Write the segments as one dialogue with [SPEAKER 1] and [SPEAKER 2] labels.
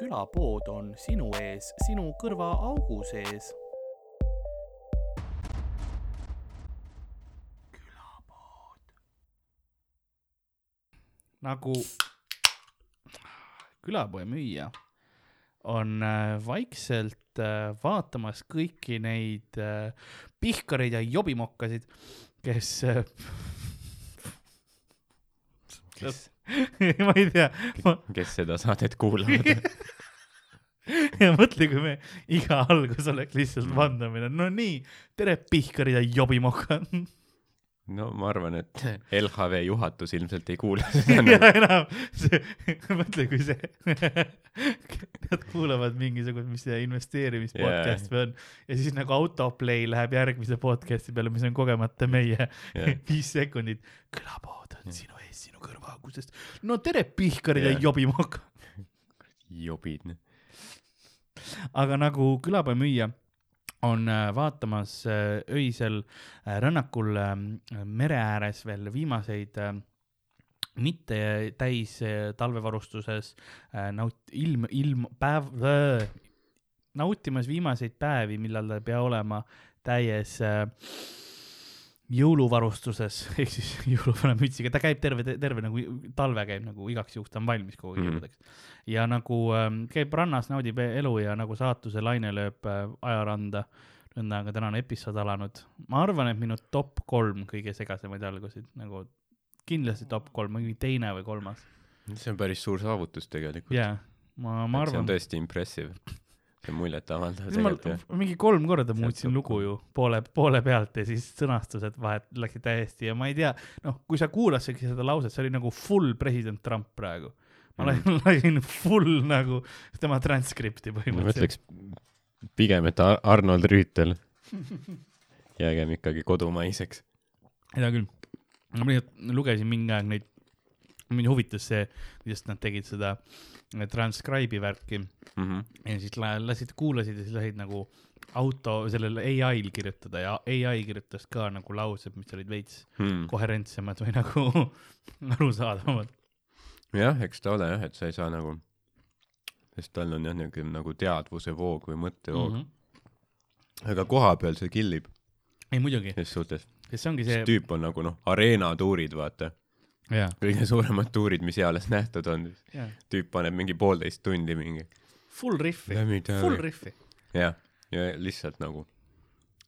[SPEAKER 1] külapood on sinu ees, sinu kõrvaaugu sees. külapood. nagu külapoe müüja on äh, vaikselt äh, vaatamas kõiki neid äh, pihkareid ja jobimokkasid, kes
[SPEAKER 2] kes,
[SPEAKER 1] ma ei tea,
[SPEAKER 2] kes seda saadet kuulavad.
[SPEAKER 1] ja mõtle, kui me iga algus oleks lihtsalt vandamine, no nii, tere pihkarid ja jobimokad.
[SPEAKER 2] no ma arvan, et LHV juhatus ilmselt ei kuula seda
[SPEAKER 1] ja
[SPEAKER 2] nagu.
[SPEAKER 1] enam, see, mõtle, kui see, nad kuulavad mingisugust, mis see investeerimis
[SPEAKER 2] Jaa.
[SPEAKER 1] podcast või on ja siis nagu autoplay läheb järgmise podcast'i peale, mis on kogemata meie
[SPEAKER 2] Jah.
[SPEAKER 1] viis sekundit. külapood on sinu ees, sinu kõrvaagusest. no tere pihkarid ja
[SPEAKER 2] Jah.
[SPEAKER 1] jobimokad.
[SPEAKER 2] jobid.
[SPEAKER 1] aga nagu külapoe müüja on äh, vaatamas äh, öisel äh, rännakul mere ääres veel viimaseid mitte täis talvevarustuses naut-, ilm, ilm, päev, nautimas viimaseid päevi, millal ta ei pea olema täies äh, jõuluvarustuses ehk siis jõuluvana mütsiga, ta käib terve, terve nagu talve käib nagu igaks juhuks, ta on valmis kogu aeg
[SPEAKER 2] Mhm.
[SPEAKER 1] jõuludeks. ja nagu ähm, käib rannas, naudib e- elu ja nagu saatuse laine lööb äh, ajaranda. nõnda on ka tänane episood alanud. ma arvan, et minu top kolm kõige segasemaid algusid nagu kindlasti top kolm, mingi teine või kolmas.
[SPEAKER 2] see on päris suur saavutus tegelikult.
[SPEAKER 1] jaa, ma, ma
[SPEAKER 2] see on
[SPEAKER 1] arvan.
[SPEAKER 2] tõesti impressive. See on muljetavaldav
[SPEAKER 1] ma
[SPEAKER 2] tegelikult jah.
[SPEAKER 1] mingi kolm korda muutsin lugu ju poole, poole pealt ja siis sõnastused vahet läksid täiesti ja ma ei tea, noh, kui sa kuulasidki seda lauset, see oli nagu full president Trump praegu. ma
[SPEAKER 2] Mhm.
[SPEAKER 1] lasin, full nagu tema transkripti
[SPEAKER 2] ma
[SPEAKER 1] põhimõtteliselt.
[SPEAKER 2] ütleks pigem, et Ar- Arnold Rüütel. jäägem ikkagi kodumaiseks.
[SPEAKER 1] hea küll. ma lihtsalt lugesin mingi aeg neid, mind huvitas see, kuidas nad tegid seda äh, transcribe'i värki
[SPEAKER 2] Mhm.
[SPEAKER 1] ja siis la- lasid, kuulasid ja siis lasid nagu auto, sellel ai-l kirjutada ja ai kirjutas ka nagu laused, mis olid veits
[SPEAKER 2] Hmm.
[SPEAKER 1] koherentsemad või nagu arusaadavamad.
[SPEAKER 2] jah, eks ta ole jah, et sa ei saa nagu, sest tal on jah, niisugune nagu teadvuse voog või mõttevoog mm.
[SPEAKER 1] -hmm.
[SPEAKER 2] -hmm. aga koha peal see killib
[SPEAKER 1] ei muidugi,
[SPEAKER 2] ses suhtes.
[SPEAKER 1] sest see ongi
[SPEAKER 2] see
[SPEAKER 1] see,
[SPEAKER 2] tüüp on nagu noh, areenatuurid, vaata.
[SPEAKER 1] jaa,
[SPEAKER 2] kõige suuremad tuurid, mis eales nähtud on.
[SPEAKER 1] jaa,
[SPEAKER 2] tüüp paneb mingi poolteist tundi mingi.
[SPEAKER 1] full riffi, full riffi.
[SPEAKER 2] jah, ja lihtsalt nagu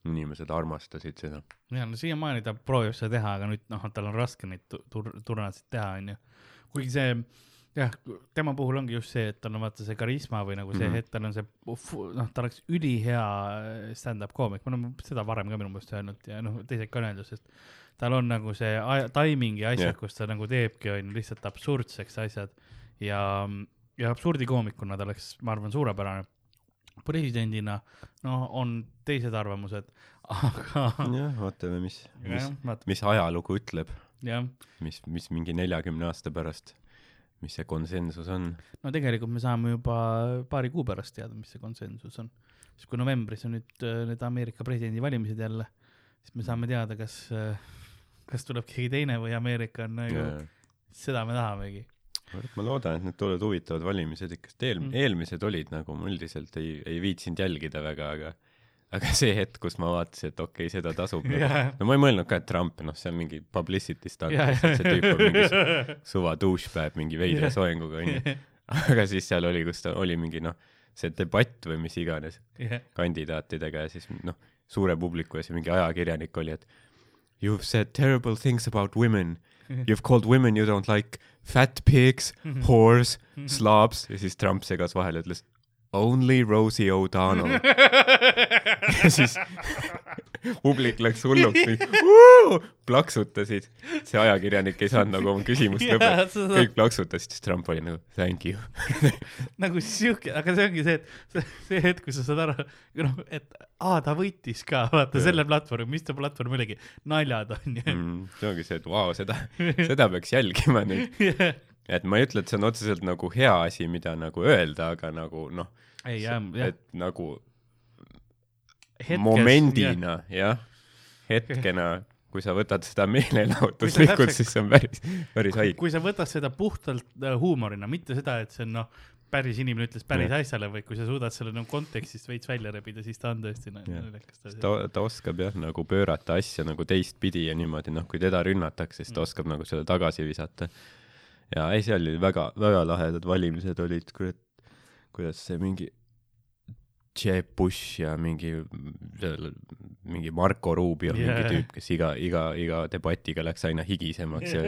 [SPEAKER 2] inimesed armastasid seda.
[SPEAKER 1] ja no siiamaani ta proovib seda teha, aga nüüd noh, tal on raske neid tu- tur-, turnasid teha, onju. kuigi see jah, tema puhul ongi just see, et tal on vaata see karisma või nagu see mm, -hmm. et tal on see, noh, ta oleks ülihea stand-up koomik, me oleme seda varem ka minu meelest öelnud ja noh, teised ka on öeldud, sest tal on nagu see ja asjad yeah., kus ta nagu teebki, on lihtsalt absurdseks asjad ja, ja absurdikoomikuna ta oleks, ma arvan, suurepärane. presidendina, no on teised arvamused, aga
[SPEAKER 2] jah, vaatame, mis, mis mis ajalugu ütleb, mis, mis mingi neljakümne aasta pärast, mis see konsensus on.
[SPEAKER 1] no tegelikult me saame juba paari kuu pärast teada, mis see konsensus on. siis kui novembris on nüüd äh, need Ameerika presidendivalimised jälle, siis me saame teada, kas, kas tuleb keegi teine või Ameerika on nagu, seda me tahamegi.
[SPEAKER 2] ma loodan, et need tulevad huvitavad valimised ikka, sest eel-
[SPEAKER 1] Mm.
[SPEAKER 2] eelmised olid nagu ma üldiselt ei, ei viitsinud jälgida väga, aga aga see hetk, kus ma vaatasin, et okei okay,, seda tasub no ma ei mõelnud ka, et Trump, noh, see on mingi publicity stunt, see tüüp on mingi
[SPEAKER 1] jaa.
[SPEAKER 2] suva douchebag mingi veidra soenguga onju. aga siis seal oli, kus ta oli mingi noh, see debatt või mis iganes
[SPEAKER 1] jah,
[SPEAKER 2] kandidaatidega ja siis noh, suure publiku ees ja mingi ajakirjanik oli, et you have said terrible things about women. You have called women you don't like. Fat pigs, whores, slobs. Ja siis Trump segas vahele, ütles only Rosie O'Donnell. ja siis publik läks hulluks, plaksutasid. see ajakirjanik ei saanud nagu oma küsimust lõpetada,
[SPEAKER 1] seda-
[SPEAKER 2] kõik plaksutasid, siis Trump oli nagu thank you.
[SPEAKER 1] nagu siuke, aga see ongi see, et see, hetk, kus sa saad aru, noh, et aa, ta võitis ka, vaata
[SPEAKER 2] Jah.
[SPEAKER 1] selle platvormi, mis ta platvorm oligi, naljad on ju.
[SPEAKER 2] Mm, see ongi see, et vau wow,, seda, seda peaks jälgima nüüd. Et ma ei ütle, et see on otseselt nagu hea asi, mida nagu öelda, aga nagu noh, et nagu momendina jah, hetkena, kui sa võtad seda meelelahutuslikult, siis see on päris, päris haige.
[SPEAKER 1] kui sa võtad seda puhtalt äh, huumorina, mitte seda, et see on noh, päris inimene ütles päris
[SPEAKER 2] Jah.
[SPEAKER 1] asjale või kui sa suudad selle nagu kontekstist veits välja rebida, siis ta on tõesti
[SPEAKER 2] Jah.
[SPEAKER 1] naljakas
[SPEAKER 2] ta, ta oskab jah nagu pöörata asja nagu teistpidi ja niimoodi noh, kui teda rünnatakse, siis ta
[SPEAKER 1] Mm.
[SPEAKER 2] oskab nagu selle tagasi visata. Ja ei, seal oli väga, väga lahedad valimised olid, kurat, kuidas see mingi Jeb Bush ja mingi, mingi Marco Rubio yeah., mingi tüüp, kes iga, iga, iga debatiga läks aina higisemaks ja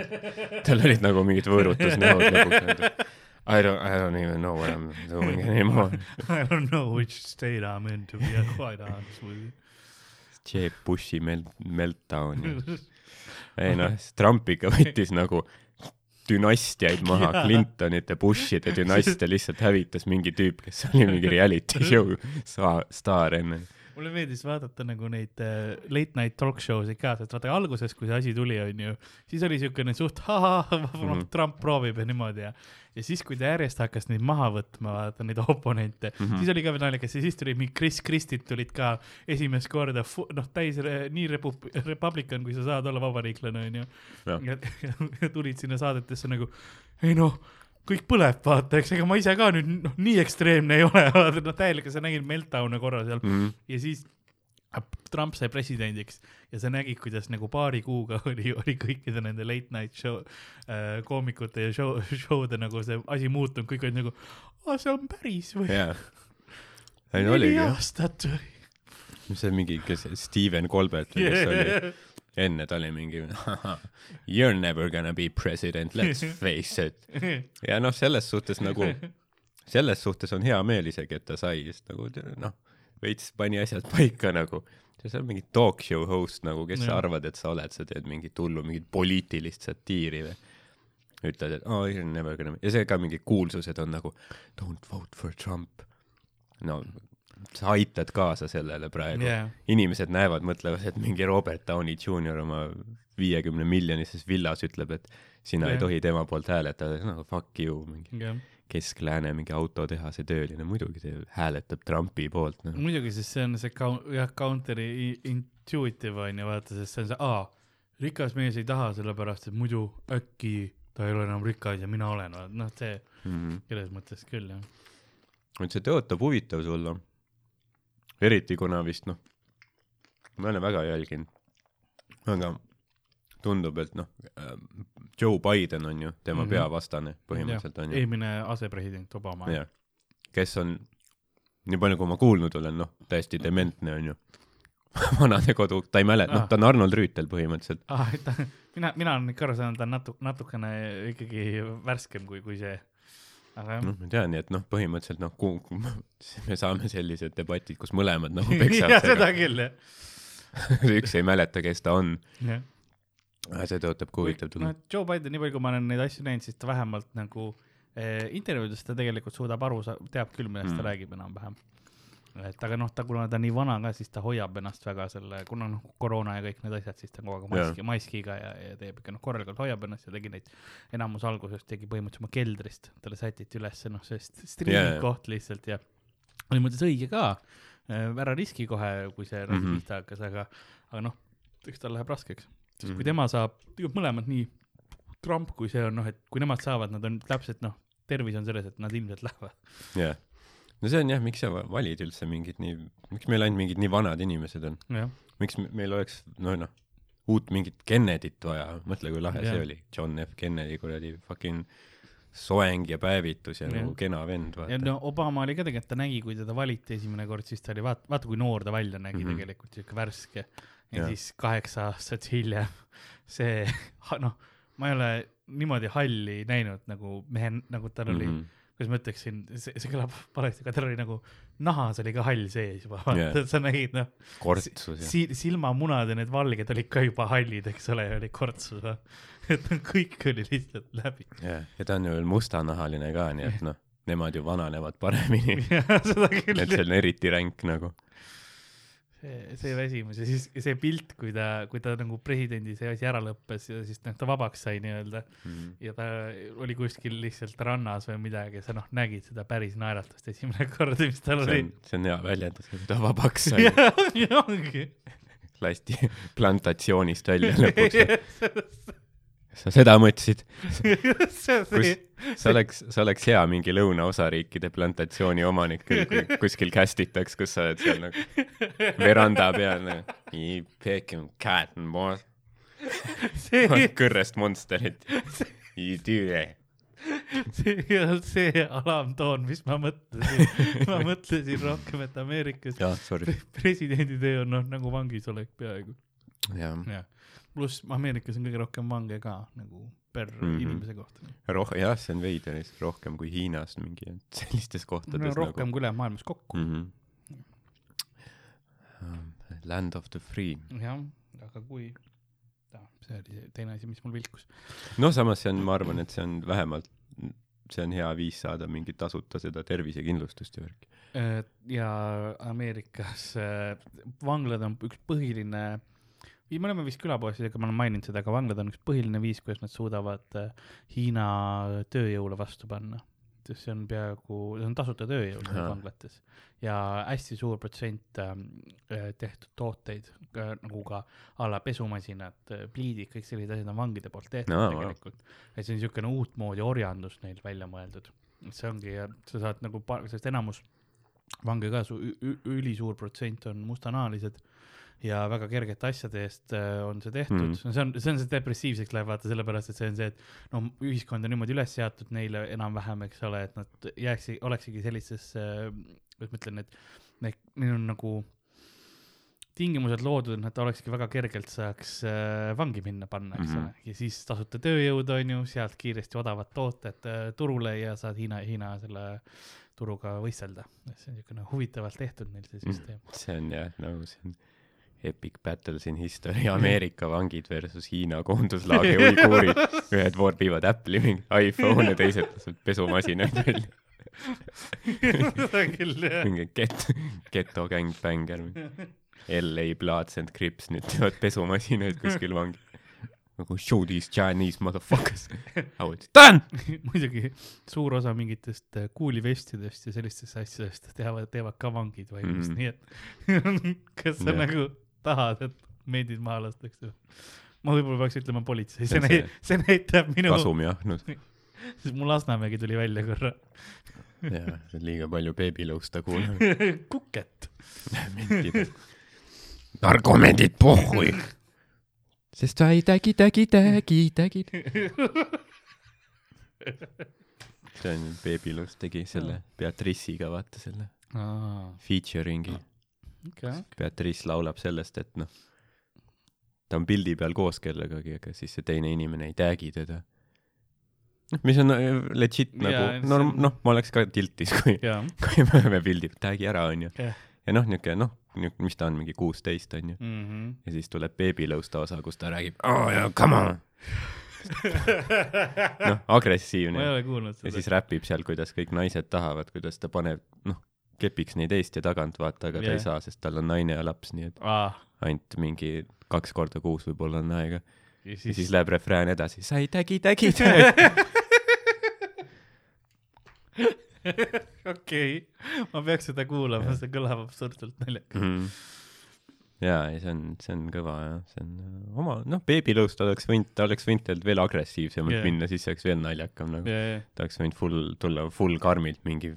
[SPEAKER 2] tal olid nagu mingid võõrutusnäod lõpuks I don't, I don't even know what I m doing anymore.
[SPEAKER 1] I don't know which state I m in to be quite honest with you.
[SPEAKER 2] Jeb Bushi mel-, meltdown ei noh, Trump ikka võttis nagu dünastiaid maha, Clintonite, Bushide dünastia lihtsalt hävitas mingi tüüp, kes oli mingi reality show staar enne.
[SPEAKER 1] Mulle meeldis vaadata nagu neid äh, late night talk show sid ka, sest vaata alguses, kui see asi tuli, onju, siis oli siukene suht ahah, noh
[SPEAKER 2] Mhm.
[SPEAKER 1] Trump proovib ja niimoodi ja, ja siis, kui ta järjest hakkas neid maha võtma, vaata neid oponente mm. -hmm. siis oli ka veel naljakas ja siis tuli mingi Chris Christid tulid ka esimest korda, noh, täis nii repu-, republican, kui sa saad olla vabariiklane, onju. Ja, ja, ja tulid sinna saadetesse nagu, ei noh, kõik põleb, vaata, eks ega ma ise ka nüüd noh, nii ekstreemne ei ole, vaata noh, täielik, sa nägid meltdown'e korra seal
[SPEAKER 2] Mhm.
[SPEAKER 1] ja siis Trump sai presidendiks ja sa nägid, kuidas nagu paari kuuga oli, oli kõikide nende late night show äh, koomikute ja show, show'de nagu see asi muutunud, kõik olid nagu, aa, see on päris või?
[SPEAKER 2] oligi
[SPEAKER 1] neli aastat või?
[SPEAKER 2] see mingi, kes, Steven Colbert või kes oli, enne ta oli mingi You are never gonna be president, let's face it. ja noh, selles suhtes nagu, selles suhtes on hea meel isegi, et ta sai, sest nagu noh, veits pani asjad paika nagu. sa oled mingi talk show host nagu, kes sa
[SPEAKER 1] Jah.
[SPEAKER 2] arvad, et sa oled, sa teed mingit hullu, mingit poliitilist satiiri või? ütled, et oh, you are never gonna, ja see ka mingi kuulsused on nagu don't vote for Trump. no sa aitad kaasa sellele praegu
[SPEAKER 1] jah,
[SPEAKER 2] inimesed näevad, mõtlevad, et mingi Robert Downey Jr oma viiekümne miljonises villas ütleb, et sina
[SPEAKER 1] Jah.
[SPEAKER 2] ei tohi tema poolt hääletada, no fuck you, mingi
[SPEAKER 1] jah.
[SPEAKER 2] Kesk-Lääne mingi autotehase tööline, muidugi see hääletab Trumpi poolt, noh.
[SPEAKER 1] muidugi, sest see on see kau-, jah, counter'i intuitive on ju, vaata, sest see on see, aa, rikas mees ei taha, sellepärast et muidu äkki ta ei ole enam rikas ja mina olen, noh, see
[SPEAKER 2] Mhm.
[SPEAKER 1] selles mõttes küll, jah.
[SPEAKER 2] et see tõotab huvitav sulla. Eriti kuna vist noh, ma ei ole väga jälginud, aga tundub, et noh, Joe Biden on ju tema mm. -hmm. peavastane põhimõtteliselt on ju.
[SPEAKER 1] eelmine asepresident Obama.
[SPEAKER 2] jah, kes on, nii palju kui ma kuulnud olen, noh, täiesti dementne on ju. vanadekodu, ta ei mäleta, noh
[SPEAKER 1] Ah.,
[SPEAKER 2] ta on Arnold Rüütel põhimõtteliselt.
[SPEAKER 1] ah, mina, mina olen ikka aru saanud, ta on natu-, natukene ikkagi värskem kui, kui see. Aga jah
[SPEAKER 2] noh, ma tean, nii et noh, põhimõtteliselt noh, kuhu, me saame sellised debatid, kus mõlemad nagu
[SPEAKER 1] jah, seda
[SPEAKER 2] peksavad.
[SPEAKER 1] küll, jah.
[SPEAKER 2] üks ei mäleta, kes ta on.
[SPEAKER 1] jah.
[SPEAKER 2] see tõotab ka huvitav
[SPEAKER 1] noh
[SPEAKER 2] tunne.,
[SPEAKER 1] Joe Biden, nii palju, kui ma olen neid asju näinud, siis ta vähemalt nagu eh, intervjuudes ta tegelikult suudab aru, teab küll, millest. Mm. ta räägib enam-vähem. Et aga noh, ta, kuna ta nii vana ka, siis ta hoiab ennast väga selle, kuna noh, koroona ja kõik need asjad, siis ta on kogu aeg maski, maskiga ja, ja teeb ikka noh, korralikult hoiab ennast ja tegi neid, enamus alguses tegi põhimõtteliselt oma keldrist, talle sätiti üles noh, see striimi
[SPEAKER 2] Jaa,
[SPEAKER 1] yeah. koht lihtsalt ja oli mõttes õige ka, ära riski kohe, kui see mm
[SPEAKER 2] Mhm.
[SPEAKER 1] -hmm. pihta hakkas, aga, aga noh, eks tal läheb raskeks, sest
[SPEAKER 2] Mhm.
[SPEAKER 1] kui tema saab, tegelikult mõlemad nii Trump kui see on noh, et kui nemad saavad, nad on täpselt noh, tervis on selles, et nad ilmselt lähevad.
[SPEAKER 2] jah. No see on jah, miks sa va- valid üldse mingid nii, miks meil ainult mingid nii vanad inimesed on? miks me- meil oleks, no noh, uut mingit Kennedyt vaja, mõtle kui lahe
[SPEAKER 1] Jah.
[SPEAKER 2] see oli, John F Kennedy kuradi fucking soeng ja päevitus ja
[SPEAKER 1] Jah.
[SPEAKER 2] nagu kena vend,
[SPEAKER 1] ja
[SPEAKER 2] vaata.
[SPEAKER 1] no Obama oli ka tegelikult, ta nägi, kui teda valiti esimene kord, siis ta oli vaata, vaata kui noor ta välja nägi mm. -hmm. tegelikult, siuke värske. ja siis kaheksa aastat hiljem see, noh, ma ei ole niimoodi halli näinud nagu mehe, nagu tal oli mm. -hmm. Kuidas ma ütleksin, see, see kõlab valesti, aga tal oli nagu nahas oli ka hall sees juba,
[SPEAKER 2] Jah.
[SPEAKER 1] vaata, sa nägid noh,
[SPEAKER 2] kortsus ja
[SPEAKER 1] si-, silmamunad ja need valged olid ka juba hallid, eks ole, oli kortsus, et kõik oli lihtsalt läbi.
[SPEAKER 2] jah, ja ta on ju veel mustanahaline ka, nii et noh, nemad ju vananevad paremini.
[SPEAKER 1] jah,
[SPEAKER 2] et see on eriti ränk nagu.
[SPEAKER 1] see, see väsimus ja siis see pilt, kui ta, kui ta nagu presidendi see asi ära lõppes ja siis noh, ta vabaks sai nii-öelda ja ta oli kuskil lihtsalt rannas või midagi ja sa noh, nägid seda päris naeratust esimene kord, mis tal oli
[SPEAKER 2] on, see on hea väljendus, ta vabaks sai,
[SPEAKER 1] ongi, ongi.
[SPEAKER 2] lasti plantatsioonist välja lõpuks. sa seda mõtlesid?
[SPEAKER 1] see, see,
[SPEAKER 2] oleks, see oleks hea mingi lõunaosariikide plantatsiooni omanik küll, kui kuskil cast itaks, kus sa oled seal nagu veranda peal nagu You picking cotton boy.
[SPEAKER 1] see,
[SPEAKER 2] kõrrest monsterit. You do that.
[SPEAKER 1] see ei olnud see alamtoon, mis ma mõtlesin. ma mõtlesin rohkem, et Ameerikas
[SPEAKER 2] jah, sorry.
[SPEAKER 1] presidendi töö on noh nagu vangis olek peaaegu.
[SPEAKER 2] jah,
[SPEAKER 1] pluss Ameerikas on kõige rohkem vange ka nagu per mm. -hmm. inimese kohta.
[SPEAKER 2] roh-, jah, see on veider, rohkem kui Hiinas mingi sellistes kohtades
[SPEAKER 1] no rohkem
[SPEAKER 2] nagu
[SPEAKER 1] kui ülejäänud maailmas kokku mm.
[SPEAKER 2] mm. -hmm. Land of the free.
[SPEAKER 1] jah, aga kui, see oli teine asi, mis mul vilkus.
[SPEAKER 2] no samas see on, ma arvan, et see on vähemalt, see on hea viis saada mingit tasuta seda tervisekindlustust ja värki.
[SPEAKER 1] ja Ameerikas äh, vanglad on üks põhiline, me oleme vist külapoisidega, ma olen maininud seda, aga vanglad on üks põhiline viis, kuidas nad suudavad äh, Hiina tööjõule vastu panna. sest see on peaaegu, see on tasuta tööjõud
[SPEAKER 2] Ahah.
[SPEAKER 1] vanglates ja hästi suur protsent ähm, äh, tehtud tooteid äh, nagu ka a la pesumasinad, pliidid, kõik sellised asjad on vangide poolt tehtud no, tegelikult. et see on niisugune uutmoodi orjandus neil välja mõeldud. see ongi, sa saad nagu, sest enamus vange ka, ülisuur protsent on mustanahalised ja väga kergete asjade eest äh, on see tehtud
[SPEAKER 2] Mhm.
[SPEAKER 1] mm., see on, see on see depressiivseks läheb vaata sellepärast, et see on see, et no ühiskond on niimoodi üles seatud neile enam-vähem, eks ole, et nad jääksid, oleksigi sellisesse, kuidas ma ütlen, et need, neil on nagu tingimused loodud, et nad olekski väga kergelt saaks äh, vangi minna panna, eks
[SPEAKER 2] Mhm.
[SPEAKER 1] ole, ja siis tasuta tööjõud on ju, sealt kiiresti odavad tooted äh, turule ja saad Hiina, Hiina selle turuga võistelda. see on niisugune huvitavalt tehtud neil see süsteem.
[SPEAKER 2] see on jah, nagu see on epic battles in history, Ameerika vangid versus Hiina koonduslaagri uiguurid. ühed vorbivad Apple'i mingi iPhone'e, teised lasevad pesumasinaid välja.
[SPEAKER 1] seda küll jah.
[SPEAKER 2] mingi get-, geto gängbänger. LA Bloods and Crips nüüd teevad pesumasinaid kuskil vangi. nagu show these Chinese motherfuckers. How it's done.
[SPEAKER 1] muidugi suur osa mingitest äh, kuulivestidest ja sellistest asjadest teavad, teevad ka vangid valmis mm., nii et kas sa
[SPEAKER 2] Jah.
[SPEAKER 1] nagu tahad, et meedid maha lastakse? ma võib-olla peaks ütlema politsei,
[SPEAKER 2] See
[SPEAKER 1] see
[SPEAKER 2] on
[SPEAKER 1] näi-, see näitab minu,
[SPEAKER 2] kasumiahnus.
[SPEAKER 1] sest mul Lasnamäegi tuli välja korra.
[SPEAKER 2] jaa, liiga palju beebilõusta kuulanud.
[SPEAKER 1] kuket.
[SPEAKER 2] narkomendid pohhui. sest sa ei tägi, tägi, tägi, tägi. see on, beebilõust tegi selle Beatrice'iga, vaata selle featuring'i.
[SPEAKER 1] okei,
[SPEAKER 2] Beatrice laulab sellest, et noh, ta on pildi peal koos kellegagi, aga siis see teine inimene ei tag'i teda. noh, mis on äh, legit nagu
[SPEAKER 1] see,
[SPEAKER 2] norm-,
[SPEAKER 1] on-
[SPEAKER 2] noh, ma oleks ka tiltis, kui,
[SPEAKER 1] jaa,
[SPEAKER 2] kui me oleme pildil, tag'i ära, onju.
[SPEAKER 1] Jah.
[SPEAKER 2] ja noh, niuke noh, mis ta on, mingi kuusteist, onju.
[SPEAKER 1] Mhm.
[SPEAKER 2] ja siis tuleb beebilõusta osa, kus ta räägib oh yeah,, come on, noh,
[SPEAKER 1] ma
[SPEAKER 2] agressiivne
[SPEAKER 1] ei. ole kuulnud
[SPEAKER 2] ja
[SPEAKER 1] seda.
[SPEAKER 2] siis räpib seal, kuidas kõik naised tahavad, kuidas ta paneb, noh, kepiks neid eest ja tagant, vaata, aga ta
[SPEAKER 1] Jah.
[SPEAKER 2] ei saa, sest tal on naine ja laps, nii et
[SPEAKER 1] aa,
[SPEAKER 2] ainult mingi kaks korda kuus võib-olla on aega.
[SPEAKER 1] ja
[SPEAKER 2] ja siis
[SPEAKER 1] siis,
[SPEAKER 2] läheb refrään edasi, sa ei tägi, tägi, tägi.
[SPEAKER 1] okei, ma peaks seda kuulama, see kõlab absurdselt naljakas.
[SPEAKER 2] Mhm. jaa, ei see on, see on kõva jah, see on äh, oma, noh, beebilõust oleks võinud, ta oleks võinud tegelikult veel agressiivsemalt yeah. minna, siis see oleks veel naljakam nagu.
[SPEAKER 1] ja, ja,
[SPEAKER 2] ta oleks võinud full, tulla full karmilt mingi,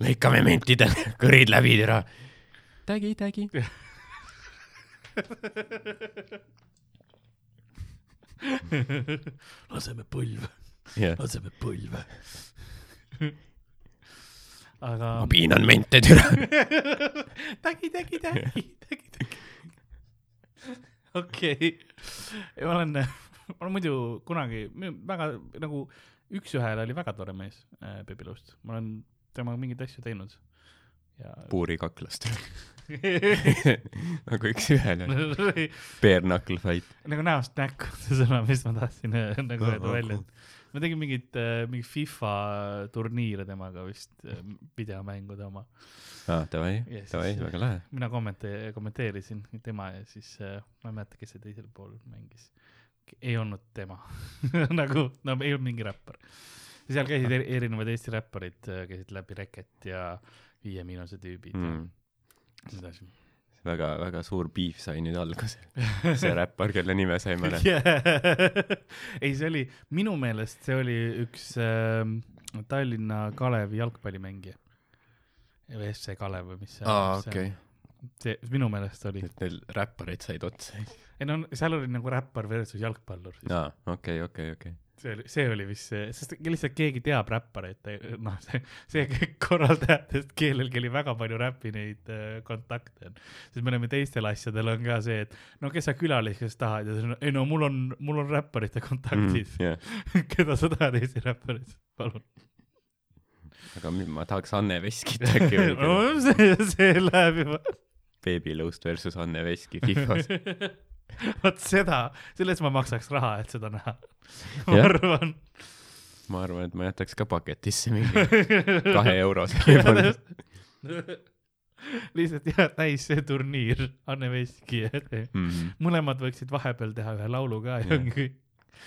[SPEAKER 2] lõikame mentidel kõrid läbi, tere. tägi, tägi.
[SPEAKER 1] laseme põlve,
[SPEAKER 2] jah,
[SPEAKER 1] laseme põlve. aga
[SPEAKER 2] ma. piinan mente, tere.
[SPEAKER 1] tägi, tägi, tägi, tägi, tägi. okei, ma olen, ma olen muidu kunagi väga nagu üks-ühele oli väga tore mees äh, Peebi Lust, ma olen temaga mingeid asju teinud ja
[SPEAKER 2] puurikaklast. nagu üks-ühele. Bare knuckle fight.
[SPEAKER 1] nagu näost näkku, see sõna, mis ma tahtsin äh, nagu öelda välja ma tegin mingit, mingi FIFA turniire temaga vist, videomängude oma.
[SPEAKER 2] aa, davai
[SPEAKER 1] Ja, siis-
[SPEAKER 2] davai, väga lahe.
[SPEAKER 1] mina kommente-, kommenteerisin tema ja siis äh, ma ei mäleta, kes see teisel pool mängis. ei olnud tema nagu, no ei olnud mingi räppar. Ja seal käisid eri- erinevad Eesti räpparid, käisid läbi Reket ja Viie Miinuse tüübid mm. Ja nii edasi.
[SPEAKER 2] väga-väga suur beef sai nüüd alguse. see räppar, kelle nime sa ei mäleta.
[SPEAKER 1] yeah.. ei, see oli, minu meelest see oli üks äh, Tallinna Kalevi jalgpallimängija. või FC Kalev või mis see mis see-
[SPEAKER 2] okei.
[SPEAKER 1] see minu meelest oli,
[SPEAKER 2] et neil räpparid said otsa.
[SPEAKER 1] ei no seal oli nagu räppar versus jalgpallur,
[SPEAKER 2] aa, okei, okei, okei.
[SPEAKER 1] See oli, see oli vist see, sest lihtsalt keegi teab räppareid, noh, see, see korraldajatest kellelgi oli väga palju räpi neid äh, kontakte, sest me oleme teistel asjadel on ka see, et no kes sa külaliseks tahad ja siis on, ei no mul on, mul on räpparite kontaktid mm.,
[SPEAKER 2] jah,
[SPEAKER 1] keda sa tahad Eesti räpparit, palun.
[SPEAKER 2] aga ma tahaks Anne Veskit äkki veel
[SPEAKER 1] no see, see läheb juba.
[SPEAKER 2] beebilõust versus Anne Veski Fifas.
[SPEAKER 1] vot seda, sellest ma maksaks raha, et seda näha. ma arvan.
[SPEAKER 2] ma arvan, et ma jätaks ka paketisse mingi kahe eurose võib-olla.
[SPEAKER 1] lihtsalt jah, täis see turniir, Anne Veski,
[SPEAKER 2] Mm,
[SPEAKER 1] mõlemad võiksid vahepeal teha ühe laulu ka ja ongi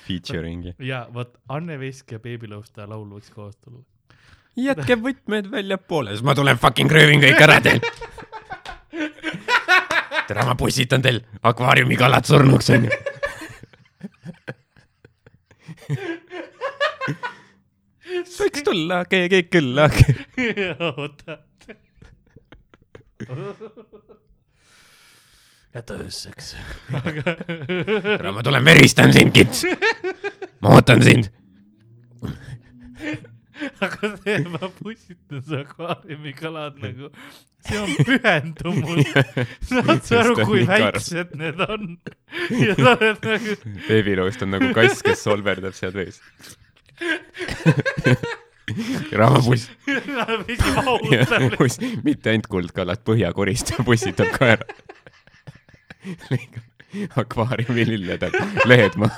[SPEAKER 2] featuring'i.
[SPEAKER 1] ja vot Anne Veski ja Baby Lõusta laul võiks koos tulla.
[SPEAKER 2] jätke võtmed väljapoole, siis ma tulen fucking röövin kõik ära teil. tere, ma pussitan teil akvaariumi kalad surnuks onju. võiks tulla keegi külla.
[SPEAKER 1] oota. jäta ööseks.
[SPEAKER 2] tere, ma tulen veristan sind, kits. ma ootan sind.
[SPEAKER 1] Aga see, su akvaariumi kalad nagu, see on pühendumus. saad sa aru,
[SPEAKER 2] on
[SPEAKER 1] kui väiksed need on? ja sa oled nagu,
[SPEAKER 2] beebiloost on nagu kass, kes solverdab seal vees.
[SPEAKER 1] vesi vahutab.
[SPEAKER 2] mitte ainult kuldkalad, põhjakoristaja pussitab ka ära. akvaariumi lilledel lehed maha.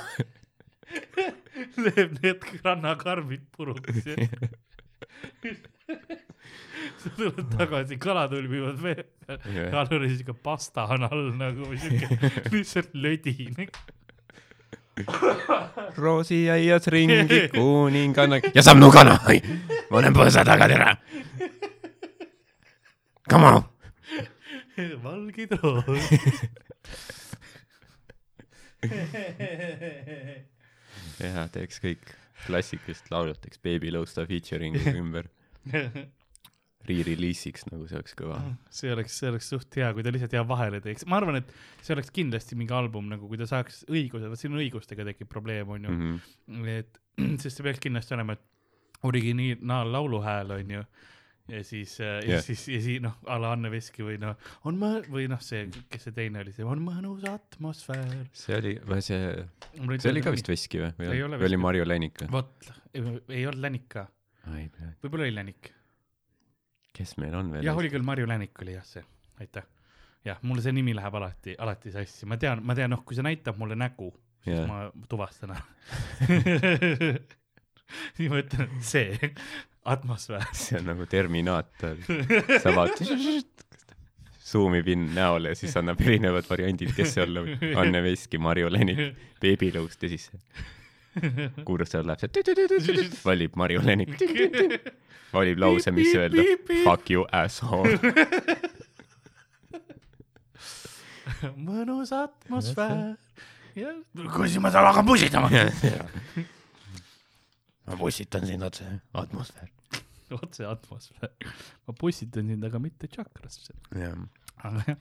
[SPEAKER 1] lööb need rannakarmid puruks ja sa tuled tagasi, kalad ulbivad vee peal, kalal oli siuke pasta on all nagu siuke lihtsalt lödi.
[SPEAKER 2] roosiaias ringi kuninganna ja Samnu kana, ma olen põõsa taga, tere. Come on.
[SPEAKER 1] valgid roos.
[SPEAKER 2] ja teeks kõik klassikast laulud teeks Baby Losta featuring'iga ümber. Re-release'iks nagu see oleks kõva.
[SPEAKER 1] see oleks, see oleks suht hea, kui ta lihtsalt hea vahele teeks, ma arvan, et see oleks kindlasti mingi album nagu, kui ta saaks õiguse, vot siin õigustega tekib probleem, onju.
[SPEAKER 2] Mhm.
[SPEAKER 1] et sest see peaks kindlasti olema, et originaal-laulu hääl on ju. Ja siis yeah., ja siis, ja siis noh, a la Anne Veski või noh, on mõ-, või noh, see, kes see teine oli, see on mõnus atmosfäär.
[SPEAKER 2] see oli, või see, see oli ka vist Veski või, või
[SPEAKER 1] Ei
[SPEAKER 2] oli- või oli. Marju Länik või?
[SPEAKER 1] vot, ei olnud Länik ka, võib-olla oli Länik.
[SPEAKER 2] kes meil on veel?
[SPEAKER 1] jah, oli küll Marju Länik oli jah see, aitäh. jah, mulle see nimi läheb alati, alati sassi, ma tean, ma tean, noh, kui see näitab mulle nägu, siis
[SPEAKER 2] Jah.
[SPEAKER 1] ma tuvastan ära. siis ma ütlen, see atmosfäär.
[SPEAKER 2] see on nagu Terminaator, sa vaatad, suumib in näole ja siis annab erinevad variandid, kes see olla võib. Anne Veski, Marju Länik, Beebilõust ja siis kursor läheb see, valib Marju Länik, valib lause, mis öelda. Fuck you asshole.
[SPEAKER 1] mõnus atmosfäär. kuidas ma seal hakkan pussitama?
[SPEAKER 2] ma pussitan sind otse, atmosfäär.
[SPEAKER 1] otse atmosfäär. ma pussitan sind aga mitte tšakrasse.
[SPEAKER 2] jah,
[SPEAKER 1] aga jah,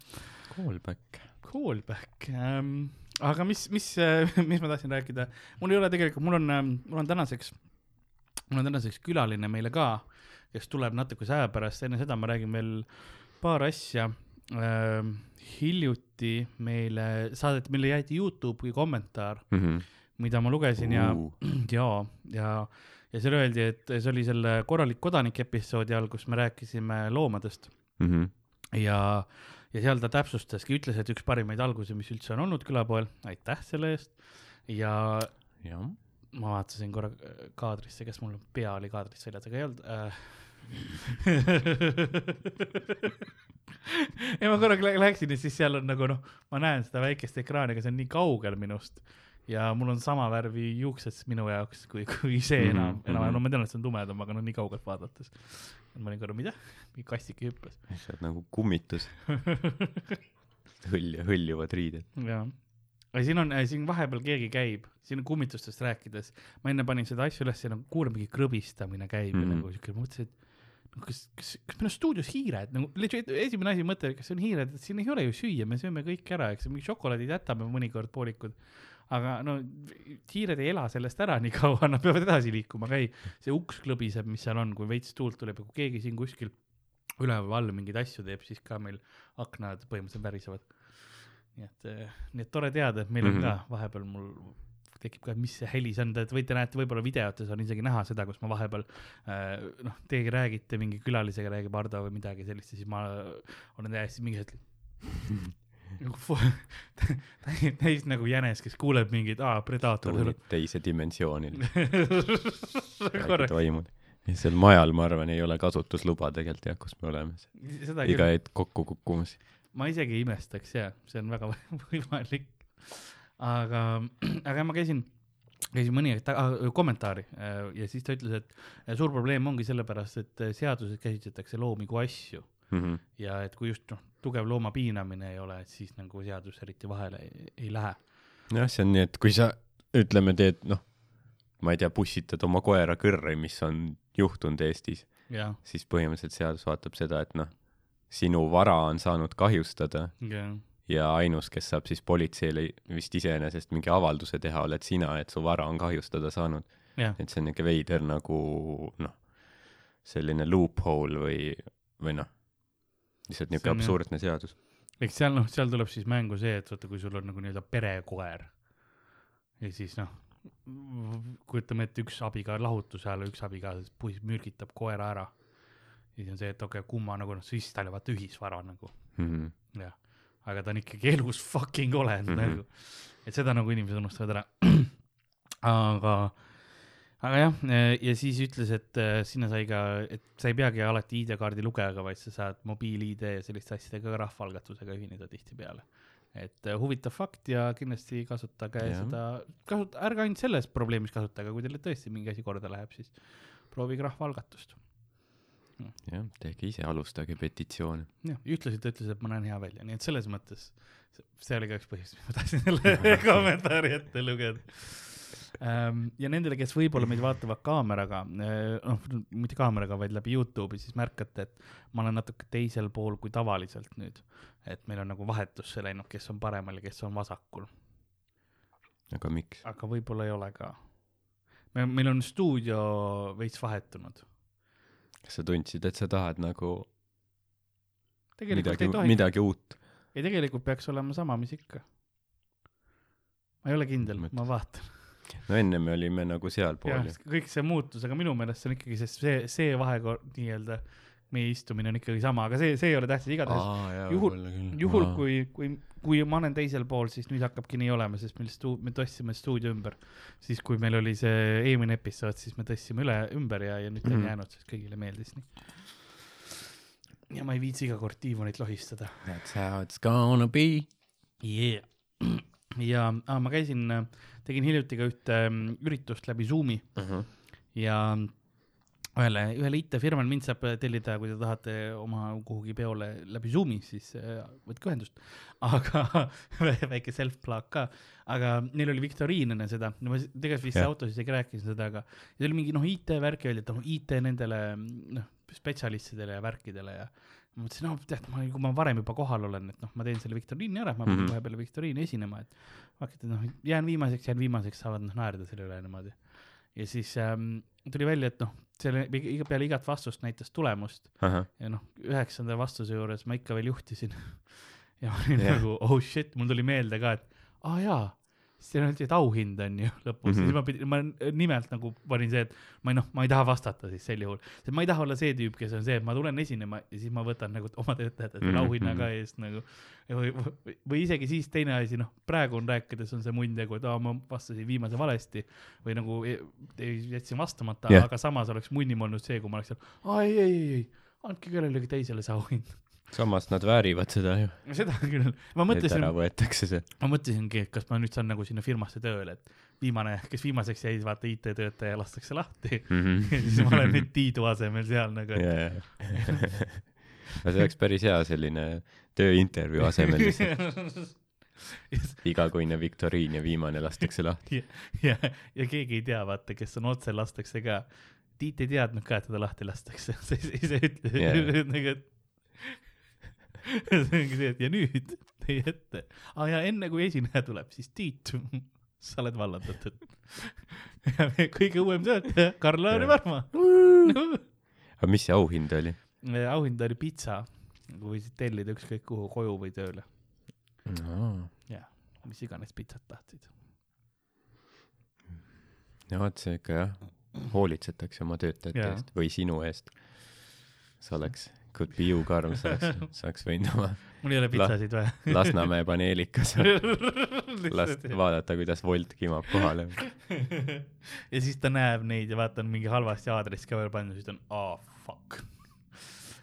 [SPEAKER 2] callback.
[SPEAKER 1] callback ähm,. aga mis, mis, mis ma tahtsin rääkida, mul ei ole tegelikult, mul on, mul on tänaseks, mul on tänaseks külaline meile ka, kes tuleb natukese aja pärast, enne seda ma räägin veel paar asja ähm,. hiljuti meile saadeti, meile jäeti Youtube'i kommentaar, mida ma lugesin ja ja, ja, ja seal öeldi, et see oli selle korralik kodanik episoodi all, kus me rääkisime loomadest ja, ja seal ta täpsustaski, ütles, et üks parimaid algusi, mis üldse on olnud külapoel, aitäh selle eest. ja
[SPEAKER 2] jah,
[SPEAKER 1] ma vaatasin korra kaadrisse, kes mul pea oli kaadrist väljas, aga ei olnud äh. ja ma korraga lä- läksin ja siis seal on nagu noh, ma näen seda väikest ekraani, aga see on nii kaugel minust ja mul on sama värvi juuksed minu jaoks kui, kui see
[SPEAKER 2] Mhm,
[SPEAKER 1] enam, enam,
[SPEAKER 2] mhm.
[SPEAKER 1] no ma tean, et see on tumedam, aga no nii kaugelt vaadates. ma olin korra, mida, mingi kastike hüppas.
[SPEAKER 2] sa oled nagu kummitus. hõlj-, hõljuvad riided.
[SPEAKER 1] jaa. aga siin on, siin vahepeal keegi käib, siin kummitustest rääkides, ma enne panin seda asja üles ja nagu kuulen mingi krõbistamine käib mm
[SPEAKER 2] Mhm.
[SPEAKER 1] -hmm. ja nagu siuke, mõtlesin, et no kas, kas, kas meil on stuudios hiired nagu, legit esimene asi mõte, kas on hiired, et siin ei ole ju süüa, me sööme kõik ära, eks mingi šokolaadid jätame mõnikord poolikud. Aga no hiired ei ela sellest ära nii kaua, nad peavad edasi liikuma, aga ei, see uks klõbiseb, mis seal on, kui veits tuult tuleb ja kui keegi siin kuskil üleval all mingeid asju teeb, siis ka meil aknad põhimõtteliselt värisevad. nii et, nii et tore teada, et meil on
[SPEAKER 2] Mhm.
[SPEAKER 1] ka vahepeal mul tekib ka, mis see heli see on, te võite näete võib-olla videotes on isegi näha seda, kus ma vahepeal äh, noh, teiega räägite, mingi külalisega räägib Ardo või midagi sellist ja siis ma olen täiesti mingi hetk täis- nagu jänes, kes kuuleb mingit, aa, predaator
[SPEAKER 2] teise dimensiooni.
[SPEAKER 1] tuleb. korra,
[SPEAKER 2] toimub. seal majal, ma arvan, ei ole kasutusluba tegelikult jah, kus me oleme.
[SPEAKER 1] seda
[SPEAKER 2] iga hetk kokku kukkumas.
[SPEAKER 1] ma isegi ei imestaks ja see on väga võimalik. aga, aga ma käisin, käisin mõni aeg taga, kommentaari äh, ja siis ta ütles, et suur probleem ongi sellepärast, et seaduses käsitletakse loomi kui asju
[SPEAKER 2] Mhm.
[SPEAKER 1] ja et kui just noh, tugev looma piinamine ei ole, et siis nagu seadus eriti vahele ei, ei lähe.
[SPEAKER 2] jah, see on nii, et kui sa ütleme, teed noh, ma ei tea, pussitad oma koera kõrri, mis on juhtunud Eestis, siis põhimõtteliselt seadus vaatab seda, et noh, sinu vara on saanud kahjustada
[SPEAKER 1] jah,
[SPEAKER 2] ja ainus, kes saab siis politseile vist iseenesest mingi avalduse teha, oled sina, et su vara on kahjustada saanud. et see on niuke veider nagu noh, selline loophole või, või noh, lihtsalt
[SPEAKER 1] jah.
[SPEAKER 2] absurdne seadus.
[SPEAKER 1] eks seal noh, seal tuleb siis mängu see, et vaata, kui sul on nagu nii-öelda perekoer ja siis noh, kujutame ette, üks abikaasa lahutuse ajal üks abikaasa siis mürgitab koera ära. siis on see, et okei okay,, kumma nagu noh, siis tal ei vaata ühisvara nagu
[SPEAKER 2] Mhm.
[SPEAKER 1] jah, aga ta on ikkagi elus fucking olend mm. -hmm. nagu, et seda nagu inimesed unustavad ära. aga, aga jah, ja siis ütles, et äh, sinna sai ka, et sa ei peagi alati ID-kaardi lugejaga, vaid sa saad mobiil-ID ja selliste asjadega ka rahvaalgatusega ühineda tihtipeale. et äh, huvitav fakt ja kindlasti kasutage ja. Seda, kasuta, ärge ainult selles probleemis kasutage, kui teile tõesti mingi asi korda läheb, siis proovige rahvaalgatust.
[SPEAKER 2] jah, tehke ise, alustage petitsioone.
[SPEAKER 1] jah, ühtlasi ta ütles, et ma näen hea välja, nii et selles mõttes see- see oli ka üks põhjus, miks ma tahtsin selle kommentaari ette lugeda. Ja nendele, kes võib-olla meid vaatavad kaameraga, noh, mitte kaameraga, vaid läbi Youtube'i, siis märkate, et ma olen natuke teisel pool kui tavaliselt nüüd. et meil on nagu vahetusse läinud, kes on paremal ja kes on vasakul,
[SPEAKER 2] aga miks?
[SPEAKER 1] aga võib-olla ei ole ka. me, meil on stuudio veits vahetunud.
[SPEAKER 2] kas sa tundsid, et sa tahad nagu
[SPEAKER 1] tegelikult
[SPEAKER 2] midagi midagi uut?
[SPEAKER 1] ei tegelikult peaks olema sama, mis ikka. ma ei ole kindel, ma vaatan.
[SPEAKER 2] No enne me olime nagu sealpool
[SPEAKER 1] kõik see muutus, aga minu meelest see on ikkagi see, see, see vahekord nii-öelda, meie istumine on ikkagi sama, aga see, see ei ole tähtis, igatahes juhul- juhul, kui, kui, kui ma olen teisel pool, siis nüüd hakkabki nii olema, sest meil stu-, me tõstsime stuudio ümber. siis, kui meil oli see eelmine episood, siis me tõstsime üle ümber ja, ja nüüd ta on
[SPEAKER 2] Mhm.
[SPEAKER 1] jäänud, sest kõigile meeldis nii. ja ma ei viitsi iga kord diivanit lohistada.
[SPEAKER 2] That's how it's gonna be.
[SPEAKER 1] Yeah. ja ah, ma käisin, tegin hiljuti ka ühte mm, üritust läbi Zoomi ja ühele, ühele IT-firmale mind saab tellida, kui te tahate oma kuhugi peole läbi Zoomi, siis äh, võtke ühendust. aga väike self-plug ka, aga neil oli viktoriin enne seda, ma s- tegelikult vist
[SPEAKER 2] Jah.
[SPEAKER 1] autos isegi rääkisin seda, aga see oli mingi noh, IT-värk öeldi, et noh, IT nendele noh, spetsialistidele ja värkidele ja ma mõtlesin, no tead, ma, kui ma varem juba kohal olen, et noh, ma teen selle viktoriini ära, ma pean mm. -hmm. kohe peale viktoriini esinema, et vaata, et noh, jään viimaseks, jään viimaseks, saavad noh naerda selle üle niimoodi. ja siis ähm, tuli välja, et noh, selle iga peale igat vastust näitas tulemust
[SPEAKER 2] ahah,
[SPEAKER 1] ja noh, üheksanda vastuse juures ma ikka veel juhtisin. ja ma olin yeah. nagu oh shit, mul tuli meelde ka, et aa ah, jaa, siin on öeldud, et auhind on ju lõpus mm, -hmm. Siis ma pidin, ma nimelt nagu panin see, et ma ei noh, ma ei taha vastata siis sel juhul, sest ma ei taha olla see tüüp, kes on see, et ma tulen esinema ja siis ma võtan nagu oma töötajate selle
[SPEAKER 2] Mhm,
[SPEAKER 1] auhinna ka
[SPEAKER 2] mhm.
[SPEAKER 1] eest nagu. või, või, või isegi siis teine asi, noh, praegu on rääkides on see mund nagu, et aa, ma vastasin viimase valesti või nagu e- jätsin vastamata yeah., aga samas oleks munnim olnud see, kui ma oleks seal, aa ei, ei, ei, ei, andke kellelegi teisele see auhind.
[SPEAKER 2] Samas nad väärivad seda ju,
[SPEAKER 1] seda küll, ma mõtlesin
[SPEAKER 2] ära, võetakse see.
[SPEAKER 1] ma mõtlesingi, et kas ma nüüd saan nagu sinna firmasse tööle, et viimane, kes viimaseks jäi, vaata IT-töötaja lastakse lahti ja siis ma olen nüüd Tiidu asemel seal nagu, et
[SPEAKER 2] ja, ja, aga see oleks päris hea selline tööintervjuu asemel lihtsalt igakuine viktoriin ja viimane lastakse lahti.
[SPEAKER 1] ja, ja keegi ei tea, vaata, kes on otse, lastakse ka. Tiit ei teadnud ka, et teda lahti lastakse, sa ise ütled
[SPEAKER 2] Jaa.
[SPEAKER 1] nagu, et see ongi see, et ja nüüd teie ette ah,. ja enne kui esineja tuleb, siis Tiit, sa oled vallandatud. ja meie kõige uuem töötaja, Karl-Laari
[SPEAKER 2] Jaa.
[SPEAKER 1] Varma.
[SPEAKER 2] aga mis see auhind oli?
[SPEAKER 1] auhind oli pitsa, võisid tellida ükskõik kuhu, koju või tööle, mis iganes pitsat tahtsid.
[SPEAKER 2] no vot see ikka jah, hoolitsetakse oma töötajate eest või sinu eest. sa oleks, could be you, Karl, sa oleks, sa oleks võinud oma
[SPEAKER 1] mul ei ole pitsasid vaja.
[SPEAKER 2] Lasnamäe paneelikas last vaadata, kuidas Wolt kimab kohale.
[SPEAKER 1] ja siis ta näeb neid ja vaata on mingi halvasti aadress ka veel pandud, siis ta on aa oh, fuck.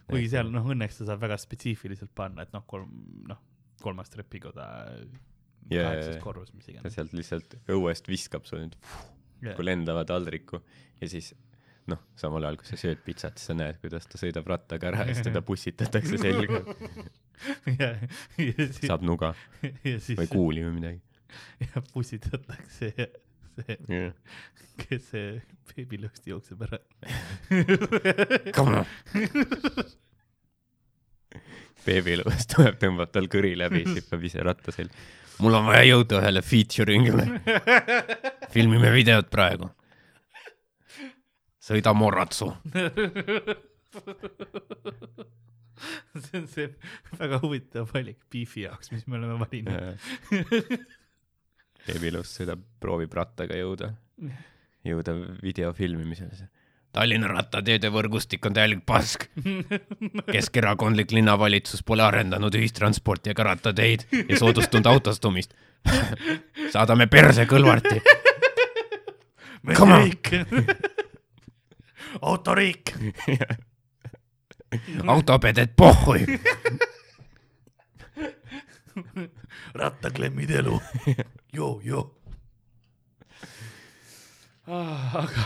[SPEAKER 1] kuigi seal noh, õnneks ta saab väga spetsiifiliselt panna, et noh, kolm, noh, kolmas trepikoda,
[SPEAKER 2] Jaa,
[SPEAKER 1] kaheksas
[SPEAKER 2] jaa,
[SPEAKER 1] korrus, mis
[SPEAKER 2] ta
[SPEAKER 1] iganes.
[SPEAKER 2] sealt lihtsalt õuest viskab su nüüd kui lendava taldriku ja siis noh, samal ajal kui sa sööd pitsat, siis sa näed, kuidas ta sõidab rattaga ära ja siis teda pussitatakse selga, saab nuga
[SPEAKER 1] siis
[SPEAKER 2] või kuuli või midagi.
[SPEAKER 1] ja pussitatakse ja see, kes see beebilõust jookseb ära.
[SPEAKER 2] beebilõues tuleb, tõmbab tal kõri läbi, siis hüppab ise ratta selga. mul on vaja jõuda ühele featuring'ile. filmime videot praegu. Sõida Moratsu.
[SPEAKER 1] see on see väga huvitav valik Beefi jaoks, mis me oleme valinud.
[SPEAKER 2] beebilõus sõidab, proovib rattaga jõuda, jõuda video filmimisele. Tallinna rattateede võrgustik on täielik pask. keskerakondlik linnavalitsus pole arendanud ühistransporti ega rattateid ja soodustanud autostumist. saadame perse Kõlvarti. Come on.
[SPEAKER 1] Autoriik.
[SPEAKER 2] autopedet pohhui.
[SPEAKER 1] rattaklemmid elu. joo, joo. aga,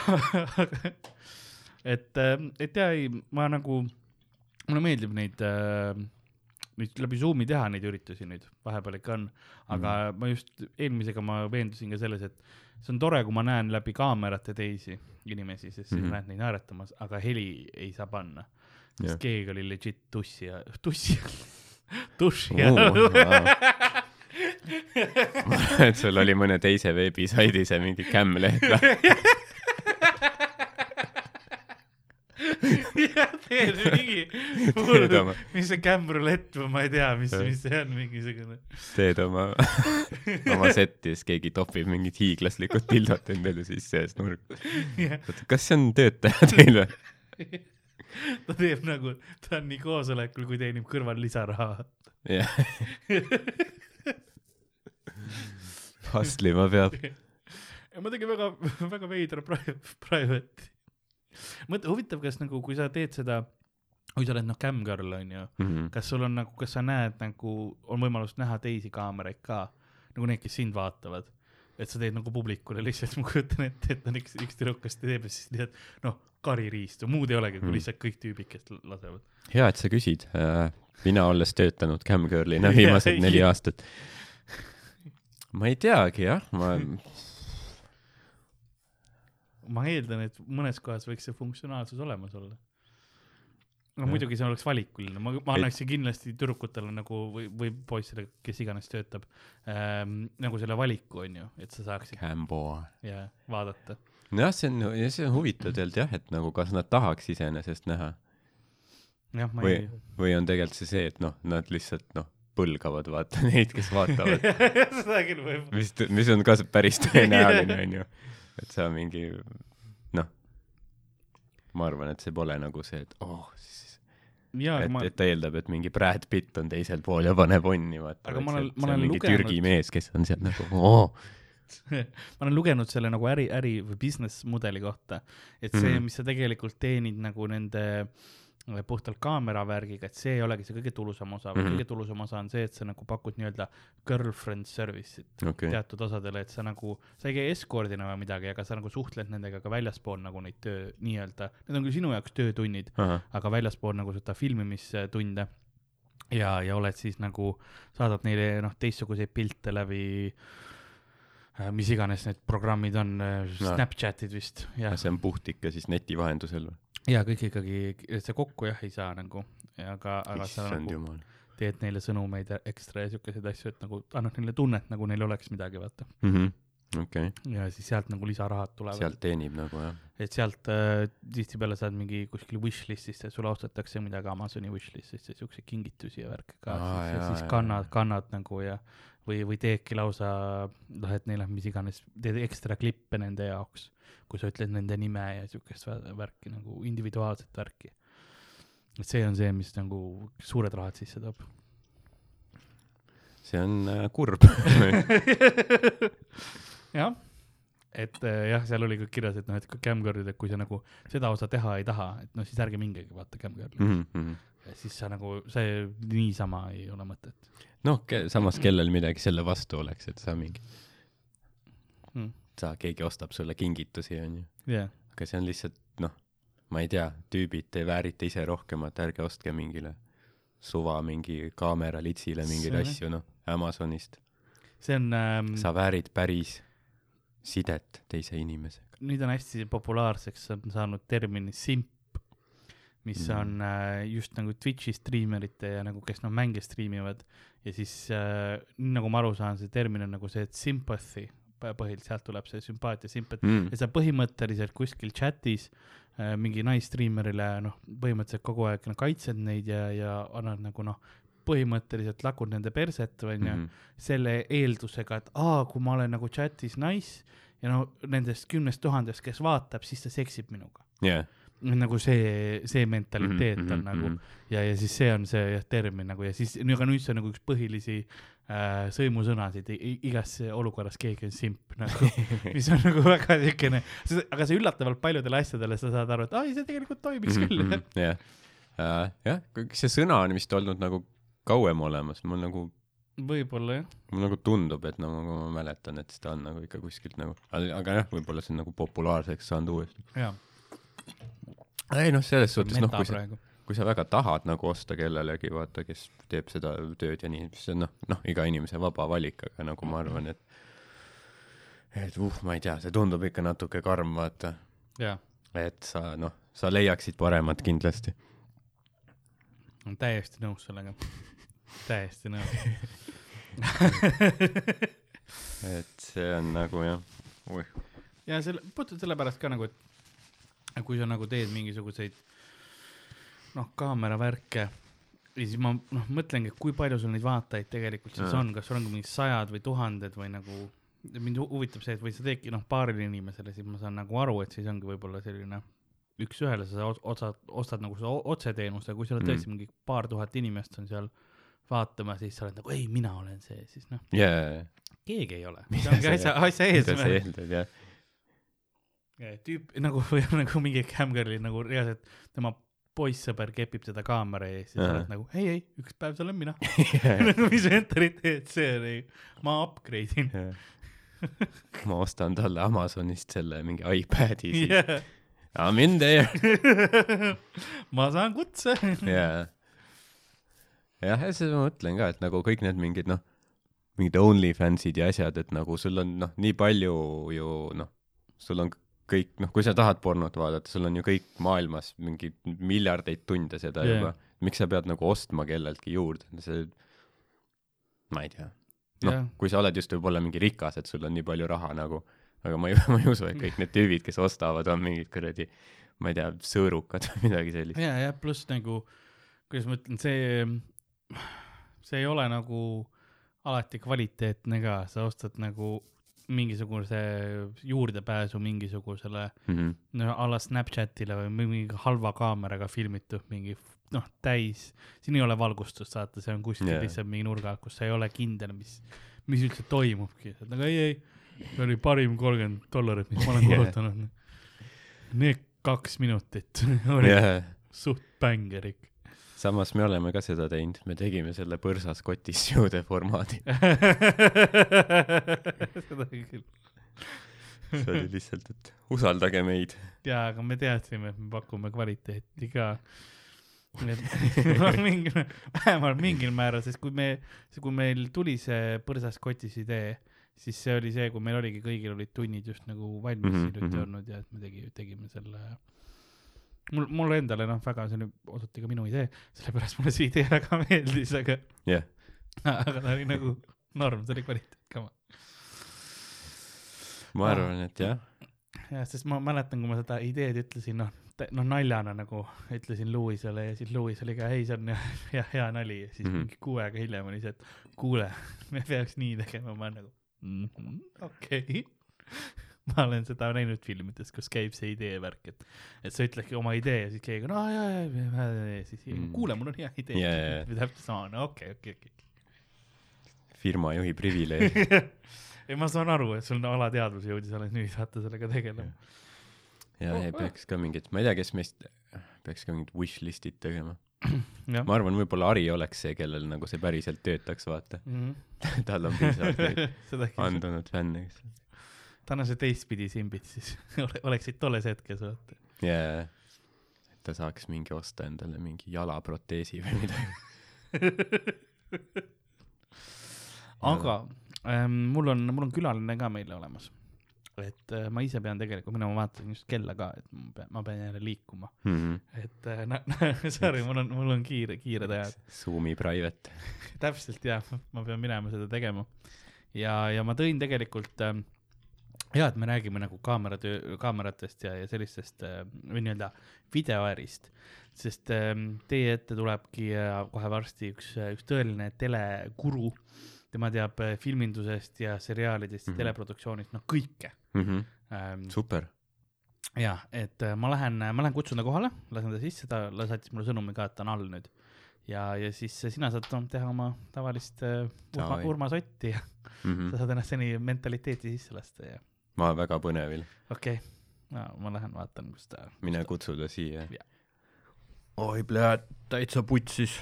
[SPEAKER 1] aga, et, et ja ei, ma nagu, mulle meeldib neid äh, nüüd läbi Zoomi teha neid üritusi nüüd, vahepeal ikka on, aga mm. ma just eelmisega ma veendusin ka selles, et see on tore, kui ma näen läbi kaamerate teisi inimesi, sest siis mm. -hmm. näed neid naeratamas, aga heli ei saa panna. sest
[SPEAKER 2] Jah.
[SPEAKER 1] keegi oli legit tussi ja, tussi, duši all.
[SPEAKER 2] et sul oli mõne teise veebisaidi see mingi cam-leht lahti.
[SPEAKER 1] jah, teed mingi mis see kämbrulett või ma ei tea, mis, mis see on, mingisugune.
[SPEAKER 2] teed oma, oma setti ja siis keegi topib mingit hiiglaslikud pildot endale sisse ja siis nurk. kas see on töötaja teil või?
[SPEAKER 1] ta teeb nagu, ta on nii koosolekul, kui teenib kõrval lisaraha.
[SPEAKER 2] jah. hustlima peab.
[SPEAKER 1] ja ma tegin väga, väga veidra pri- private'i. mõtle, huvitav, kas nagu, kui sa teed seda, kui sa oled noh, cam girl on ju,
[SPEAKER 2] Mhm.
[SPEAKER 1] kas sul on nagu, kas sa näed nagu, on võimalus näha teisi kaameraid ka, nagu need, kes sind vaatavad? et sa teed nagu publikule lihtsalt, ma kujutan ette, et on üks, üks tüdrukas teeb ja siis lihtsalt noh, kaririistu, muud ei olegi, kui
[SPEAKER 2] Mm.
[SPEAKER 1] lihtsalt kõik tüübid, kes lasevad.
[SPEAKER 2] hea, et sa küsid. mina olles töötanud cam-girl'ina viimased neli aastat. ma ei teagi jah, ma,
[SPEAKER 1] ma eeldan, et mõnes kohas võiks see funktsionaalsus olemas olla. no
[SPEAKER 2] Jah.
[SPEAKER 1] muidugi see oleks valikuline, ma, ma annaksin kindlasti tüdrukutele nagu või, või poisile, kes iganes töötab ähm,, nagu selle valiku on ju, et sa saaksid ja vaadata.
[SPEAKER 2] nojah, see on, see on huvitav tegelikult jah, et nagu kas nad tahaks iseenesest näha või või on tegelikult see see, et noh, nad lihtsalt noh, põlgavad vaata neid, kes vaatavad,
[SPEAKER 1] seda küll võib.
[SPEAKER 2] mis, mis on ka päris tõenäoline onju, et sa mingi noh, ma arvan, et see pole nagu see, et oh, siis
[SPEAKER 1] jaa,
[SPEAKER 2] et
[SPEAKER 1] ma,
[SPEAKER 2] et ta eeldab, et mingi Brad Pitt on teisel pool ja paneb onni, vaata.
[SPEAKER 1] Aga ma olen- ma
[SPEAKER 2] see on
[SPEAKER 1] olen lugenud-
[SPEAKER 2] Türgi mees, kes on seal nagu oo,
[SPEAKER 1] ma olen lugenud selle nagu äri, äri või business mudeli kohta, et see mm. -hmm. mis sa tegelikult teenid nagu nende puhtalt kaameravärgiga, et see ei olegi see kõige tulusam osa, vaid
[SPEAKER 2] Mhm.
[SPEAKER 1] kõige tulusam osa on see, et sa nagu pakud nii-öelda girlfriend service'it
[SPEAKER 2] okei,
[SPEAKER 1] teatud osadele, et sa nagu, sa ei käi eskordina või midagi, aga sa nagu suhtled nendega ka väljaspool nagu neid töö nii-öelda, need on küll sinu jaoks töötunnid,
[SPEAKER 2] ahah,
[SPEAKER 1] aga väljaspool nagu seda filmimistunde ja, ja oled siis nagu, saadad neile noh, teistsuguseid pilte läbi äh, mis iganes need programmid on
[SPEAKER 2] No.
[SPEAKER 1] no., Snapchatid vist, jah,
[SPEAKER 2] see on puht ikka siis neti vahendusel või?
[SPEAKER 1] Ja kõik ikkagi, see kokku jah ei saa nagu, aga, aga sa nagu teed neile sõnumeid ekstra ja siukeseid asju, et nagu annad neile tunnet, nagu neil oleks midagi, vaata.
[SPEAKER 2] mm. -hmm. okei,
[SPEAKER 1] ja siis sealt nagu lisarahad tulevad.
[SPEAKER 2] sealt teenib nagu jah.
[SPEAKER 1] et sealt äh, tihtipeale saad mingi kuskil wishlist'ist ja sulle ostetakse midagi Amazoni wishlist'ist ja siukseid kingitusi ja värke ka
[SPEAKER 2] Aa,
[SPEAKER 1] siis, ja siis kannad kannad nagu ja või, või teedki lausa noh, et neil on mis iganes, teed ekstra klippe nende jaoks, kui sa ütled nende nime ja siukest vä- värki nagu individuaalset värki. et see on see, mis nagu suured rahad sisse toob.
[SPEAKER 2] see on äh, kurb
[SPEAKER 1] jah, et äh, jah, seal oli ka kirjas, et noh, et Camgirlid, et kui sa nagu seda osa teha ei taha, et noh, siis ärge mingegi vaata Camgirli mm.
[SPEAKER 2] -hmm.
[SPEAKER 1] Siis sa nagu, see niisama ei ole mõtet
[SPEAKER 2] noh, samas kellel midagi selle vastu oleks, et sa mingi,
[SPEAKER 1] mm..
[SPEAKER 2] sa, keegi ostab sulle kingitusi, onju.
[SPEAKER 1] jah,
[SPEAKER 2] aga see on lihtsalt, noh, ma ei tea, tüübid, te väärite ise rohkemat, ärge ostke mingile suva mingi kaamera litsile mingeid
[SPEAKER 1] See-
[SPEAKER 2] asju, noh, Amazonist.
[SPEAKER 1] see on ähm,,
[SPEAKER 2] sa väärid päris sidet teise inimesega.
[SPEAKER 1] nüüd on hästi populaarseks on saanud termin simp, mis
[SPEAKER 2] Mm.
[SPEAKER 1] on äh, just nagu Twitch'i striimerite ja nagu, kes noh mänge striimivad ja siis äh, nagu ma aru saan, see termin on nagu see, sympathy põ- põhiliselt sealt tuleb see sümpaatia, sympathy
[SPEAKER 2] Mm.
[SPEAKER 1] ja sa põhimõtteliselt kuskil chatis äh, mingi naisstriimerile noh, põhimõtteliselt kogu aeg no, kaitsed neid ja, ja annad nagu noh, põhimõtteliselt lakud nende perset onju
[SPEAKER 2] Mhm.
[SPEAKER 1] selle eeldusega, et aa, kui ma olen nagu chatis nice ja no nendest kümnest tuhandest, kes vaatab, siis ta seksib minuga.
[SPEAKER 2] jah.
[SPEAKER 1] Nagu see, see mentaliteet
[SPEAKER 2] Mhm,
[SPEAKER 1] on nagu. ja, ja siis see on see jah termin nagu ja siis, aga nüüd see on nagu üks põhilisi äh, sõimusõnasid igas olukorras keegi on simp nagu, mis on nagu väga siukene, aga see üllatavalt paljudele asjadele sa saad aru, et ai, see tegelikult toimiks küll
[SPEAKER 2] Mhm, jah, jah, see sõna on vist olnud nagu kauem olemas, mul nagu,
[SPEAKER 1] võib-olla jah,
[SPEAKER 2] mul nagu tundub, et nagu ma mäletan, et seda on nagu ikka kuskilt nagu, aga jah, võib-olla see on nagu populaarseks saanud uuesti.
[SPEAKER 1] jaa,
[SPEAKER 2] ei noh, selles suhtes noh, kui sa, kui sa väga tahad nagu osta kellelegi, vaata, kes teeb seda tööd ja nii, see on noh, noh, iga inimese vaba valik, aga nagu ma arvan, et et uh, ma ei tea, see tundub ikka natuke karm, vaata,
[SPEAKER 1] jaa,
[SPEAKER 2] et sa noh, sa leiaksid paremat kindlasti.
[SPEAKER 1] olen täiesti nõus sellega, täiesti nõus.
[SPEAKER 2] et see on nagu jah, oih,
[SPEAKER 1] ja selle, puhtalt sellepärast ka nagu, et kui sa nagu teed mingisuguseid noh, kaameravärke ja siis ma noh, mõtlengi, et kui palju sul neid vaatajaid tegelikult siis
[SPEAKER 2] Jaa.
[SPEAKER 1] on, kas sul on mingi sajad või tuhanded või nagu mind hu- huvitab see, et või sa teedki noh, paarile inimesele, siis ma saan nagu aru, et siis ongi võib-olla selline üks-ühele sa otsad, ostad nagu seda otseteenust, aga kui sul on
[SPEAKER 2] Mm.
[SPEAKER 1] tõesti mingi paar tuhat inimest on seal vaatama, siis sa oled nagu ei, mina olen see, siis noh,
[SPEAKER 2] jaa,
[SPEAKER 1] keegi ei ole. See ongi
[SPEAKER 2] sa-
[SPEAKER 1] asja, asja eesmärk. Tüüp nagu või nagu mingi camgirl'i nagu reaalselt tema poissõber kepib teda kaamera ees ja sa oled nagu ei, ei, üks päev see olen mina. nagu mis mentaliteet see oli, ma upgrade in
[SPEAKER 2] ma ostan talle Amazonist selle mingi iPad'i siis
[SPEAKER 1] yeah..
[SPEAKER 2] I m in there.
[SPEAKER 1] ma saan kutse.
[SPEAKER 2] jaa. jah, ja seda ma mõtlen ka, et nagu kõik need mingid noh, mingid OnlyFansid ja asjad, et nagu sul on noh, nii palju ju noh, sul on kõik noh, kui sa tahad pornot vaadata, sul on ju kõik maailmas mingi miljardeid tunde seda yeah. juba. miks sa pead nagu ostma kelleltki juurde, see, ma ei tea. noh yeah., kui sa oled just võib-olla mingi rikas, et sul on nii palju raha nagu, aga ma ei, ma ei usu, et kõik need tüübid, kes ostavad, on mingid kuradi, ma ei tea, sõõrukad või midagi sellist.
[SPEAKER 1] ja, ja pluss nagu, kuidas ma ütlen, see, see ei ole nagu alati kvaliteetne ka, sa ostad nagu mingisuguse juurdepääsu mingisugusele
[SPEAKER 2] Mhm.
[SPEAKER 1] no a la Snapchatile või mingi halva kaameraga filmitud mingi noh, täis, siin ei ole valgustust saata, see on kuskil yeah. lihtsalt mingi nurga kus sa ei ole kindel, mis, mis üldse toimubki, nagu ei, ei, see oli parim kolmkümmend dollarit, mis ma olen kulutanud. Need kaks minutit olid
[SPEAKER 2] jah,
[SPEAKER 1] suht bängerik.
[SPEAKER 2] Samas me oleme ka seda teinud, me tegime selle põrsas kotis jõude formaadi.
[SPEAKER 1] seda küll.
[SPEAKER 2] see oli lihtsalt, et usaldage meid.
[SPEAKER 1] jaa, aga me teadsime, et me pakume kvaliteeti ka. mingi, vähemalt mingil määral, sest kui me, kui meil tuli see põrsas kotis idee, siis see oli see, kui meil oligi, kõigil olid tunnid just nagu valmis hiljuti
[SPEAKER 2] mhm.
[SPEAKER 1] olnud ja et me tegi, tegime selle. mul, mulle endale noh, väga see oli osati ka minu idee, sellepärast mulle see idee väga meeldis, aga,
[SPEAKER 2] jah,
[SPEAKER 1] aga ta oli nagu norm, see oli kvaliteet ka.
[SPEAKER 2] ma arvan, et jah,
[SPEAKER 1] jah, sest ma mäletan, kui ma seda ideed ütlesin, noh, noh naljana nagu ütlesin Lewisele ja siis Lewis oli ka, ei, see on hea, hea, hea nali ja siis mm. -hmm. mingi kuu aega hiljem oli see, et kuule, me peaks nii tegema, ma olen nagu mm -hmm, okei okay.. ma olen seda näinud filmides, kus käib see idee värk, et, et sa ütledki oma idee ja siis keegi on, aa jaa, jaa, jaa, siis
[SPEAKER 2] Mm.
[SPEAKER 1] kuule, mul on hea idee
[SPEAKER 2] jaa, jaa.
[SPEAKER 1] või täpselt sama, no okei, okei, okei.
[SPEAKER 2] firma juhi privileeg.
[SPEAKER 1] ei, ma saan aru, et sul on alateadvus jõudis alles nüüd vaata sellega tegelema.
[SPEAKER 2] ja ei peaks ka mingit, ma ei tea, kes meist peaks ka mingid wish list'id tegema.
[SPEAKER 1] jah.
[SPEAKER 2] ma arvan, võib-olla Ari oleks see, kellel nagu see päriselt töötaks, vaata.
[SPEAKER 1] Mhm.
[SPEAKER 2] tal on piisavalt andunud fänne, kes.
[SPEAKER 1] Täna see teistpidi simbid siis ole- oleksid tolles hetkes vaata.
[SPEAKER 2] jaa, et ta saaks mingi osta endale mingi jalaproteesi või midagi.
[SPEAKER 1] aga ähm, mul on, mul on külaline ka meile olemas. et äh, ma ise pean tegelikult minema, ma vaatasin just kella ka, et ma pean, ma pean jälle liikuma,
[SPEAKER 2] Mhm.
[SPEAKER 1] et äh, nä- sorry, mul on, mul on kiire, kiired ajad.
[SPEAKER 2] Zoomi private.
[SPEAKER 1] täpselt jah, ma pean minema seda tegema. ja, ja ma tõin tegelikult ähm, hea, et me räägime nagu kaameratöö, kaameratest ja, ja sellistest äh, või nii-öelda videoärist, sest ähm, teie ette tulebki äh, kohe varsti üks, üks tõeline telekuru. tema teab äh, filmindusest ja seriaalidest ja mm
[SPEAKER 2] Mhm.
[SPEAKER 1] -hmm. teleproduktsioonist, noh kõike ähm,.
[SPEAKER 2] super.
[SPEAKER 1] ja et äh, ma lähen, ma lähen kutsun ta kohale, lasen ta sisse, ta saatis mulle sõnumi ka, et ta on all nüüd. ja, ja siis sina saad teha oma tavalist äh, Urma. Urmas Otti ja sa saad ennast seni mentaliteeti sisse lasta ja
[SPEAKER 2] ma olen väga põnevil,
[SPEAKER 1] okei okay. no,, ma lähen vaatan, kus ta.
[SPEAKER 2] mine kutsu ta siia oi, pljääd, täitsa putsis.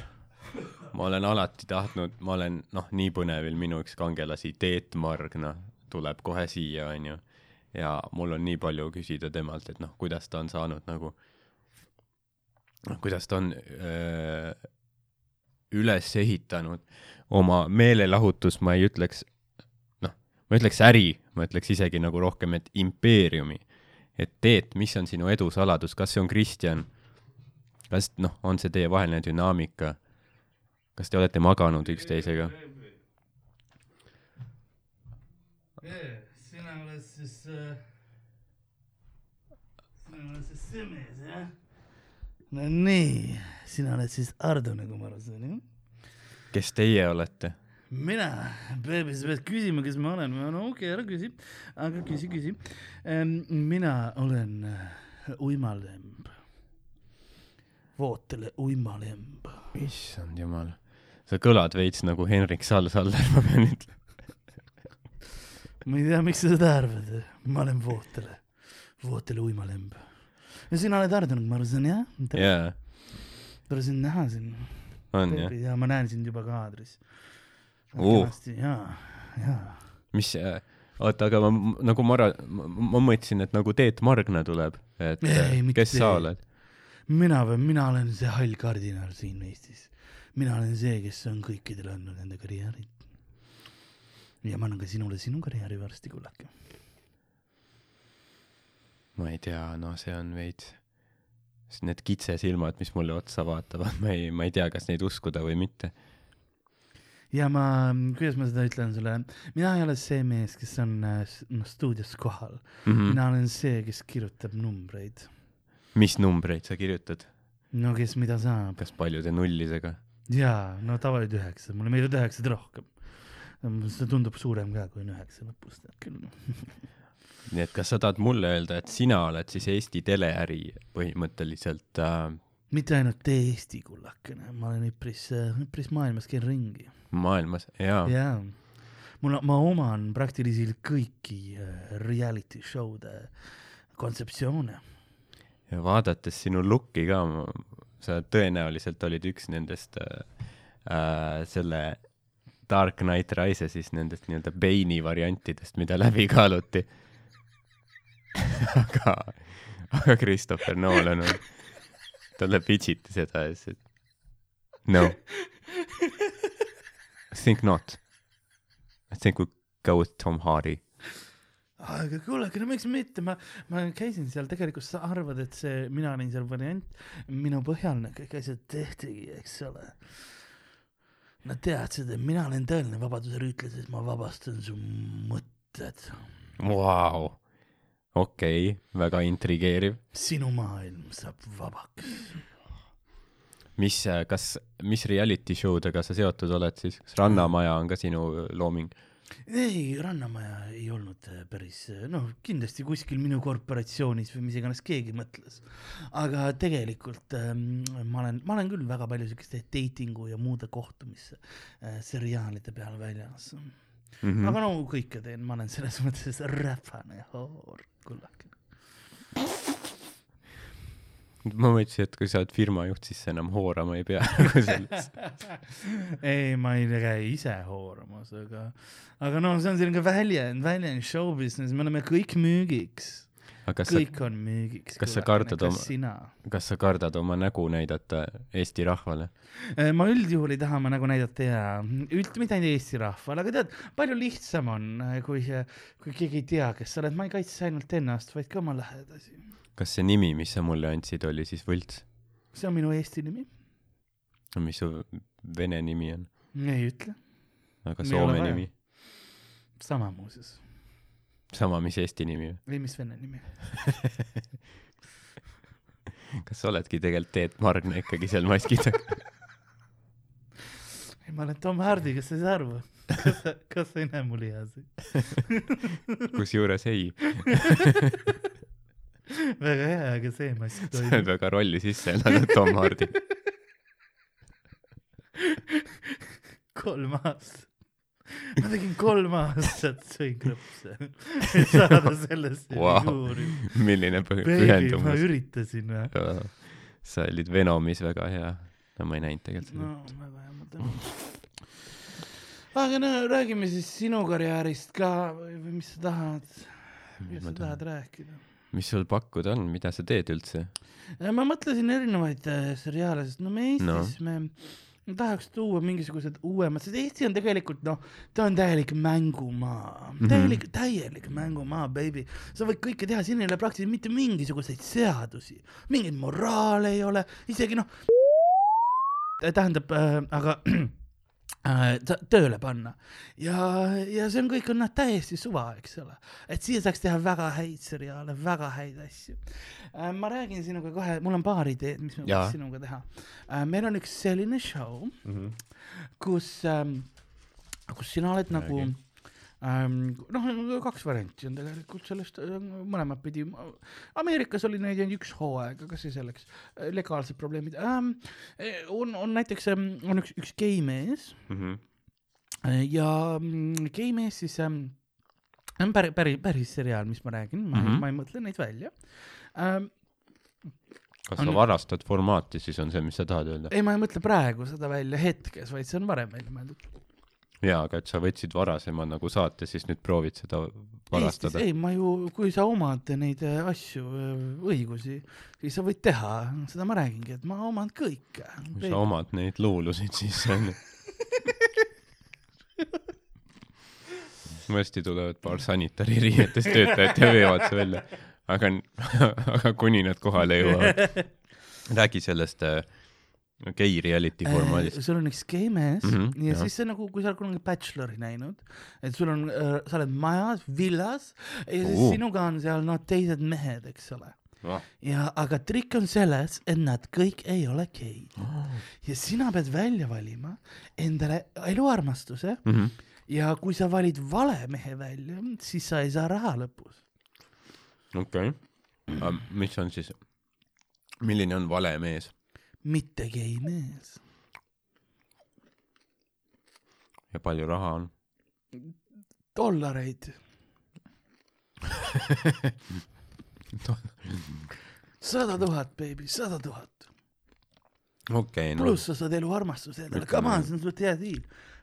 [SPEAKER 2] ma olen alati tahtnud, ma olen noh, nii põnevil, minu üks kangelasi, Teet Marg, noh, tuleb kohe siia, onju. ja mul on nii palju küsida temalt, et noh, kuidas ta on saanud nagu, noh, kuidas ta on öö, üles ehitanud oma meelelahutus, ma ei ütleks, noh, ma ütleks äri, ma ütleks isegi nagu rohkem, et impeeriumi. et Teet, mis on sinu edu saladus, kas see on Kristjan? kas noh, on see teievaheline dünaamika? kas te olete maganud üksteisega?
[SPEAKER 1] sina oled siis äh,, sina oled siis mees, jah? No nii, sina oled siis Ardo, nagu ma aru saan, jah?
[SPEAKER 2] kes teie olete?
[SPEAKER 1] mina, beebi, sa pead küsima, kes ma olen, no okei okay,, ära küsi, aga küsi, küsi. mina olen äh, uimalemb, vootele uimalemb.
[SPEAKER 2] issand jumal, sa kõlad veits nagu Henrik Sall-Saller, ma pean ütlema.
[SPEAKER 1] ma ei tea, miks sa seda arvad, ma olen vootele, vootele uimalemb. Ja sina oled nagu ma aru saan, jah?
[SPEAKER 2] jaa,
[SPEAKER 1] tore sind näha siin.
[SPEAKER 2] on jah.
[SPEAKER 1] ja ma näen sind juba kaadris.
[SPEAKER 2] Uh.
[SPEAKER 1] jaa, jaa.
[SPEAKER 2] mis, oota, aga ma nagu ma, ma, mõtlesin, et nagu Teet Margna tuleb, et
[SPEAKER 1] Ei, mitte
[SPEAKER 2] kes sa oled?
[SPEAKER 1] mina või mina olen see hall kardinal siin Eestis. mina olen see, kes on kõikidele andnud enda karjäärid. ja ma annan ka sinule sinu karjääri varsti, kullake.
[SPEAKER 2] Ma ei tea, no see on veits, need kitsesilmad, mis mulle otsa vaatavad, ma ei, ma ei tea, kas neid uskuda või mitte.
[SPEAKER 1] ja ma, kuidas ma seda ütlen sulle, mina ei ole see mees, kes on äh, noh stuudios kohal mm.,
[SPEAKER 2] Mm.
[SPEAKER 1] mina olen see, kes kirjutab numbreid.
[SPEAKER 2] mis numbreid sa kirjutad,
[SPEAKER 1] no kes mida saab.
[SPEAKER 2] kas paljude nullidega?
[SPEAKER 1] jaa, no tavaliselt üheksa, mulle meeldivad üheksad rohkem. see tundub suurem ka, kui on üheksa lõpus, tead küll.
[SPEAKER 2] nii et kas sa tahad mulle öelda, et sina oled siis Eesti teleäri põhimõtteliselt äh,
[SPEAKER 1] mitte ainult Eesti kullakene, ma olen üpris, üpris maailmas käin ringi.
[SPEAKER 2] maailmas, jaa ja.,
[SPEAKER 1] jaa, mul ma oman praktiliselt kõiki äh, reality show'de kontseptsioone.
[SPEAKER 2] ja vaadates sinu looki ka, sa tõenäoliselt olid üks nendest äh, äh, selle Dark Knight Rise'is nendest nii-öelda Bane'i variantidest, mida läbi kaaluti. aga, aga Christopher Nolan on, talle pitchiti seda ja siis, et no, I think not. I think we go with Tom Hardy.
[SPEAKER 1] aga kuule, aga no miks mitte, ma, ma käisin seal, tegelikult sa arvad, et see, mina olin seal variant, minu põhjal need kõik asjad tehtigi, eks ole. Nad teadsid, et mina olen tõeline vabaduse rüütlis, et ma vabastan su mõtted.
[SPEAKER 2] Vau, okei, väga intrigeeriv.
[SPEAKER 1] sinu maailm saab vabaks.
[SPEAKER 2] mis, kas, mis reality show dega sa seotud oled siis, kas Rannamaja on ka sinu looming?
[SPEAKER 1] ei, Rannamaja ei olnud äh, päris, noh, kindlasti kuskil minu korporatsioonis või mis iganes keegi mõtles. aga tegelikult ähm, ma olen, ma olen küll väga palju siukeste dating'u ja muude kohtumiste äh, seriaalide peal väljas mm.
[SPEAKER 2] Mm
[SPEAKER 1] -hmm. aga no kõike teen, ma olen selles mõttes räpane hoor, kullake.
[SPEAKER 2] ma mõtlesin, et kui sa oled firma juht, siis sa enam hoorama ei pea nagu selles.
[SPEAKER 1] ei, ma ei käi ise hooramas, aga, aga noh, see on selline väljend, väljend show business, me oleme kõik müügiks,
[SPEAKER 2] kas sa,
[SPEAKER 1] kõik on müügiks.
[SPEAKER 2] kas sa kardad oma- kas sa kardad oma nägu näidata Eesti rahvale?
[SPEAKER 1] Äh, ma üldjuhul ei taha oma nägu näidata ja üld-, mitte ainult Eesti rahvale, aga tead, palju lihtsam on, kui, kui keegi ei tea, kes sa oled, ma ei kaitse ainult ennast, vaid ka oma lähedasi.
[SPEAKER 2] kas see nimi, mis sa mulle andsid, oli siis võlts?
[SPEAKER 1] see on minu Eesti nimi,
[SPEAKER 2] mis su vene nimi on?
[SPEAKER 1] ei ütle,
[SPEAKER 2] aga soome nimi?
[SPEAKER 1] sama muuseas,
[SPEAKER 2] sama, mis Eesti nimi või?
[SPEAKER 1] või mis vene nimi.
[SPEAKER 2] kas sa oledki tegelikult Teet Margna ikkagi seal maski taga?
[SPEAKER 1] ei, ma olen Tom Hardy, sa ei saa aru? kas sa, kas sa ei näe mu lihasid?
[SPEAKER 2] kusjuures ei,
[SPEAKER 1] väga hea, aga see mask
[SPEAKER 2] sa oled
[SPEAKER 1] toimib.
[SPEAKER 2] väga rolli sisse elanud, Tom Hardy.
[SPEAKER 1] kolm aastat. Ma tegin kolm aastat, sõin krõpse, et saada sellesse
[SPEAKER 2] Vau.
[SPEAKER 1] figuuri.
[SPEAKER 2] milline pü-
[SPEAKER 1] Baby, ma
[SPEAKER 2] pühendumus.
[SPEAKER 1] üritasin või?
[SPEAKER 2] sa olid Venomis väga hea. no ma ei näinud tegelikult
[SPEAKER 1] no
[SPEAKER 2] seda.
[SPEAKER 1] väga hea, ma tänan. aga no räägime siis sinu karjäärist ka või mis sa tahad, mis sa tahad rääkida?
[SPEAKER 2] mis sul pakkuda on, mida sa teed üldse?
[SPEAKER 1] ma mõtlesin erinevaid äh, seriaale, sest no me Eestis
[SPEAKER 2] No.
[SPEAKER 1] no. me ma tahaks tuua mingisugused uuemad, sest Eesti on tegelikult noh, ta on täielik mängumaa mm. -hmm. täielik, täielik mängumaa, baby. sa võid kõike teha, siin ei ole praktiliselt mitte mingisuguseid seadusi, mingeid moraale ei ole, isegi noh, tähendab äh,, aga tööle panna ja, ja see on kõik on noh täiesti suva, eks ole, et siia saaks teha väga häid seriaale, väga häid asju äh,. ma räägin sinuga kohe, mul on paar ideed, mis me võiks sinuga teha äh,. meil on üks selline show, kus ähm,, kus sina oled nagu
[SPEAKER 2] Räägi.
[SPEAKER 1] ähm, noh, kaks varianti on tegelikult sellest äh, mõlemat pidi. Ameerikas oli neid ainult üks hooaeg, aga see selleks, legaalsed probleemid ähm,. on, on näiteks on üks, üks gei mees
[SPEAKER 2] Mhm.
[SPEAKER 1] äh, ja mm, gei mees siis ähm, on päris, päris, päris seriaal, mis ma räägin, ma mm. -hmm. ma ei mõtle neid välja ähm,.
[SPEAKER 2] kas
[SPEAKER 1] On-
[SPEAKER 2] sa varastad formaati, siis on see, mis sa tahad öelda?
[SPEAKER 1] ei, ma ei mõtle praegu seda välja hetkes, vaid see on varem välja mõeldud.
[SPEAKER 2] jaa, aga et sa võtsid varasema nagu saate, siis nüüd proovid seda varastada.
[SPEAKER 1] ei, ma ju, kui sa omad neid äh, asju, õigusi, siis sa võid teha, seda ma räägingi, et ma oman kõike.
[SPEAKER 2] kui sa omad neid luulusid, siis see on varsti tulevad paar sanitariiriietes töötajat ja veevad su välja. aga, aga kuni nad kohale jõuavad. räägi sellest äh, gei reality formaadist.
[SPEAKER 1] sul on üks gei mees mm -hmm, ja
[SPEAKER 2] jah.
[SPEAKER 1] siis see nagu, kui sa oled kunagi Bachelori näinud, et sul on äh,, sa oled majas, villas ja siis
[SPEAKER 2] Oo.
[SPEAKER 1] sinuga on seal noh, teised mehed, eks ole. ja, aga trikk on selles, et nad kõik ei ole geid ja sina pead välja valima endale eluarmastuse
[SPEAKER 2] Mhm.
[SPEAKER 1] ja kui sa valid vale mehe välja, siis sa ei saa raha lõpus.
[SPEAKER 2] okei. mis on siis, milline on vale mees?
[SPEAKER 1] Mitte gei mees.
[SPEAKER 2] ja palju raha on?
[SPEAKER 1] dollareid. sada tuhat, baby, sada tuhat.
[SPEAKER 2] okei, no
[SPEAKER 1] pluss sa saad elu armastuse endale, come on, see on suht hea diil.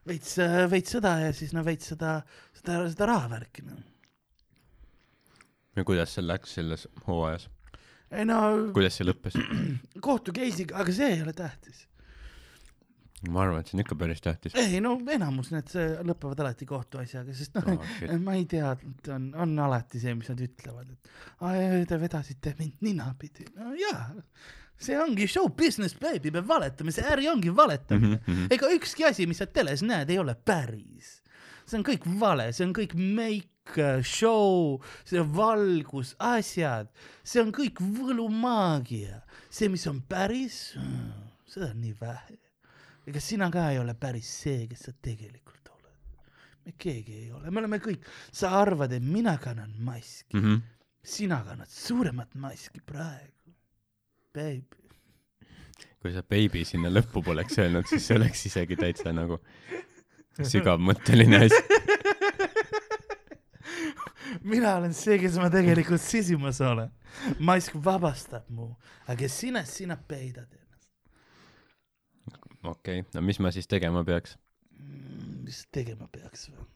[SPEAKER 1] veits, veits seda ja siis no veits seda, seda, seda rahavärki noh.
[SPEAKER 2] ja kuidas seal läks selles hooajas,
[SPEAKER 1] ei no
[SPEAKER 2] kuidas see lõppes?
[SPEAKER 1] kohtu case'iga, aga see ei ole tähtis.
[SPEAKER 2] ma arvan, et see on ikka päris tähtis.
[SPEAKER 1] ei no enamus need lõpevad alati kohtuasjaga, sest noh
[SPEAKER 2] Oh, shit.
[SPEAKER 1] ma ei tea, on, on alati see, mis nad ütlevad, et "Ai, te vedasite mind ninapidi. no jaa, see ongi show business baby, me valetame, see äri ongi valetamine mm. -hmm. ega ükski asi, mis sa teles näed, ei ole päris. see on kõik vale, see on kõik make, show, see valgus, asjad, see on kõik võlumaagia. see, mis on päris, seda on nii vähe. ega sina ka ei ole päris see, kes sa tegelikult oled. me keegi ei ole, me oleme kõik, sa arvad, et mina kannan maski,
[SPEAKER 2] Mhm.
[SPEAKER 1] sina kannad suuremat maski praegu, baby.
[SPEAKER 2] kui sa baby sinna lõppu poleks öelnud, siis see oleks isegi täitsa nagu sügavmõtteline asi.
[SPEAKER 1] mina olen see, kes ma tegelikult sisimas olen. mask vabastab mu, aga sina, sina peidad ennast.
[SPEAKER 2] okei okay., no mis ma siis tegema peaks?
[SPEAKER 1] mis tegema peaks või?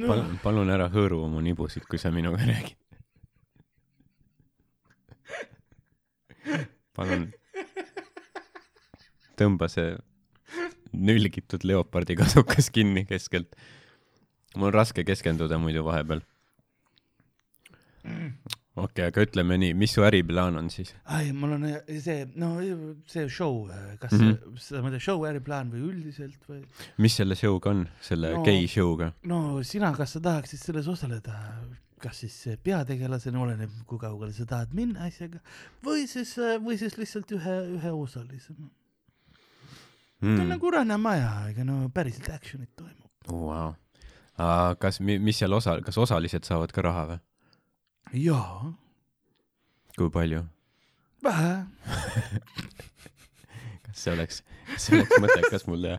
[SPEAKER 1] no
[SPEAKER 2] palun, palun ära hõõru mu nibusid, kui sa minuga räägid. palun tõmba see nülgitud leopardi kasukas kinni keskelt. Mul on raske keskenduda muidu vahepeal. okei okay,, aga ütleme nii, mis su äriplaan on siis?
[SPEAKER 1] ai, mul on äh, see, no see show, kas mm. -hmm. sa mõtled show äriplaan või üldiselt või?
[SPEAKER 2] mis selle show'ga on, selle
[SPEAKER 1] No.
[SPEAKER 2] gei show'ga?
[SPEAKER 1] no sina, kas sa tahaksid selles osaleda, kas siis peategelasena, oleneb, kui kaugele sa tahad minna asjaga, või siis, või siis lihtsalt ühe, ühe osalisena mm.. ta on
[SPEAKER 2] Mm.
[SPEAKER 1] nagu Rannamaja, ega no päriselt action'it toimub.
[SPEAKER 2] Wow. kas, mis seal osa, kas osalised saavad ka raha või?
[SPEAKER 1] jaa,
[SPEAKER 2] kui palju?
[SPEAKER 1] vähe.
[SPEAKER 2] kas see oleks, kas see oleks mõttekas mulle,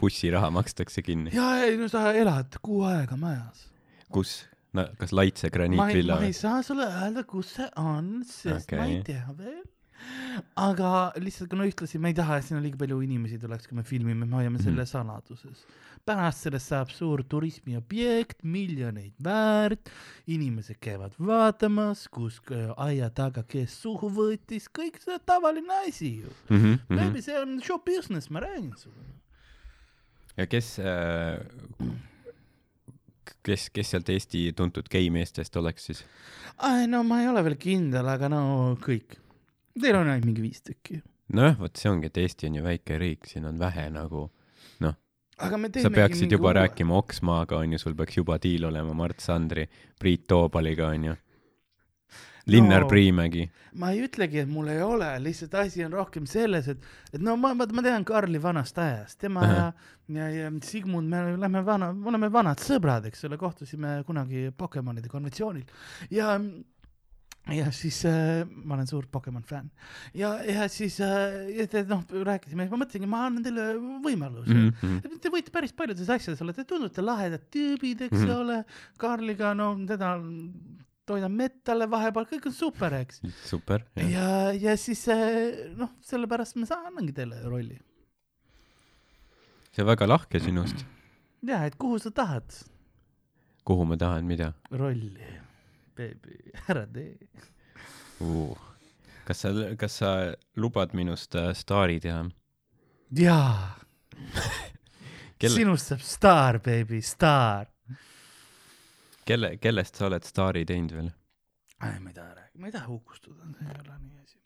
[SPEAKER 2] bussiraha makstakse kinni?
[SPEAKER 1] ja ei no sa elad kuu aega majas.
[SPEAKER 2] kus? no kas Laitse graniitvilla
[SPEAKER 1] ma ei
[SPEAKER 2] või?
[SPEAKER 1] saa sulle öelda, kus see on, sest okay. ma ei tea veel. Aga lihtsalt, no ühtlasi me ei taha, et sinna liiga palju inimesi tuleks, kui me filmime, me hoiame selle
[SPEAKER 2] Mhm.
[SPEAKER 1] saladuses. pärast sellest saab suur turismiobjekt, miljoneid väärt, inimesed käivad vaatamas, kus k- aia taga kes suhu võttis, kõik see tavaline asi ju.
[SPEAKER 2] Mhm,
[SPEAKER 1] Baby, see on show business, ma räägin sulle.
[SPEAKER 2] ja kes äh,, kes, kes sealt Eesti tuntud geimeestest oleks siis?
[SPEAKER 1] no ma ei ole veel kindel, aga no kõik. Teil on ainult mingi viis tükki.
[SPEAKER 2] nojah, vot see ongi, et Eesti on ju väike riik, siin on vähe nagu,
[SPEAKER 1] aga me
[SPEAKER 2] sa peaksid juba
[SPEAKER 1] uue-
[SPEAKER 2] rääkima Oksmaaga onju, sul peaks juba diil olema Mart Sandri, Priit Toobaliga onju. Linnar
[SPEAKER 1] No.
[SPEAKER 2] Priimägi.
[SPEAKER 1] ma ei ütlegi, et mul ei ole, lihtsalt asi on rohkem selles, et, et no ma, ma, ma tean Karli vanast ajast, tema ja, ja, ja Sigmund, me oleme vana, me oleme vanad sõbrad, eks ole, kohtusime kunagi Pokemonide konventsioonil ja ja siis äh, ma olen suur Pokemon fänn ja, ja siis äh, noh, rääkisime, ma mõtlesingi, ma annan teile võimaluse mm. -hmm. Te võite päris paljudes asjades olla, te tundute lahedad tüübid, eks mm. -hmm. ole, Karliga, no teda toidan mett talle vahepeal, kõik on super, eks.
[SPEAKER 2] super.
[SPEAKER 1] ja, ja siis eh, noh, sellepärast ma annangi teile rolli.
[SPEAKER 2] see on väga lahke sinust.
[SPEAKER 1] ja, et kuhu sa tahad
[SPEAKER 2] kuhu ma tahan, mida
[SPEAKER 1] rolli, beebi, ära tee.
[SPEAKER 2] uh.? kas sa, kas sa lubad minust äh, staari teha?
[SPEAKER 1] jaa,
[SPEAKER 2] kelle,
[SPEAKER 1] sinust saab staar, beebi, staar.
[SPEAKER 2] kelle, kellest sa oled staari teinud veel?
[SPEAKER 1] ma ei taha rääkida, ma ei taha hukustada, see ei ole nii asi.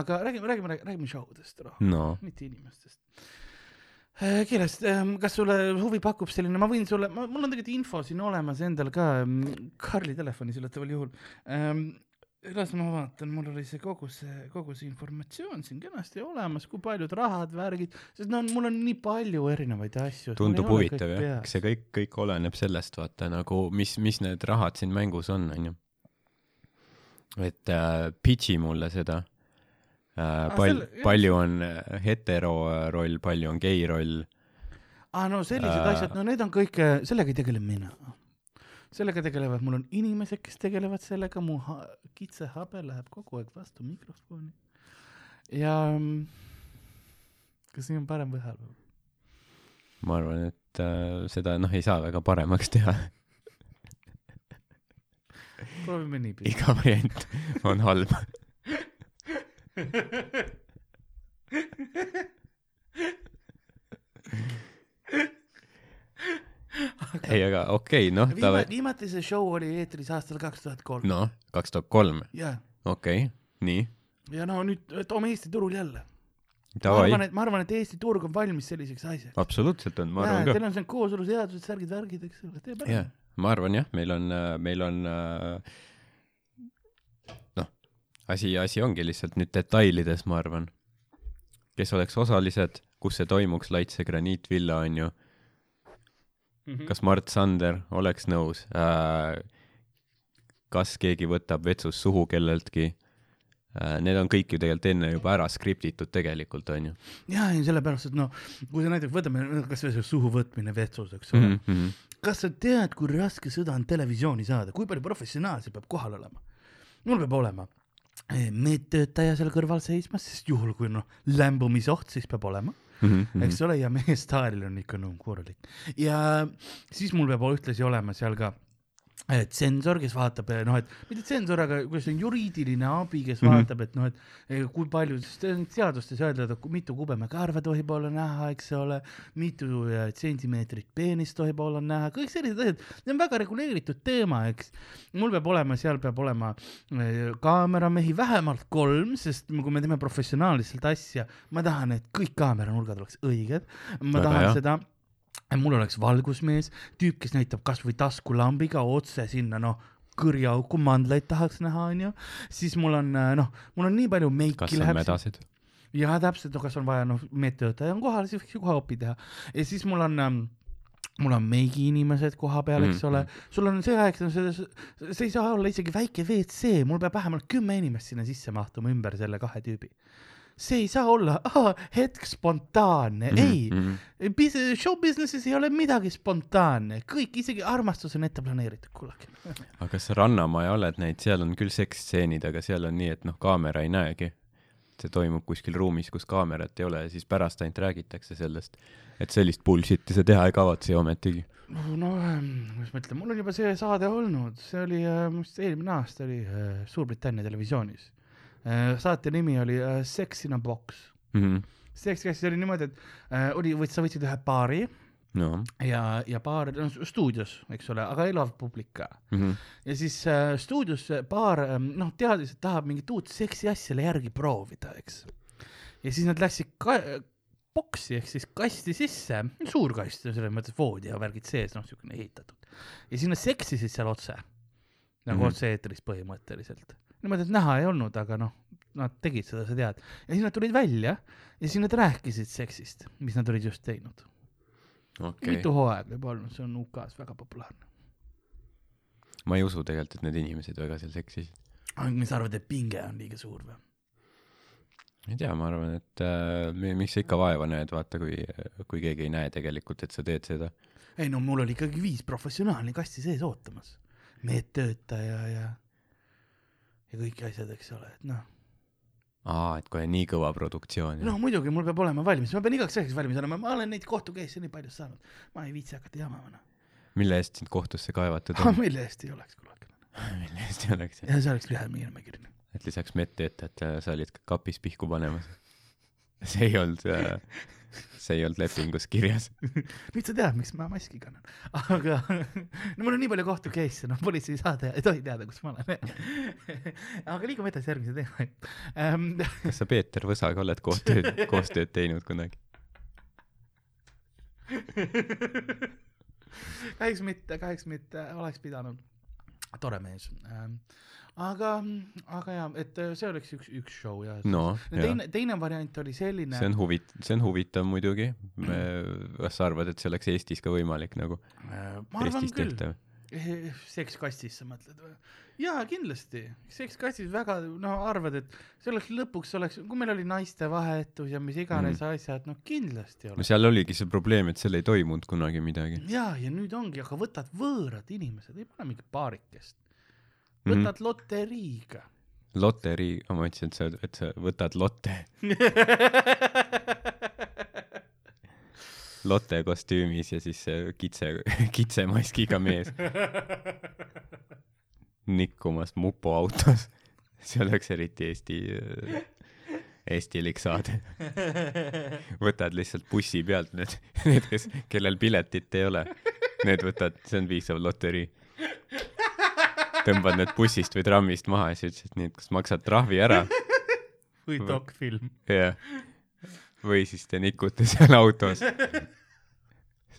[SPEAKER 1] aga räägime, räägime, räägime show dest rohkem,
[SPEAKER 2] no,
[SPEAKER 1] mitte inimestest. kiiresti, kas sulle huvi pakub selline, ma võin sulle, mul on tegelikult info siin olemas endal ka mm, Karli telefonis üllataval juhul ähm,. las ma vaatan, mul oli see kogu see, kogu see informatsioon siin kenasti olemas, kui paljud rahad, värgid, sest no mul on nii palju erinevaid asju.
[SPEAKER 2] tundub huvitav jah, eks see kõik, kõik oleneb sellest, vaata nagu, mis, mis need rahad siin mängus on, onju. et äh, pitch'i mulle seda äh,. Pal-
[SPEAKER 1] selle-, jah.
[SPEAKER 2] palju on äh, hetero äh, roll, palju on gei roll
[SPEAKER 1] aa no sellised
[SPEAKER 2] Äh.
[SPEAKER 1] asjad, no need on kõik, sellega ei tegele mina. sellega tegelevad, mul on inimesed, kes tegelevad sellega, mu ha kitsehabe läheb kogu aeg vastu mikrofoni. ja mm, kas nii on parem või halvem?
[SPEAKER 2] ma arvan, et äh, seda noh, ei saa väga paremaks teha.
[SPEAKER 1] proovime niipidi.
[SPEAKER 2] iga variant on halb. ei, aga okei okay,, noh, ta
[SPEAKER 1] viimati, viimati see show oli eetris aastal kaks tuhat kolm.
[SPEAKER 2] noh, kaks tuhat kolm, okei nii,
[SPEAKER 1] ja no nüüd toome Eesti turul jälle. ma arvan,, et ma arvan, et Eesti turg on valmis selliseks asjaks.
[SPEAKER 2] absoluutselt on, ma arvan ka.
[SPEAKER 1] Teil on see kooseluseadused, särgid, värgid, eks ole,
[SPEAKER 2] jah
[SPEAKER 1] ära.,
[SPEAKER 2] ma arvan jah, meil on, meil on äh, noh, asi, asi ongi lihtsalt nüüd detailides, ma arvan. kes oleks osalised, kus see toimuks, Laitse graniitvilla on ju,
[SPEAKER 1] Mhm.
[SPEAKER 2] kas Mart Sander oleks nõus äh,? kas keegi võtab vetsus suhu kelleltki äh,? Need on kõik ju tegelikult enne juba ära skriptitud tegelikult onju
[SPEAKER 1] jaa, ei sellepärast, et noh, kui sa näiteks võtame kasvõi see suhu võtmine vetsus, eks ole
[SPEAKER 2] mm. -hmm.
[SPEAKER 1] kas sa tead, kui raske seda on televisiooni saada, kui palju professionaalsi peab kohal olema? mul peab olema eh, medtöötaja seal kõrval seisma, sest juhul kui noh, lämbumisoht, siis peab olema,
[SPEAKER 2] Mm -hmm.
[SPEAKER 1] eks ole, ja meie staaril on ikka nõu korralik. ja siis mul peab ühtlasi olema seal ka eh, tsensor, kes vaatab, noh, et mitte tsensor, aga kuidas see on juriidiline abi, kes mm. -hmm. vaatab, et noh, et eh, kui palju, sest seadustes öeldud, et mitu kubemekarva tohib olla näha, eks ole, mitu eh, sentimeetrit peenist tohib olla näha, kõik sellised asjad, see on väga reguleeritud teema, eks. mul peab olema, seal peab olema eh, kaameramehi vähemalt kolm, sest kui me teeme professionaalselt asja, ma tahan, et kõik kaameranurgad oleks õiged, ma
[SPEAKER 2] Väga
[SPEAKER 1] tahan
[SPEAKER 2] hea.
[SPEAKER 1] seda mul oleks valgusmees, tüüp, kes näitab kasvõi taskulambiga otse sinna, noh, kõrjaauku mandlaid tahaks näha, onju, siis mul on äh, noh, mul on nii palju meiki
[SPEAKER 2] kas on
[SPEAKER 1] läheb.
[SPEAKER 2] mädasid?
[SPEAKER 1] ja täpselt, no kas on vaja, noh, medtöötaja on kohal, siis võiks ju kohe opi teha ja siis mul on ähm, mul on meigiinimesed koha peal, eks
[SPEAKER 2] Mhm.
[SPEAKER 1] ole, sul on see aeg, see, see ei saa olla isegi väike WC, mul peab vähemalt kümme inimest sinna sisse mahtuma ümber selle kahe tüübi. See ei saa olla ah, hetk spontaanne mm, -hmm. ei
[SPEAKER 2] -hmm.
[SPEAKER 1] Bis-, show business'is ei ole midagi spontaanne, kõik, isegi armastus on ette planeeritud, kullake.
[SPEAKER 2] aga kas sa Rannamaja oled näinud, seal on küll seksstseenid, aga seal on nii, et noh, kaamera ei näegi. see toimub kuskil ruumis, kus kaamerat ei ole ja siis pärast ainult räägitakse sellest, et sellist bullshit'i sa teha ei kavatse ju ometigi.
[SPEAKER 1] no ähm, kuidas ma ütlen, mul on juba see saade olnud, see oli äh, vist eelmine aasta oli äh, Suurbritannia televisioonis. Saate nimi oli äh, Sex in a box.
[SPEAKER 2] Mhm.
[SPEAKER 1] Sex, see oli niimoodi, et äh, oli, sa võtsid ühe baari
[SPEAKER 2] no
[SPEAKER 1] ja, ja baar no, stuudios, eks ole, aga elav publik ka.
[SPEAKER 2] mm. -hmm.
[SPEAKER 1] ja siis äh, stuudios baar ähm, noh, teadis, et tahab mingit uut seksi asja järgi proovida, eks. ja siis nad läksid ka-, boksi ehk siis kasti sisse, suur kast, selles mõttes voodi ja värgid sees, noh, siukene ehitatud. ja siis nad seksisid seal otse, nagu mm. -hmm. otse-eetris põhimõtteliselt. niimoodi, et näha ei olnud, aga noh, nad tegid seda, sa tead. ja siis nad tulid välja ja siis nad rääkisid seksist, mis nad olid just teinud okay.. mitu hooaega juba olnud, see on UK-s väga populaarne.
[SPEAKER 2] ma ei usu tegelikult, et need inimesed väga seal seksisid.
[SPEAKER 1] mis sa arvad, et pinge on liiga suur või?
[SPEAKER 2] ei tea, ma arvan, et äh, mi- miks sa ikka vaeva näed, vaata, kui, kui keegi ei näe tegelikult, et sa teed seda.
[SPEAKER 1] ei no mul oli ikkagi viis professionaali kasti sees ootamas, medtöötaja ja, ja kõik asjad, eks ole, et noh,
[SPEAKER 2] aa, et kohe nii kõva produktsioon.
[SPEAKER 1] no muidugi mul peab olema valmis, ma pean igaks asjaks valmis olema, ma olen neid kohtu case'e nii palju saanud, ma ei viitsi hakata jamama noh.
[SPEAKER 2] mille eest sind kohtusse kaevatud
[SPEAKER 1] ah
[SPEAKER 2] on?
[SPEAKER 1] mille eest ei oleks kunagi.
[SPEAKER 2] mille eest ei oleks,
[SPEAKER 1] ja see oleks lühem nimekiri.
[SPEAKER 2] et lisaks medtöötajatele sa olid ka kapis pihku panemas. See ei olnud, see ei olnud lepingus kirjas.
[SPEAKER 1] nüüd sa tead, miks ma maski kannan. aga no mul on nii palju kohtu case'e, noh, politsei ei saa teha, ei tohi teada, kus ma olen. aga liigume edasi järgmise teema ähm,.
[SPEAKER 2] kas sa Peeter Võsaga oled koostööd, koostööd teinud kunagi?
[SPEAKER 1] kahjuks mitte, kahjuks mitte, oleks pidanud. tore mees ähm,. aga, aga jaa, et äh, see oleks üks, üks show ja.
[SPEAKER 2] no,
[SPEAKER 1] teine, teine variant oli selline.
[SPEAKER 2] see on huvit-, see on huvitav muidugi. kas sa arvad, et see oleks Eestis ka võimalik nagu,
[SPEAKER 1] ma arvan
[SPEAKER 2] Eestis
[SPEAKER 1] küll.
[SPEAKER 2] tehtav?
[SPEAKER 1] sekskastis sa mõtled või? jaa, kindlasti. sekskastis väga, no arvad, et see oleks lõpuks oleks, kui meil oli naistevahetus ja mis iganes mm. asjad, no kindlasti
[SPEAKER 2] no
[SPEAKER 1] oleks.
[SPEAKER 2] seal oligi see probleem, et seal ei toimunud kunagi midagi.
[SPEAKER 1] jaa, ja nüüd ongi, aga võtad võõrad inimesed, ei pane mingit paarikest.
[SPEAKER 2] Mhm.
[SPEAKER 1] võtad mm. loteriiga.
[SPEAKER 2] loterii, ma mõtlesin, et sa, et sa võtad lotte. Lotte kostüümis ja siis see kitse, kitsemaskiga mees nikkumas mupo autos. see oleks eriti Eesti, eestilik saade. võtad lihtsalt bussi pealt need, need, kes, kellel piletit ei ole, need võtad, see on piisav loterii. Tõmbad need bussist või trammist maha ja siis ütled nii, et kas maksad trahvi ära
[SPEAKER 1] või dokfilm.
[SPEAKER 2] jah. või siis te nikute seal autos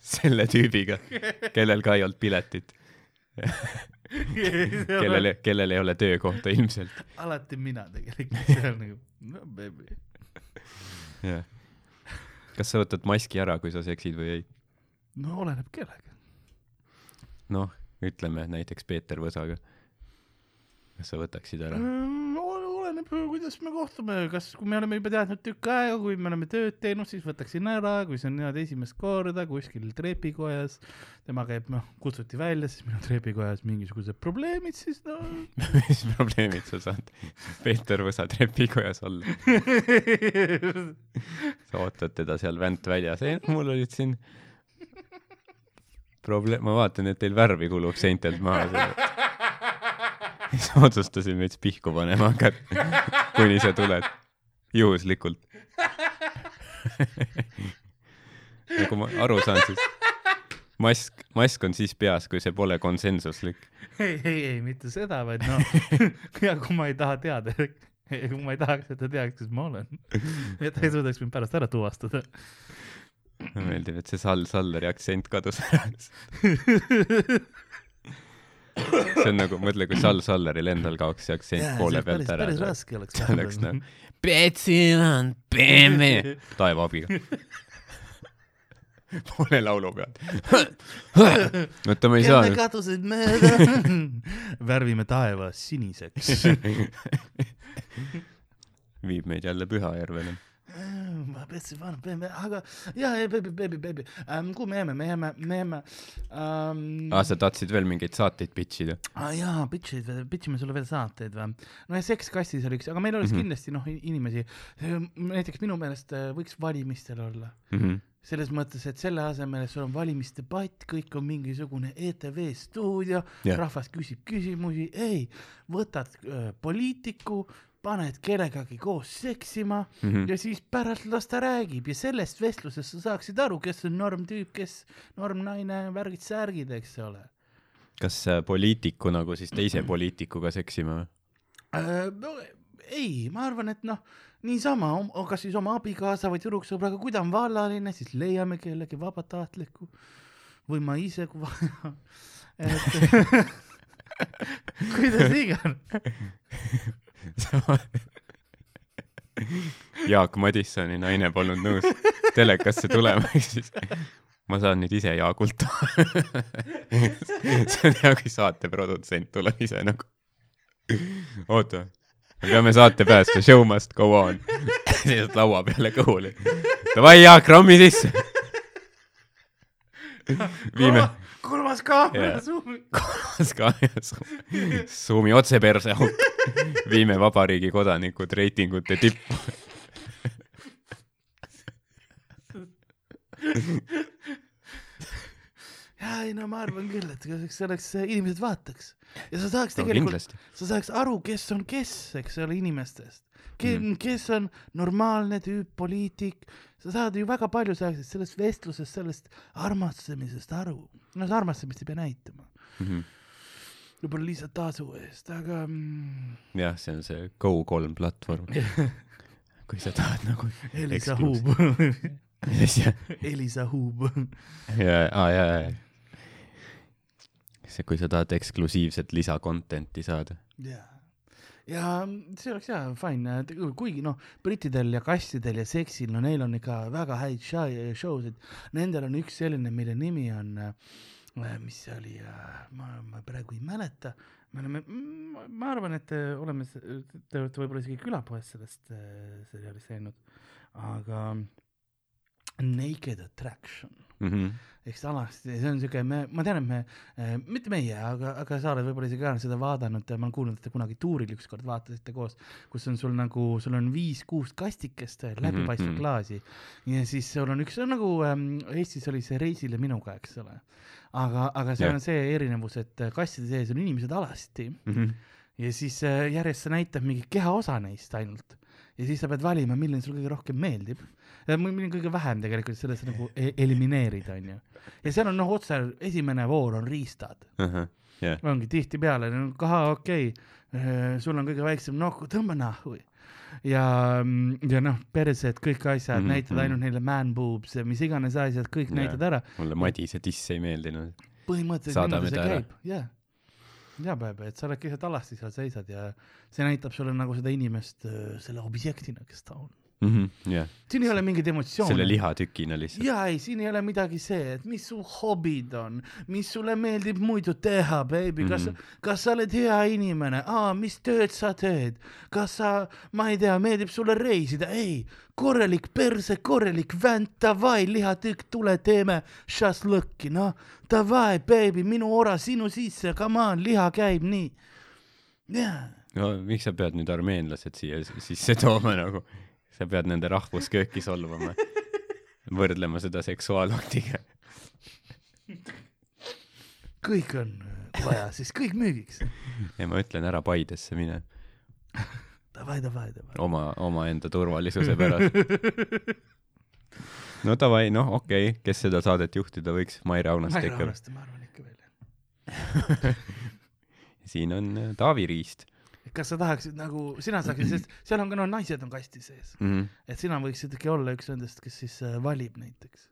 [SPEAKER 2] selle tüübiga, kellel ka ei olnud piletit, kellel, kellel ei ole töökohta ilmselt.
[SPEAKER 1] alati mina tegelikult, see on nagu, no baby.
[SPEAKER 2] jah. kas sa võtad maski ära, kui sa seksid või ei?
[SPEAKER 1] no oleneb kellega.
[SPEAKER 2] noh, ütleme näiteks Peeter Võsaga. Kas sa võtaksid ära?
[SPEAKER 1] oleneb, kuidas me kohtume, kas, kui me oleme juba teadnud tükk aega, kui me oleme tööd teinud, siis võtaksin ära, kui see on niimoodi esimest korda kuskil trepikojas, tema käib, noh, kutsuti välja, siis meil on trepikojas mingisugused probleemid, siis no
[SPEAKER 2] mis probleemid sa saad Peeter Võsa trepikojas olla? sa ootad teda seal vänt väljas, ei no mul olid siin probleem, ma vaatan, et teil värvi kulub seintelt maha. siis otsustasin veits pihku panema hakata, kuni sa tuled, juhuslikult. nagu ma aru saan, siis mask, mask on siis peas, kui see pole konsensuslik.
[SPEAKER 1] ei, ei, ei mitte seda, vaid noh, ja kui ma ei taha teada, kui ma ei tahaks, et ta teaks, kes ma olen, et ta ei suudaks mind pärast ära tuvastada.
[SPEAKER 2] meeldib, et see Sall Salleri aktsent kadus ära. see on nagu, mõtle, kui Sall Salleril endal kaoks see aktsent poole pealt ära.
[SPEAKER 1] päris raske oleks.
[SPEAKER 2] see oleks nagu Betsil on BMW taevaabiga. poole laulu pealt. oota, ma ei saa
[SPEAKER 1] jälle. kadusid mööda. värvime taeva siniseks.
[SPEAKER 2] viib meid jälle Pühajärvele.
[SPEAKER 1] Ma petsin vana BMW, aga ja, ja baby, baby, baby ähm,, kuhu me jääme, me jääme, me jääme ähm,.
[SPEAKER 2] aa, sa tahtsid veel mingeid saateid pitch ida?
[SPEAKER 1] ah,. jaa, pitch'id, pitch ime sulle veel saateid või? no ja Seks kastis oli üks, aga meil oleks mm. -hmm. kindlasti noh, inimesi, näiteks minu meelest äh, võiks valimistel olla
[SPEAKER 2] Mhm.
[SPEAKER 1] selles mõttes, et selle asemel, et sul on valimisdebatt, kõik on mingisugune ETV stuudio yeah., rahvas küsib küsimusi, ei, võtad äh, poliitiku, paned kellegagi koos seksima
[SPEAKER 2] Mhm.
[SPEAKER 1] ja siis pärast las ta räägib ja sellest vestlusest sa saaksid aru, kes on normtüüp, kes normnaine, värgid-särgid, eks ole
[SPEAKER 2] kas äh, poliitiku nagu siis teise poliitikuga seksima või?
[SPEAKER 1] äh,. No, ei, ma arvan, et noh, niisama, kas siis oma abikaasa või tüdruksõbraga, kui ta on vallaline, siis leiame kellegi vabatahtliku või ma ise, kui vaja. et kuidas iganes.
[SPEAKER 2] Jaak Madissoni naine polnud nõus telekasse tulema, ehk siis ma saan nüüd ise Jaakult. see on hea, kui saate produtsent tuleb ise nagu. oota, me peame saate päästma, show must go on. seisad laua peale kõhuli. Davai Jaak, rammi sisse. viime,
[SPEAKER 1] kolmas kaamera
[SPEAKER 2] Jaa.
[SPEAKER 1] suumi.
[SPEAKER 2] kolmas ka ja su- suumi otse perse auk. viime vabariigi kodanikud reitingute tippu.
[SPEAKER 1] ja ei no ma arvan küll, et see oleks, inimesed vaataks ja sa saaks
[SPEAKER 2] no
[SPEAKER 1] tegelikult,
[SPEAKER 2] kindlasti.
[SPEAKER 1] sa saaks aru, kes on kes, eks ole, inimestest. Ke, mm. kes on normaalne tüüp, poliitik, sa saad ju väga palju saaksid sellest vestlusest, sellest armastamisest aru. no seda armastamist ei pea näitama,
[SPEAKER 2] Mhm.
[SPEAKER 1] võib-olla lihtsalt tasu eest, aga mm,
[SPEAKER 2] jah, see on see Go3 platvorm. kui sa tahad nagu
[SPEAKER 1] Elisa. Huub,
[SPEAKER 2] ja,
[SPEAKER 1] Elisa Huub.
[SPEAKER 2] ja, ja, ja, see, kui sa tahad eksklusiivset lisakontenti saada.
[SPEAKER 1] jaa, ja see oleks jaa fine, kuigi noh, brittidel ja kassidel ja seksil, no neil on ikka väga häid show- show sid, nendel on üks selline, mille nimi on, mis see oli, ma, ma praegu ei mäleta, me oleme, ma arvan, et te oleme, te olete võib-olla isegi külapoes sellest äh, seriaalist näinud, aga Naked Attraction
[SPEAKER 2] Mhm.
[SPEAKER 1] eks alasti, see on siuke, me, ma tean, et me äh,, mitte meie, aga, aga sa oled võib-olla isegi seda vaadanud, ma olen kuulnud, et te kunagi tuuril ükskord vaatasite koos, kus on sul nagu, sul on viis-kuus kastikest läbipaistvat
[SPEAKER 2] mhm.
[SPEAKER 1] klaasi ja siis sul on üks, nagu ähm, Eestis oli see Reisile minuga, eks ole. aga, aga seal
[SPEAKER 2] Jah.
[SPEAKER 1] on see erinevus, et kastide sees on inimesed alasti ja siis järjest see näitab mingit kehaosa neist ainult ja siis sa pead valima, milline sulle kõige rohkem meeldib. milline kõige vähem tegelikult sellest nagu e elimineerida, onju. ja seal on noh, otse esimene voor on riistad,
[SPEAKER 2] jah,
[SPEAKER 1] ongi tihtipeale, kaha okei okay., sul on kõige väiksem nokk, tõmba nahku. ja, ja noh, persed, kõik asjad mm, -hmm. näitad
[SPEAKER 2] mhm.
[SPEAKER 1] ainult neile man boobs ja mis iganes asjad, kõik yeah. näitad ära.
[SPEAKER 2] mulle Madise diss ei meeldinud.
[SPEAKER 1] põhimõtteliselt niimoodi see käib, jah. Ja Peep, et sa oled lihtsalt alasti seal seisad ja see näitab sulle nagu seda inimest äh, selle objektina, kes ta on.
[SPEAKER 2] jah,
[SPEAKER 1] siin ei ole mingeid emotsioone.
[SPEAKER 2] selle lihatükina lihtsalt.
[SPEAKER 1] ja ei, siin ei ole midagi see, et mis su hobid on, mis sulle meeldib muidu teha, baby, kas mm. -hmm. kas sa oled hea inimene, mis tööd sa teed, kas sa, ma ei tea, meeldib sulle reisida, ei, korralik perse, korralik vänt, davai, lihatükk, tule teeme šašlõkki, noh, davai, baby, minu ora sinu sisse, come on, liha käib nii. jaa
[SPEAKER 2] no miks sa pead nüüd armeenlased siia sisse tooma nagu? Sa pead nende rahvuskööki solvama. võrdlema seda seksuaalaktiga.
[SPEAKER 1] kõik on vaja, siis kõik müügiks.
[SPEAKER 2] ja ma ütlen ära Paidesse mine
[SPEAKER 1] davai, davai, davai.
[SPEAKER 2] oma, omaenda turvalisuse pärast. no davai, noh, okei okay., kes seda saadet juhtida võiks, Mai Raunast
[SPEAKER 1] ma ei
[SPEAKER 2] ikka.
[SPEAKER 1] arvesta, ma arvan ikka veel.
[SPEAKER 2] siin on äh, Taavi Riist
[SPEAKER 1] kas sa tahaksid nagu, sina saaksid, sest seal on ka no naised on kasti sees,
[SPEAKER 2] mm. -hmm.
[SPEAKER 1] et sina võiksid ikkagi olla üks nendest, kes siis äh, valib näiteks.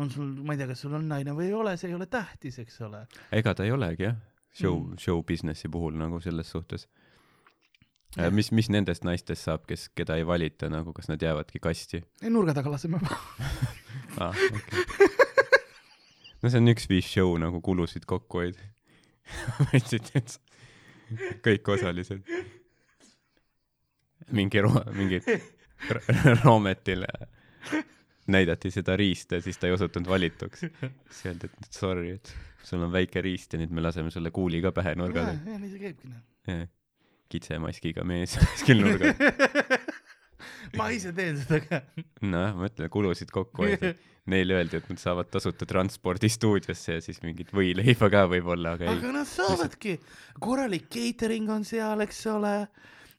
[SPEAKER 1] on sul, ma ei tea, kas sul on naine või ei ole, see ei ole tähtis, eks ole.
[SPEAKER 2] ega ta ei olegi jah, show
[SPEAKER 1] Mm.
[SPEAKER 2] mm., show businessi puhul nagu selles suhtes.
[SPEAKER 1] Jah.
[SPEAKER 2] mis, mis nendest naistest saab, kes, keda ei valita nagu, kas nad jäävadki kasti
[SPEAKER 1] ei, nurga taga laseme maha.
[SPEAKER 2] ah,? Okay. no see on üks viis show nagu kulusid kokku hoida. võtsid, et kõik osalised. mingi ro-, mingi Roometil näidati seda riista siis ta ei osutunud valituks. siis öeldi, et sorry, et sul on väike riist ja nüüd me laseme sulle kuuli ka pähe nurga
[SPEAKER 1] jah
[SPEAKER 2] taha.,
[SPEAKER 1] nii see käibki noh.
[SPEAKER 2] kitsemaskiga mees kuskil nurgas.
[SPEAKER 1] Ma ise teen seda ka.
[SPEAKER 2] nojah, ma ütlen, kulusid kokku hoida. Neile öeldi, et nad saavad tasuta transpordi stuudiosse ja siis mingit võileiba ka võib-olla, aga ei.
[SPEAKER 1] aga nad saavadki, korralik catering on seal, eks ole.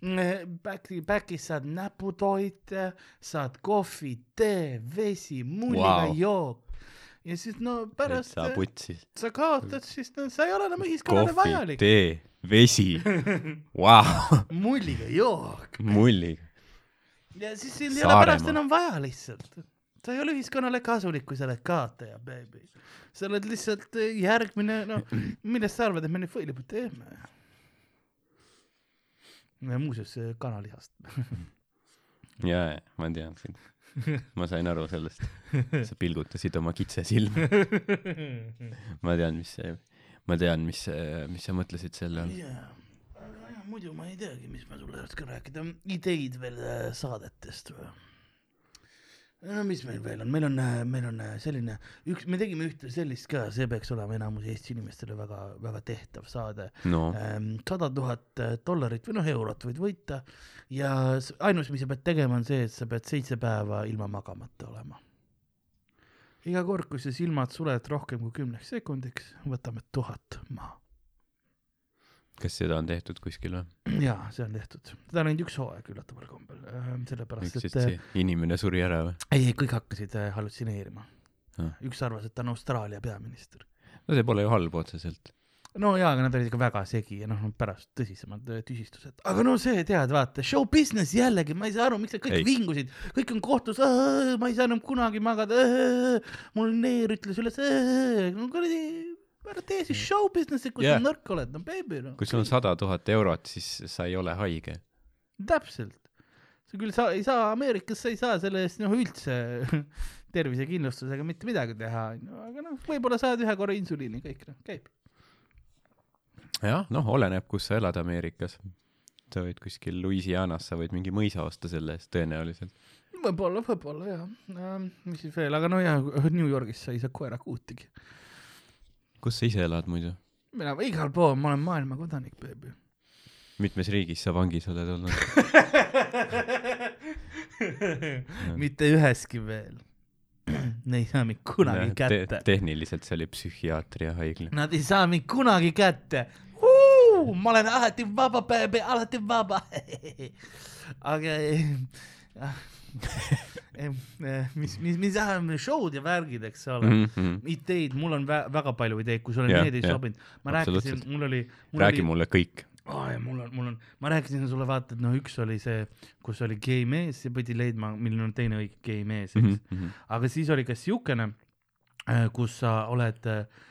[SPEAKER 1] Back'i, back'is saad näputoite, saad kohvi, tee, vesi, mulliga
[SPEAKER 2] Vau.
[SPEAKER 1] jook. ja siis no pärast
[SPEAKER 2] sa putsi.
[SPEAKER 1] sa kaotad, siis no sa ei ole enam ühiskonnale vajalik.
[SPEAKER 2] tee, vesi. Vau,
[SPEAKER 1] mulliga jook
[SPEAKER 2] mulliga.
[SPEAKER 1] Ja siis sind ei ole pärast enam vaja lihtsalt. sa ei ole ühiskonnale kasulik, kui sa oled kaotaja, baby. sa oled lihtsalt eh, järgmine, noh, millest sa arvad, et me neid võileibu teeme? muuseas, kanalihast.
[SPEAKER 2] jaa, jaa, ma tean sind. ma sain aru sellest. sa pilgutasid oma kitse silma. ma tean, mis see, ma tean, mis, mis sa mõtlesid selle all.
[SPEAKER 1] jah, muidu ma ei teagi, mis ma sulle oskan rääkida, ideid veel äh, saadetest või? no mis meil veel on, meil on, meil on äh, selline üks, me tegime ühte sellist ka, see peaks olema enamus Eesti inimestele väga, väga tehtav saade.
[SPEAKER 2] no,
[SPEAKER 1] sada tuhat äh, dollarit või noh, eurot võid võita ja ainus, mis sa pead tegema, on see, et sa pead seitse päeva ilma magamata olema. iga kord, kui sa silmad suled rohkem kui kümneks sekundiks, võtame tuhat maha.
[SPEAKER 2] Kas seda on tehtud kuskil või?
[SPEAKER 1] jaa, see on tehtud, seda on ainult üks hooaeg üllataval kombel, sellepärast
[SPEAKER 2] miks,
[SPEAKER 1] et
[SPEAKER 2] see inimene suri ära või?
[SPEAKER 1] ei, ei kõik hakkasid äh, hallutsineerima
[SPEAKER 2] Ah..
[SPEAKER 1] üks arvas, et ta on Austraalia peaminister.
[SPEAKER 2] no see pole ju halb otseselt.
[SPEAKER 1] no jaa, aga nad olid ikka väga segi ja noh, pärast tõsisemad äh, tüsistused. aga no see, tead, vaata, show business jällegi, ma ei saa aru, miks nad kõik
[SPEAKER 2] Ei.
[SPEAKER 1] vingusid, kõik on kohtus, ma ei saa enam kunagi magada, mul neer ütles üles, no kuradi, ära tee siis show business'i, kui
[SPEAKER 2] Jah.
[SPEAKER 1] sa nõrk oled, no baby noh.
[SPEAKER 2] kui sul on sada tuhat eurot, siis sa ei ole haige.
[SPEAKER 1] täpselt. sa küll sa ei saa, Ameerikas sa ei saa selle eest noh üldse tervisekindlustusega mitte midagi teha, onju, aga noh, võib-olla saad ühe korra insuliini, kõik noh, käib.
[SPEAKER 2] jah, noh, oleneb, kus sa elad Ameerikas. sa võid kuskil Louisianas, sa võid mingi mõisa osta selle eest tõenäoliselt.
[SPEAKER 1] võib-olla, võib-olla jah ähm,. mis siis veel, aga no jaa, New Yorgis sa ei saa koerakuutigi.
[SPEAKER 2] Kus sa ise elad muidu?
[SPEAKER 1] mina igal pool, ma olen maailma kodanik, beebi.
[SPEAKER 2] mitmes riigis sa vangis oled olnud?
[SPEAKER 1] mitte üheski veel. Neid ei saa mind kunagi kätte.
[SPEAKER 2] tehniliselt see oli psühhiaatria haigla.
[SPEAKER 1] Nad ei saa mind kunagi kätte. ma olen alati vaba, beebi, alati vaba. aga eh, mis, mis, mis tähendab show'd ja värgid, eks ole mm. -hmm. ideid, mul on vä väga palju ideid, kui sulle need ei sobinud. ma rääkisin, mul oli.
[SPEAKER 2] räägi mulle kõik.
[SPEAKER 1] oh,. mul on, mul on, ma rääkisin sulle, vaata, et noh, üks oli see, kus oli gei mees ja pidi leidma, milline on teine õige gei mees, eks mm. -hmm. aga siis oli ka siukene, kus sa oled,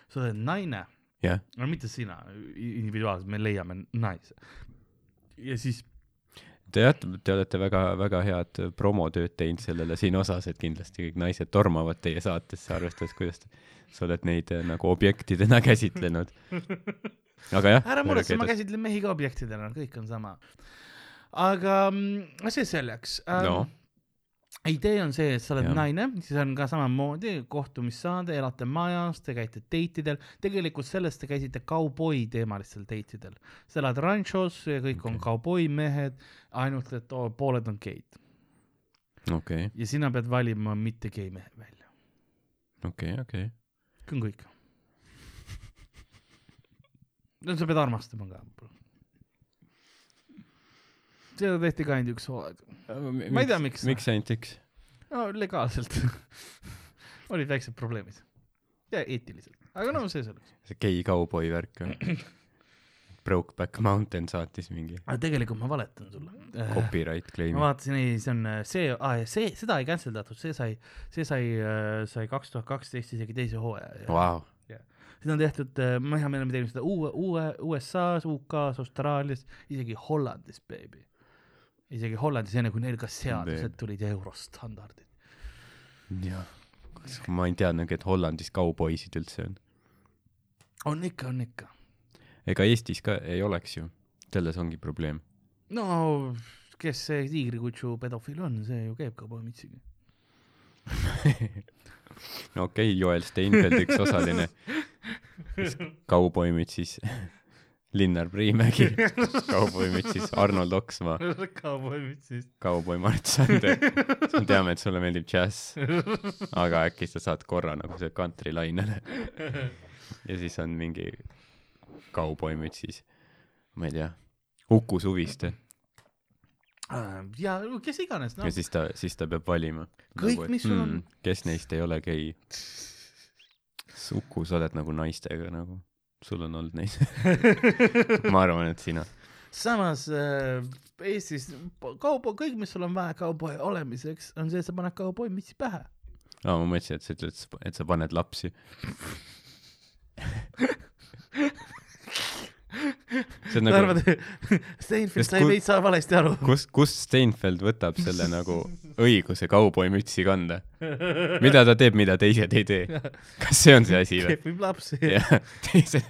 [SPEAKER 1] sa oled naine,
[SPEAKER 2] jah,
[SPEAKER 1] no mitte sina individuaalselt, me leiame naise. ja siis
[SPEAKER 2] te jah, te olete väga-väga head promotööd teinud sellele siin osas, et kindlasti kõik naised tormavad teie saatesse, arvestades, kuidas sa oled neid eh, nagu objektidena käsitlenud. aga jah.
[SPEAKER 1] ära muretse, ma käsitlen mehi ka objektidena, kõik on sama. aga mm, see selleks ähm,
[SPEAKER 2] no,
[SPEAKER 1] idee on see, et sa oled ja. naine, siis on ka samamoodi kohtumissaade, elate majas, te käite date idel, tegelikult sellest te käisite kauboi teemalistel date idel. sa elad ranchos ja kõik okay. on
[SPEAKER 2] Okei.
[SPEAKER 1] kauboi mehed, ainult et oo, pooled on geid
[SPEAKER 2] okei,
[SPEAKER 1] ja sina pead valima mitte gei mehe välja,
[SPEAKER 2] okei, okei.
[SPEAKER 1] see on kõik. no sa pead armastama ka. Seda tehti ka ainult üks hooaeg, Ma ei tea, miks.
[SPEAKER 2] miks ainult üks?
[SPEAKER 1] no legaalselt olid väiksed probleemid ja eetiliselt, aga no see selleks.
[SPEAKER 2] see gei kauboi värk või? Brokeback Mountain saatis mingi
[SPEAKER 1] aga tegelikult ma valetan sulle.
[SPEAKER 2] copyright
[SPEAKER 1] ma
[SPEAKER 2] claim'i.
[SPEAKER 1] vaatasin, ei, see on äh, see ah,, see, seda ei cancel datud, see sai, see sai, sai kaks tuhat kaksteist isegi teise hooaja ja
[SPEAKER 2] Vau,
[SPEAKER 1] seda on tehtud, me me oleme teinud seda uue, uue USA-s, UK-s, Austraalias, isegi Hollandis, baby. Isegi Hollandis, enne kui neil ka seadused tulid ja eurostandardid.
[SPEAKER 2] jah. ma ei teadnudki, et Hollandis kauboisid üldse on.
[SPEAKER 1] on ikka, on ikka.
[SPEAKER 2] ega Eestis ka ei oleks ju, selles ongi probleem.
[SPEAKER 1] no kes see tiigrikutsu pedofiil on, see ju käib kaubomitsiga.
[SPEAKER 2] no okei okay,, Joel Steinfeld üks osaline, kauboimütsis Linnar Priimägi, kauboimütsis Arnold Oksmaa,
[SPEAKER 1] kaubomitsis.
[SPEAKER 2] kauboi Mart Sander. me teame, et sulle meeldib džäss, aga äkki sa saad korra nagu see kantrilainele ja siis on mingi kauboimütsis, ma ei tea, Uku Suviste
[SPEAKER 1] ja kes iganes,
[SPEAKER 2] no. ja. siis ta, siis ta peab valima.
[SPEAKER 1] Kõik, mis sul on-
[SPEAKER 2] kes neist ei ole gei? Uku, sa oled nagu naistega nagu, sul on olnud neid. ma arvan, et sina.
[SPEAKER 1] samas äh, Eestis kaubo, kõik, mis sul on vaja kauboi olemiseks, on see, et sa paned kauboi mitsi pähe.
[SPEAKER 2] aa, ma mõtlesin, et sa ütled, et sa paned lapsi. see on
[SPEAKER 1] sa
[SPEAKER 2] nagu,
[SPEAKER 1] arvad, Steinfeld sai veits valesti aru?
[SPEAKER 2] kust, kust Steinfeld võtab selle nagu õiguse kauboimütsi kanda? mida ta teeb, mida teised ei tee? kas see on see asi või?
[SPEAKER 1] kehvib lapsi.
[SPEAKER 2] jah, teise,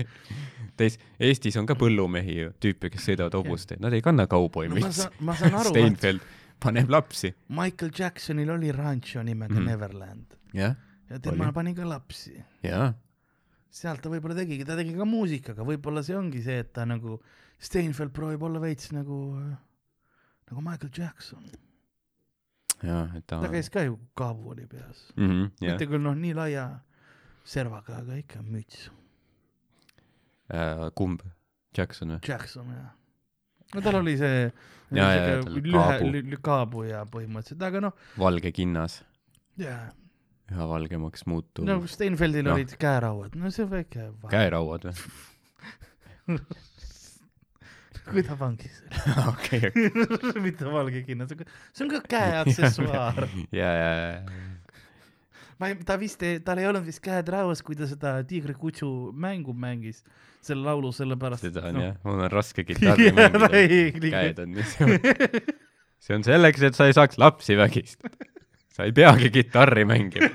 [SPEAKER 2] teis-, Eestis on ka põllumehi ju, tüüpe, kes sõidavad hobusteid, nad ei kanna
[SPEAKER 1] no
[SPEAKER 2] kauboimütsi
[SPEAKER 1] aru,
[SPEAKER 2] Steinfeld paneb lapsi.
[SPEAKER 1] Michael Jacksonil oli rancho nimega mm. Neverland
[SPEAKER 2] jah,
[SPEAKER 1] ja tema
[SPEAKER 2] Oli.
[SPEAKER 1] pani ka lapsi.
[SPEAKER 2] jaa,
[SPEAKER 1] sealt ta võib-olla tegigi, ta tegi ka muusikaga, võib-olla see ongi see, et ta nagu, Steinfeld proovib olla veits nagu, nagu Michael Jackson.
[SPEAKER 2] jaa, et ta,
[SPEAKER 1] ta käis ka ju kaabuoli peas.
[SPEAKER 2] mm. -hmm, jah
[SPEAKER 1] mitte küll noh, nii laia servaga, aga ikka müts.
[SPEAKER 2] äh,, kumb? Jackson või?
[SPEAKER 1] Jackson jah. no tal oli see
[SPEAKER 2] tal oli
[SPEAKER 1] lühe
[SPEAKER 2] kaabu.,
[SPEAKER 1] kaabu ja põhimõtteliselt, aga noh,
[SPEAKER 2] valge kinnas,
[SPEAKER 1] jaa,
[SPEAKER 2] üha valgemaks muutuv
[SPEAKER 1] no Steinfeldil no. olid käerauad, no see väike
[SPEAKER 2] käerauad või?
[SPEAKER 1] kui ta vangis
[SPEAKER 2] okei,
[SPEAKER 1] oli, mitte valge kinnas, see on ka käeaksessuaar.
[SPEAKER 2] ja, ja, ja,
[SPEAKER 1] ma ei, ta vist tal ei olnud vist käed rauas, kui ta seda Tiigrikutsu mängu mängis, selle laulu, sellepärast
[SPEAKER 2] seda on
[SPEAKER 1] noh.
[SPEAKER 2] jah, mul on raske kitarri mängida, käed on niisugune. see on selleks, et sa ei saaks lapsi vägistada. Sa ei peagi kitarri mängima.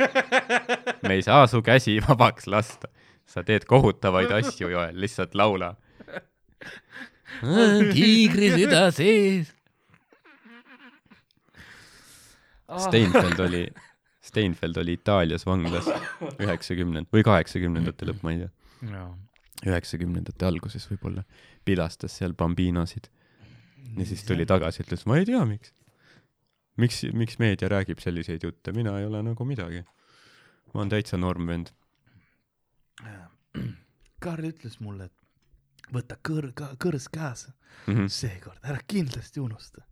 [SPEAKER 2] me ei saa su käsi vabaks lasta. sa teed kohutavaid asju, Joel, lihtsalt laula. tiigri süda sees. Steinfeld oli, Steinfeld oli Itaalias vanglas üheksakümnend- või kaheksakümnendate lõpp, ma ei tea, üheksakümnendate alguses võib-olla, pilastas seal bambinosid ja siis tuli tagasi, ütles, ma ei tea, miks. miks, miks meedia räägib selliseid jutte, mina ei ole nagu midagi. ma olen täitsa norm vend.
[SPEAKER 1] Karl ütles mulle, et võta kõr-, kõrs käes,
[SPEAKER 2] Mhm.
[SPEAKER 1] seekord ära kindlasti unusta.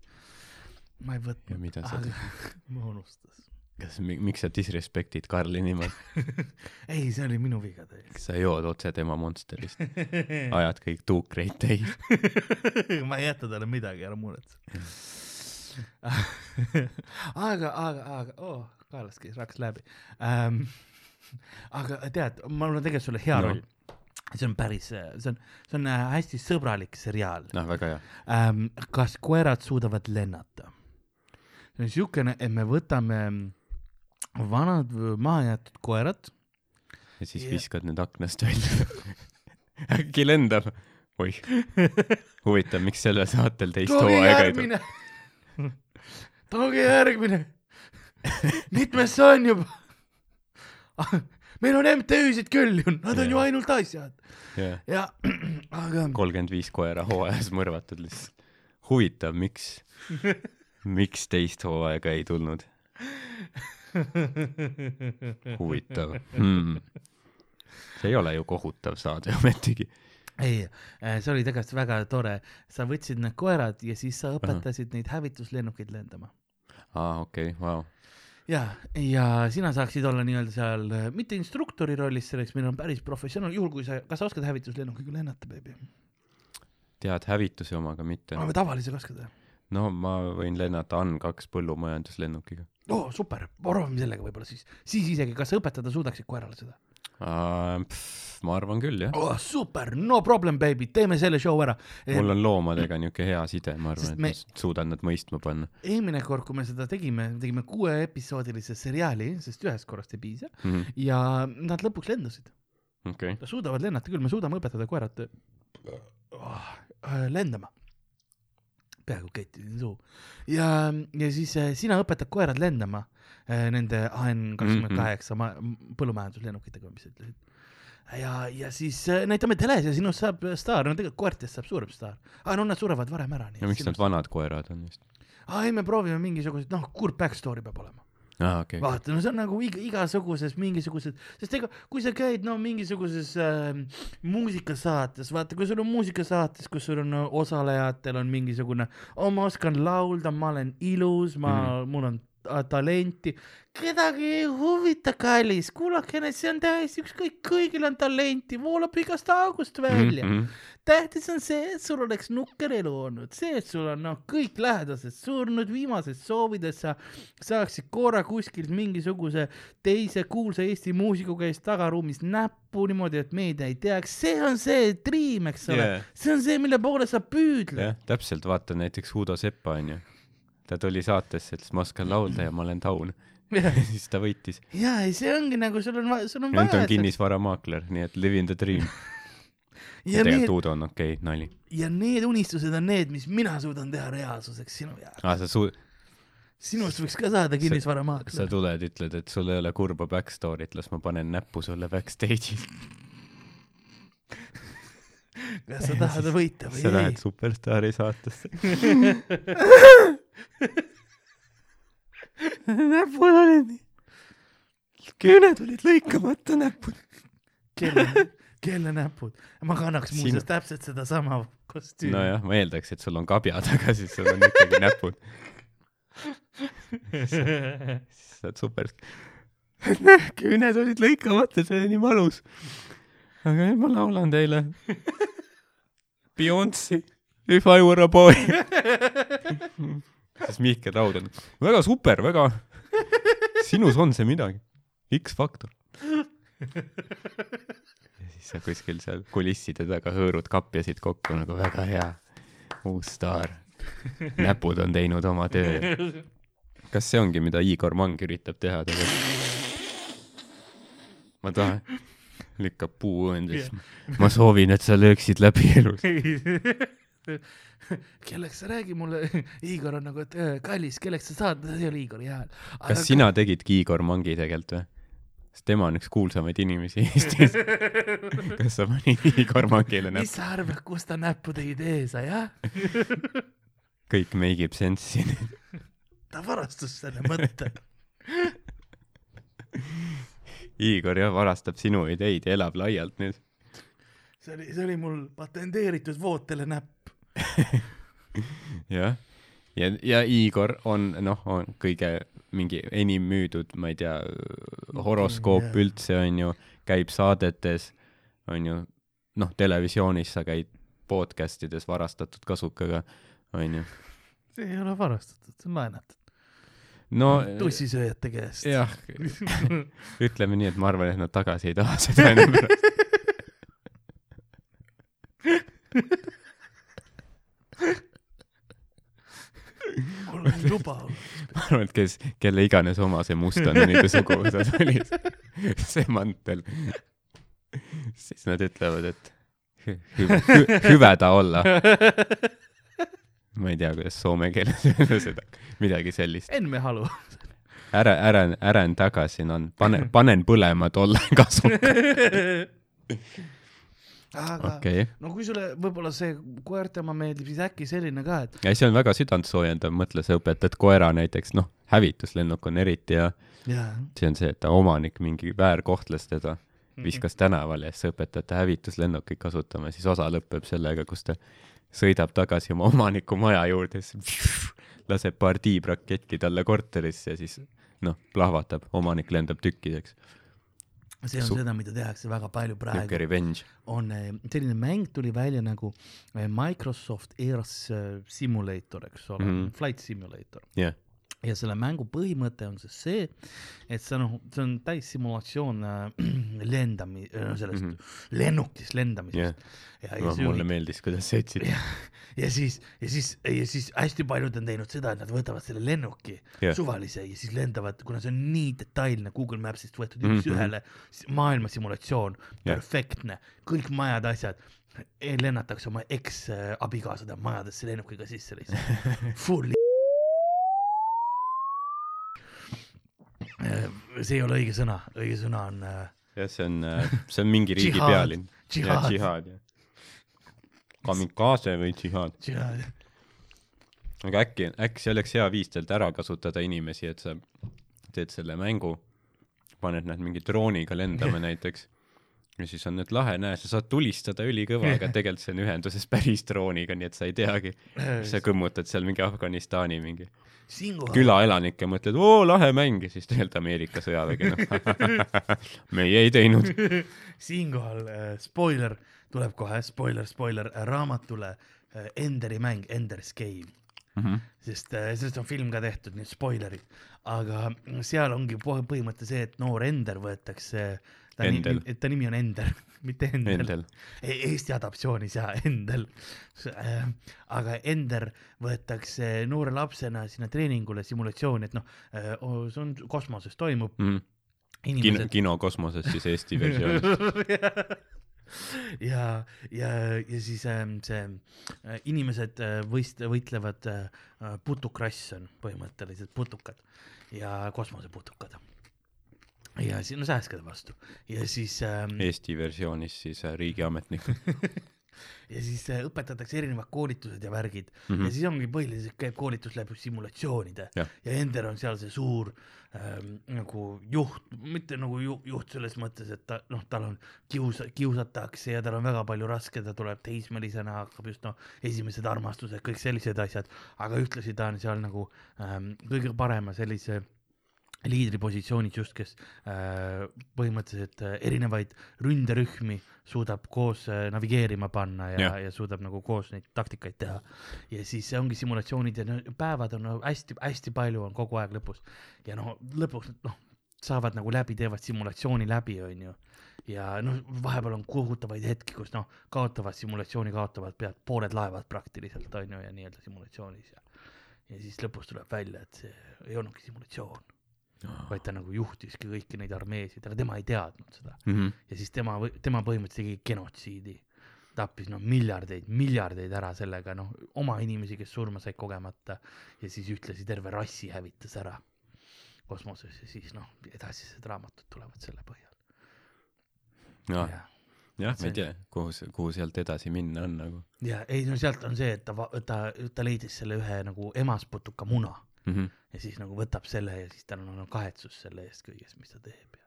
[SPEAKER 1] ma ei võtnud, aga ma unustas.
[SPEAKER 2] kas, miks sa disrespektid Karli niimoodi?
[SPEAKER 1] ei, see oli minu viga
[SPEAKER 2] kas sa jood otse tema Monsterist? ajad kõik tuukreid täis?
[SPEAKER 1] ma ei jäta talle midagi, ära muretse. aga, aga, aga, oo, kaelaski raks läbi ähm,. aga tead, mul on tegelikult sulle hea
[SPEAKER 2] No.
[SPEAKER 1] roll. see on päris, see on, see on äh, hästi sõbralik seriaal
[SPEAKER 2] noh, väga hea.
[SPEAKER 1] ähm,. kas koerad suudavad lennata? see on siukene, et me võtame vanad v- mahajäetud koerad
[SPEAKER 2] ja siis
[SPEAKER 1] Jah.
[SPEAKER 2] viskad need aknast välja. äkki lendab? oih, huvitav, miks sellel saatel teist hooaega ei tule?
[SPEAKER 1] Tooge järgmine. mitmes see on juba? meil on MTÜ-sid küll ju, nad on
[SPEAKER 2] Jaa.
[SPEAKER 1] ju ainult asjad
[SPEAKER 2] jah,
[SPEAKER 1] ja, aga
[SPEAKER 2] kolmkümmend viis koera hooajas mõrvatud lihtsalt. huvitav, miks, miks teist hooaega ei tulnud? huvitav hmm.. see ei ole ju kohutav saade ometigi.
[SPEAKER 1] ei, see oli tegelikult väga tore, sa võtsid need koerad ja siis sa õpetasid neid hävituslennukeid lendama.
[SPEAKER 2] aa, okei okay,, vau.
[SPEAKER 1] ja, ja sina saaksid olla nii-öelda seal äh, mitte instruktori rollis selleks, meil on päris professionaal, juhul kui sa, kas sa oskad hävituslennukiga lennata, beebi?
[SPEAKER 2] tead hävituse omaga mitte?
[SPEAKER 1] aga tavalisega oskad või?
[SPEAKER 2] no ma võin lennata AN2 põllumajanduslennukiga.
[SPEAKER 1] oo oh,, super, proovime sellega võib-olla siis, siis isegi, kas sa õpetada suudaksid koerale seda?
[SPEAKER 2] Ma arvan küll jah.
[SPEAKER 1] oh super, no problem baby, teeme selle show ära.
[SPEAKER 2] mul on loomadega niuke hea side, ma arvan, et
[SPEAKER 1] me-
[SPEAKER 2] ma suudan nad mõistma panna
[SPEAKER 1] eelmine kord, kui me seda tegime, tegime kuueepisoodilise seriaali, sest ühest korrast ei piisa
[SPEAKER 2] mm. -hmm.
[SPEAKER 1] ja nad lõpuks lendasid.
[SPEAKER 2] okei okay.,
[SPEAKER 1] suudavad lennata küll, me suudame õpetada koerad oh, lendama. Peaaegu kettisin suu. ja, ja siis äh, sina õpetad koerad lendama äh, nende AN kakskümmend kaheksa ma- põllumajanduslennukitega, mis sa ütlesid. ja, ja siis äh, näitame teles ja sinust saab staar, no tegelikult koertest saab suurem staar. aa, no nad surevad varem ära.
[SPEAKER 2] ja miks nad vanad koerad on just?
[SPEAKER 1] aa, ei, me proovime mingisugused, noh, kurb back story peab olema.
[SPEAKER 2] aa, okei,
[SPEAKER 1] vaata, no see on nagu iga, igasuguses mingisugused, sest ega kui sa käid no mingisuguses äh, muusikasaates, vaata, kui sul on muusikasaates, kus sul on osalejatel on mingisugune, oh ma oskan laulda, ma olen ilus, ma mm, -hmm. mul on talenti, kedagi ei huvita, kallis, kuulake, see on täiesti ükskõik, kõigil on talenti, voolab igast august välja. Mm. -hmm tähtis on see, et sul oleks nukker elu olnud, see, et sul on noh, kõik lähedased surnud, viimased soovid, et sa saaksid korra kuskilt mingisuguse teise kuulsa Eesti muusiku käest tagaruumis näppu niimoodi, et meedia ei teaks, see on see dream, eks ole.
[SPEAKER 2] Jaa.
[SPEAKER 1] see on see, mille poole sa püüdled.
[SPEAKER 2] Jah, täpselt, vaata näiteks Udo Seppa onju. Ta tuli saatesse, ütles ma oskan laulda ja ma olen taun.
[SPEAKER 1] ja,
[SPEAKER 2] siis ta võitis.
[SPEAKER 1] ja ei, see ongi nagu sul on, sul on
[SPEAKER 2] nüüd
[SPEAKER 1] vaja
[SPEAKER 2] on, kinnisvaramaakler, nii et living the dream.
[SPEAKER 1] ja
[SPEAKER 2] ja
[SPEAKER 1] need
[SPEAKER 2] tegelikult, Udo on okei okay,, nali.
[SPEAKER 1] ja need unistused on need, mis mina suudan teha reaalsuseks sinu jaoks.
[SPEAKER 2] aa, sa su-,
[SPEAKER 1] sinust võiks ka saada
[SPEAKER 2] sa
[SPEAKER 1] kinnisvaramaakler.
[SPEAKER 2] tuled, ütled, et sul ei ole kurba backstory't, las ma panen näppu sulle backstage'is.
[SPEAKER 1] kas sa tahad võita või
[SPEAKER 2] sa
[SPEAKER 1] ei
[SPEAKER 2] lähed? Superstaari saatesse. näpud olid nii, küüned olid lõikamata näpud.
[SPEAKER 1] kelle, kelle näpud? ma kannaks muuseas täpselt sedasama kostüümi.
[SPEAKER 2] nojah, ma eeldaks, et sul on kabjad, aga siis sul on ikkagi näpud. siis sa oled super. küüned olid lõikamata, see oli nii valus. aga nüüd ma laulan teile. Beyonce, If I were a boy. Siis Mihkel Raud on väga super, väga, sinus on see midagi, X-faktor. ja siis sa kuskil seal kulisside taga hõõrud kapjasid kokku nagu väga hea, uus staar. näpud on teinud oma töö. kas see ongi, mida Igor Mang üritab teha tegelikult? ma tahan, lükkab puu õõndesse. ma soovin, et sa lööksid läbi elus.
[SPEAKER 1] kelleks sa räägi mulle, Igor on nagu, et "Äh, kallis, kelleks sa saad, see ole Igori hääl.
[SPEAKER 2] kas sina tegidki Igor Mangi tegelikult või? sest tema on üks kuulsamaid inimesi Eestis. kas sa panid Igor Mangile
[SPEAKER 1] mis
[SPEAKER 2] näppu?
[SPEAKER 1] sa arvad, kust ta näppude idee sai, jah?
[SPEAKER 2] kõik make ib sense siin.
[SPEAKER 1] ta varastas selle mõtte.
[SPEAKER 2] Igor jah varastab sinu ideid ja elab laialt nüüd.
[SPEAKER 1] see oli, see oli mul patenteeritud vootele näpp.
[SPEAKER 2] jah, ja, ja Igor on noh, on kõige mingi enim müüdud, ma ei tea, horoskoop
[SPEAKER 1] Jah.
[SPEAKER 2] üldse on ju, käib saadetes, on ju, noh, televisioonis sa käid podcast ides varastatud kasukaga, on ju.
[SPEAKER 1] see ei ole varastatud, see on laenatud.
[SPEAKER 2] no
[SPEAKER 1] tussisööjate käest.
[SPEAKER 2] jah, ütleme nii, et ma arvan, et nad tagasi ei taha seda enam pärast.
[SPEAKER 1] mul on luba
[SPEAKER 2] ma arvan, et kes, kelle iganes oma see Mustonite suguvõsas oli, see mantel, siis nad ütlevad, et hü- hüve hü,, hüveda olla. ma ei tea, kuidas soome keeles öelda seda, midagi sellist.
[SPEAKER 1] Enme Halu.
[SPEAKER 2] ära, ära, ären tagasi, on, pane, panen põlema tolle kasuka.
[SPEAKER 1] aga
[SPEAKER 2] okei okay.,
[SPEAKER 1] no kui sulle võib-olla see koerte oma meeldib, siis äkki selline ka, et
[SPEAKER 2] ja see on väga südantsoojendav, mõtle, sa õpetad koera näiteks, noh, hävituslennuk on eriti ja
[SPEAKER 1] jaa.
[SPEAKER 2] see on see, et ta omanik mingi väärkohtles teda,
[SPEAKER 1] Mhm.
[SPEAKER 2] viskas tänavale ja siis sa õpetad ta hävituslennukeid kasutama, siis osa lõpeb sellega, kus ta sõidab tagasi oma omaniku maja juurde, siis laseb paar tiibraketti talle korterisse ja siis noh, plahvatab, omanik lendab tükkideks.
[SPEAKER 1] See on
[SPEAKER 2] Su-
[SPEAKER 1] seda, mida tehakse väga palju praegu on eh, selline mäng tuli välja nagu eh, Microsoft Airs eh, Simulator, eks ole mm. -hmm. Flight Simulator.
[SPEAKER 2] jah,
[SPEAKER 1] ja selle mängu põhimõte on siis see, et sa noh, see on täis simulatsioon äh, lendami-, sellest mm
[SPEAKER 2] Mhm.
[SPEAKER 1] -hmm. lennukist lendamisest
[SPEAKER 2] jah,
[SPEAKER 1] ja, ja,
[SPEAKER 2] noh,
[SPEAKER 1] see
[SPEAKER 2] mulle
[SPEAKER 1] oli-
[SPEAKER 2] meeldis, kuidas sa ütlesid.
[SPEAKER 1] ja siis, ja siis, ja siis hästi paljud on teinud seda, et nad võtavad selle lennuki
[SPEAKER 2] Jah.
[SPEAKER 1] suvalise ja siis lendavad, kuna see on nii detailne Google Mapsist võetud
[SPEAKER 2] Mhm,
[SPEAKER 1] üks-ühele s- maailma simulatsioon,
[SPEAKER 2] Jah.
[SPEAKER 1] perfektne, kõik majad, asjad, lennatakse oma eks-abikaasade majadesse lennukiga sisse lihtsalt, full. See ei ole õige sõna, õige sõna on äh,
[SPEAKER 2] jah, see on, see on mingi riigi
[SPEAKER 1] Džihaad.
[SPEAKER 2] pealinn. jah,
[SPEAKER 1] džihaad,
[SPEAKER 2] jah. kamikaze või džihaad.
[SPEAKER 1] džihaad.
[SPEAKER 2] aga äkki, äkki see oleks hea viis teilt ära kasutada inimesi, et sa teed selle mängu, paned nad mingi drooniga lendama näiteks ja siis on nüüd lahe, näe, sa saad tulistada ülikõva, aga tegelikult see on ühenduses päris drooniga, nii et sa ei teagi. sa kõmmutad seal mingi Afganistani mingi külaelanikke, mõtled, oo lahe mäng. Ja siis tegelikult Ameerika sõjavägi, noh. meie ei teinud.
[SPEAKER 1] siinkohal äh, spoiler. Tuleb kohe, spoiler, spoiler äh, raamatule äh, Enderi mäng, Ender's Game, sest äh, sellest on film ka tehtud, nii et spoilerid, aga seal ongi põhimõte see, et noor Ender võetakse, ta
[SPEAKER 2] Endel.
[SPEAKER 1] nimi, ta nimi on Ender, mitte Endel,
[SPEAKER 2] Endel.
[SPEAKER 1] E- Eesti adaptatsioonis ja Endel. aga Ender võetakse noore lapsena sinna treeningule simulatsiooni, et noh, see on kosmoses toimub,
[SPEAKER 2] kino,
[SPEAKER 1] inimesed
[SPEAKER 2] kino kosmoses siis Eesti versioonis.
[SPEAKER 1] ja, ja, ja siis ähm, see äh, inimesed äh, võist-, võitlevad äh, putukrass on põhimõtteliselt putukad ja kosmoseputukad. Ja siis no sääskede vastu ja siis ähm,
[SPEAKER 2] Eesti versioonis siis äh, riigiametnikud
[SPEAKER 1] ja siis äh, õpetatakse erinevad koolitused ja värgid mm. -hmm. ja siis ongi põhiliselt käib koolitus läbi simulatsioonide
[SPEAKER 2] Jah.
[SPEAKER 1] ja Ender on seal see suur ähm, nagu juht, mitte nagu ju, juht selles mõttes, et ta noh, tal on kiusa-, kiusatakse ja tal on väga palju raske, ta tuleb teismelisena, hakkab just noh, esimesed armastused, kõik sellised asjad, aga ühtlasi ta on seal nagu ähm, kõige parema sellise liidripositsioonis just, kes äh, põhimõtteliselt äh, erinevaid ründerühmi suudab koos äh, navigeerima panna ja,
[SPEAKER 2] Jah.
[SPEAKER 1] ja suudab nagu koos neid taktikaid teha. ja siis ongi simulatsioonid ja no, päevad on no, hästi-hästi palju on kogu aeg lõpus ja no lõpuks noh, saavad nagu läbi, teevad simulatsiooni läbi, onju. ja noh, vahepeal on kohutavaid hetki, kus noh, kaotavad simulatsiooni, kaotavad pead pooled laevad praktiliselt onju ja nii-öelda simulatsioonis ja ja siis lõpus tuleb välja, et see ei olnudki simulatsioon, vaid ta nagu juhtiski kõiki neid armeesid, aga tema ei teadnud seda
[SPEAKER 2] mm. -hmm.
[SPEAKER 1] ja siis tema, tema põhimõtteliselt tegi genotsiidi tappis noh miljardeid, miljardeid ära sellega noh, oma inimesi, kes surma said kogemata ja siis ühtlasi terve rassi hävitas ära kosmoses ja siis noh, edasised raamatud tulevad selle põhjal.
[SPEAKER 2] jah,
[SPEAKER 1] ja,
[SPEAKER 2] jah, ma ei tea, kuhu, kuhu sealt edasi minna on nagu
[SPEAKER 1] ja ei no sealt on see, et ta, ta, ta leidis selle ühe nagu emasputuka muna
[SPEAKER 2] mm. -hmm.
[SPEAKER 1] ja siis nagu võtab selle ja siis tal on nagu kahetsus selle eest kõigest, mis ta teeb ja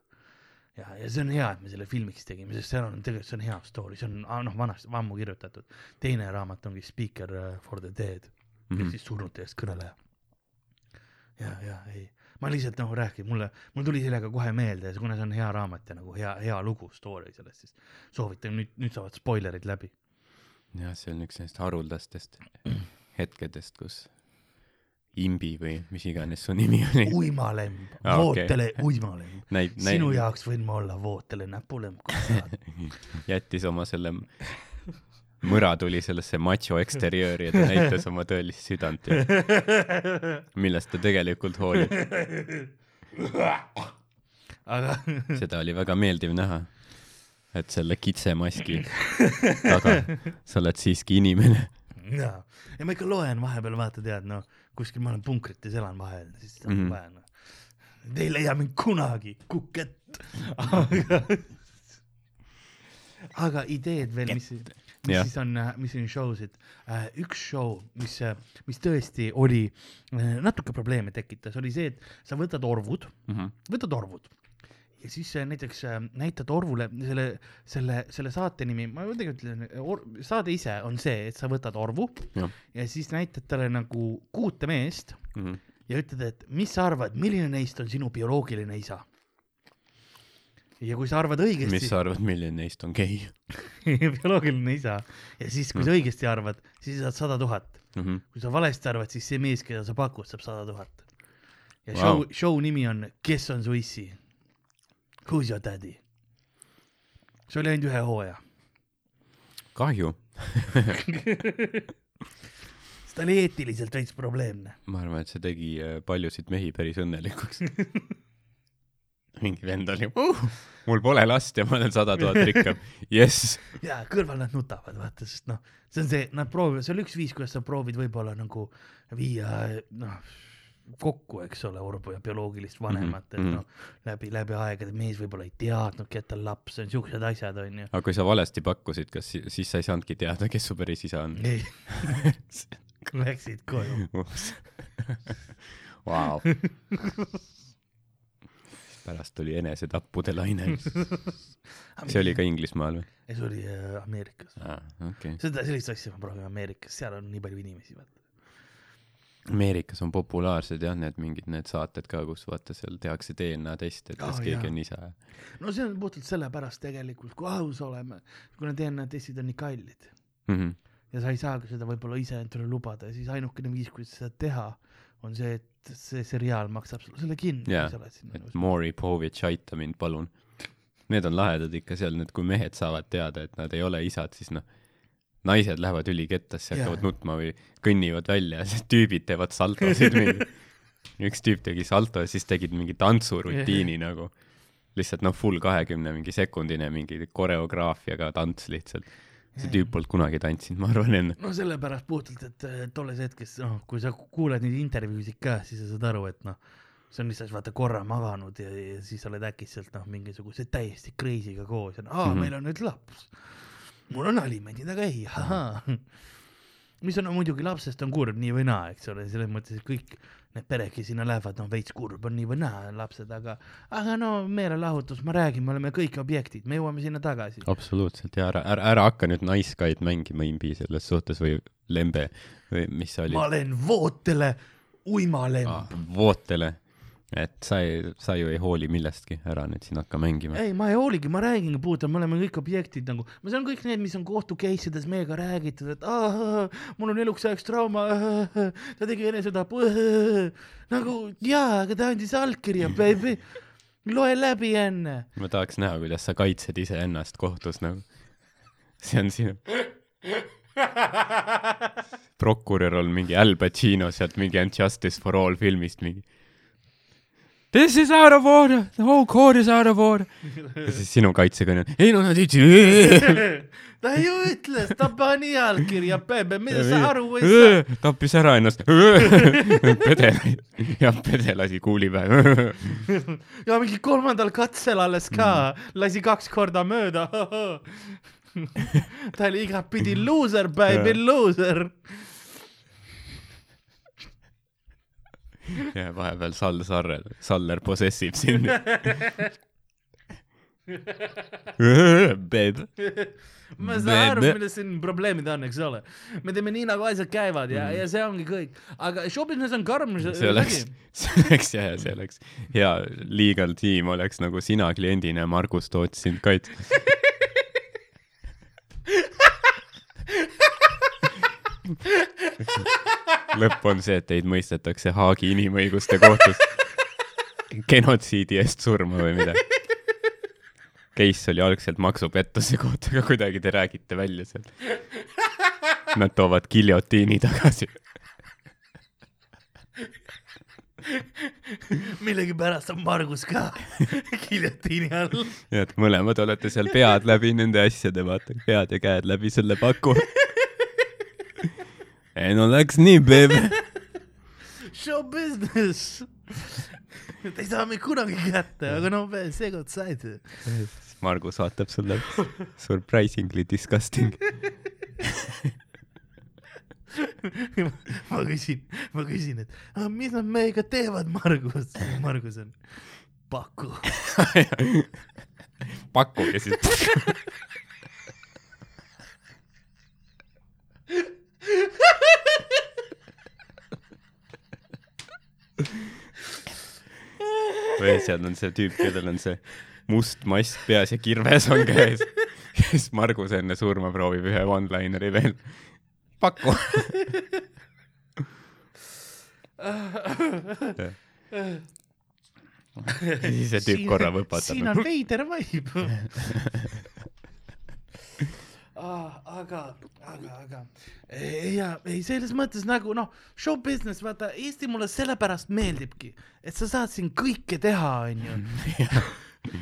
[SPEAKER 1] ja, ja see on hea, et me selle filmiks tegime, sest seal on tegelikult, see on hea story, see on ah, noh, vanasti, ammu kirjutatud. teine raamat ongi Speaker uh, for the Dead mm -hmm. ehk siis surnute eest kõneleja. ja, ja ei, ma lihtsalt nagu räägin, mulle, mul tuli sellega kohe meelde kuna see on hea raamat ja nagu hea, hea lugu, story sellest, siis soovitan, nüüd, nüüd saavad spoilerid läbi.
[SPEAKER 2] jah, see on üks neist haruldastest hetkedest, kus imbi või mis iganes su nimi oli,
[SPEAKER 1] uimalemb ah,, vootele okay. uimalemb. sinu jaoks võin ma olla vootele näpulemb,
[SPEAKER 2] jättis oma selle mõra tuli sellesse macho eksteriööri ja ta näitas oma tõelist südant millest ta tegelikult hoolib.
[SPEAKER 1] aga
[SPEAKER 2] seda oli väga meeldiv näha, et selle kitsemaski taga sa oled siiski inimene.
[SPEAKER 1] jaa, ja ma ikka loen vahepeal, vaata tead, noh, kuskil ma olen punkrites elan vahel, siis on mm. -hmm. vaja, noh. Te ei leia mind kunagi, kukett. aga, aga ideed veel, mis, mis
[SPEAKER 2] Jah.
[SPEAKER 1] siis on, mis on show sid, üks show, mis, mis tõesti oli, natuke probleeme tekitas, oli see, et sa võtad orvud,
[SPEAKER 2] Mhm.
[SPEAKER 1] võtad orvud ja siis äh, näiteks äh, näitad orvule selle, selle, selle saate nimi, ma tegelikult ütlen saade ise on see, et sa võtad orvu
[SPEAKER 2] Jah.
[SPEAKER 1] ja siis näitad talle nagu kuute meest
[SPEAKER 2] Mhm.
[SPEAKER 1] ja ütled, et mis sa arvad, milline neist on sinu bioloogiline isa. ja kui sa arvad õigesti
[SPEAKER 2] mis, sa arvad, milline neist on gei
[SPEAKER 1] bioloogiline isa ja siis, kui sa õigesti arvad, siis saad sada tuhat.
[SPEAKER 2] mm? -hmm.
[SPEAKER 1] kui sa valesti arvad, siis see mees, keda sa pakud, saab sada tuhat. ja
[SPEAKER 2] Vau.
[SPEAKER 1] show, show nimi on Kes on su issi? Who's your daddy? see oli ainult ühe hooaja.
[SPEAKER 2] kahju,
[SPEAKER 1] ta oli eetiliselt veits probleemne.
[SPEAKER 2] ma arvan, et see tegi äh, paljusid mehi päris õnnelikuks. mingi vend oli uh,, mul pole last ja ma olen sada tuhat rikkam, jess.
[SPEAKER 1] ja kõrval nad nutavad, vaata, sest noh, see on see, nad proovivad, see on üks viis, kuidas sa proovid võib-olla nagu viia noh, kokku, eks ole, orbu ja bioloogilist vanemat, et
[SPEAKER 2] mhm.
[SPEAKER 1] noh, läbi, läbi aegade mees võib-olla ei teadnudki, et tal laps on, siuksed asjad onju.
[SPEAKER 2] aga kui sa valesti pakkusid, kas si- siis sa ei saanudki teada, kes su päris isa on?
[SPEAKER 1] ei, läksid koju.
[SPEAKER 2] Vau. pärast tuli enesetappude laine. see oli ka Inglismaal või?
[SPEAKER 1] ei, see oli äh, Ameerikas.
[SPEAKER 2] aa, okei.
[SPEAKER 1] seda, sellist asja ma proovin Ameerikas, seal on nii palju inimesi, vaata.
[SPEAKER 2] Ameerikas on populaarsed jah, need mingid need saated ka, kus vaata seal tehakse DNA teste, et kas
[SPEAKER 1] Aa,
[SPEAKER 2] keegi
[SPEAKER 1] jaa.
[SPEAKER 2] on isa.
[SPEAKER 1] no see on puhtalt sellepärast tegelikult, kui aus oleme, kuna DNA testid on nii kallid
[SPEAKER 2] Mhm.
[SPEAKER 1] ja sa ei saagi seda võib-olla ise endale lubada, siis ainukene viis, kuidas seda teha, on see, et see seriaal maksab sulle selle kinni sinna
[SPEAKER 2] et. Maury Povich, aita mind palun. Need on lahedad ikka seal, need, kui mehed saavad teada, et nad ei ole isad, siis noh, naised lähevad ülikettasse, hakkavad nutma või kõnnivad välja ja siis tüübid teevad saltosid mingi. üks tüüp tegi salto ja siis tegid mingi tantsurutiini nagu. lihtsalt noh, full kahekümne mingi sekundine mingi koreograafiaga tants lihtsalt. see tüüp polnud kunagi tantsinud, ma arvan enne.
[SPEAKER 1] no sellepärast puhtalt, et äh, tolles hetkes, noh, kui sa kuuled neid intervjuusid ka, siis sa saad aru, et noh, see on lihtsalt vaata korra maganud ja, ja siis oled äkitselt noh, mingisuguse täiesti crazy'ga koos ja aa mm. -hmm. meil on nüüd laps. Mul on alimendid, aga ei, ahaa. mis on no, muidugi lapsest on kurb nii või naa, eks ole, selles mõttes, et kõik need pered, kes sinna lähevad, noh veits kurb on nii või naa lapsed, aga, aga no meelelahutus, ma räägin, me oleme kõik objektid, me jõuame sinna tagasi.
[SPEAKER 2] absoluutselt ja ära, ära, ära hakka nüüd naiskaid mängima imbi selles suhtes või lembe või mis see oli
[SPEAKER 1] ma olen vootele uimalemb
[SPEAKER 2] ah,. vootele, et sa ei, sa ju ei hooli millestki, ära nüüd siin hakka mängima.
[SPEAKER 1] ei, ma ei hooligi, ma räägingi puhtalt, me oleme kõik objektid nagu, ma saan kõik need, mis on kohtu case ides meiega räägitud, et aa, mul on eluks ajaks trauma, ta tegi enesetapu, nagu jaa, aga ta andis allkirja, baby, loe läbi enne.
[SPEAKER 2] ma tahaks näha, kuidas sa kaitsed iseennast kohtus nagu. see on sinu. prokurör on mingi Al Pacino sealt mingi And Justice for All filmist mingi. This is out of order, the whole court is out of order. ja siis sinu kaitsekõne on, ei no nad ütlesid.
[SPEAKER 1] ta ju ütles, ta pani allkirja, Pepe, mida sa aru ei saa?
[SPEAKER 2] tappis ära ennast. Pede, jah, Pede lasi kuuli pähe.
[SPEAKER 1] ja mingi kolmandal katsel alles ka, lasi kaks korda mööda. ta oli igatpidi loser, baby, loser.
[SPEAKER 2] Ja vahepeal Sall Sarrel, Saller possessib sind. Babe.
[SPEAKER 1] ma saan aru, milles siin probleemid on, eks ole. me teeme nii, nagu asjad käivad ja, ja see ongi kõik. aga showbusiness on karm
[SPEAKER 2] see oleks, see oleks jah, see oleks hea legal tiim oleks nagu sina kliendina ja Margus Toots sind kaitsmas. lõpp on see, et teid mõistetakse Haagi inimõiguste kohtus genotsiidi eest surma või midagi. Case oli algselt maksupettuse kohta, aga kuidagi te räägite välja seal. Nad toovad giljotiini tagasi.
[SPEAKER 1] millegipärast on Margus ka giljotiini all.
[SPEAKER 2] ja et mõlemad olete seal pead läbi nende asjade, vaata, pead ja käed läbi selle paku. Ei no läks nii, baby.
[SPEAKER 1] Show business. Te ei saa meid kunagi kätte, aga no seekord saite.
[SPEAKER 2] Margus vaatab sulle surprisingly disgusting.
[SPEAKER 1] ma küsin, ma küsin, et aga mis nad meiega teevad, Margus. Margus on, paku.
[SPEAKER 2] paku ja siis või seal on see tüüp, kellel on see must mask peas ja kirves on käes, kes Margus enne surma proovib ühe one-lineri veel. paku. siis see tüüp korra võpatab.
[SPEAKER 1] siin on veider vibe. aga, aga, aga ja ei, selles mõttes nagu noh, show business, vaata Eesti mulle sellepärast meeldibki, et sa saad siin kõike teha, onju.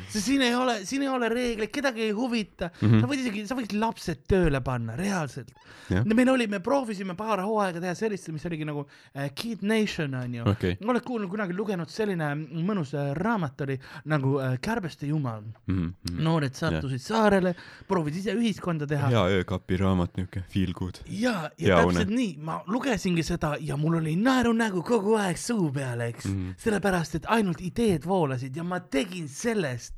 [SPEAKER 1] Sest siin ei ole, siin ei ole reegleid, kedagi ei huvita mm. -hmm. sa võid isegi, sa võid lapsed tööle panna, reaalselt. Meil oli, me proovisime paar hooaega teha sellist, mis oligi nagu äh, Kid Nation onju
[SPEAKER 2] Okei.
[SPEAKER 1] oled kuulnud kunagi lugenud selline mõnus äh, raamat oli nagu äh, Kärbeste jumal.
[SPEAKER 2] Mhm,
[SPEAKER 1] noored sattusid saarele, proovisid ise ühiskonda teha.
[SPEAKER 2] hea öökapi raamat, niuke feel good.
[SPEAKER 1] ja,
[SPEAKER 2] Hea
[SPEAKER 1] ja
[SPEAKER 2] une.
[SPEAKER 1] täpselt nii, ma lugesingi seda ja mul oli naerunägu kogu aeg suu peal, eks mm. -hmm. sellepärast, et ainult ideed voolasid ja ma tegin sellest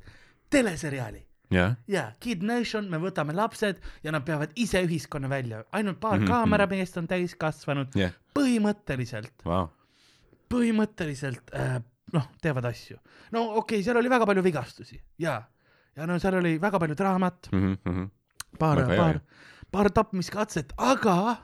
[SPEAKER 1] teleseriaali.
[SPEAKER 2] jah,
[SPEAKER 1] ja Kid Nation, me võtame lapsed ja nad peavad ise ühiskonna välja, ainult paar mm -hmm. kaamerameest on täiskasvanud
[SPEAKER 2] jah,
[SPEAKER 1] põhimõtteliselt,
[SPEAKER 2] vau.
[SPEAKER 1] põhimõtteliselt äh, noh, teevad asju. no okei okay,, seal oli väga palju vigastusi ja, ja no seal oli väga palju draamat, paar,
[SPEAKER 2] Väga hea,
[SPEAKER 1] paar
[SPEAKER 2] jah.,
[SPEAKER 1] paar tapmiskatset, aga,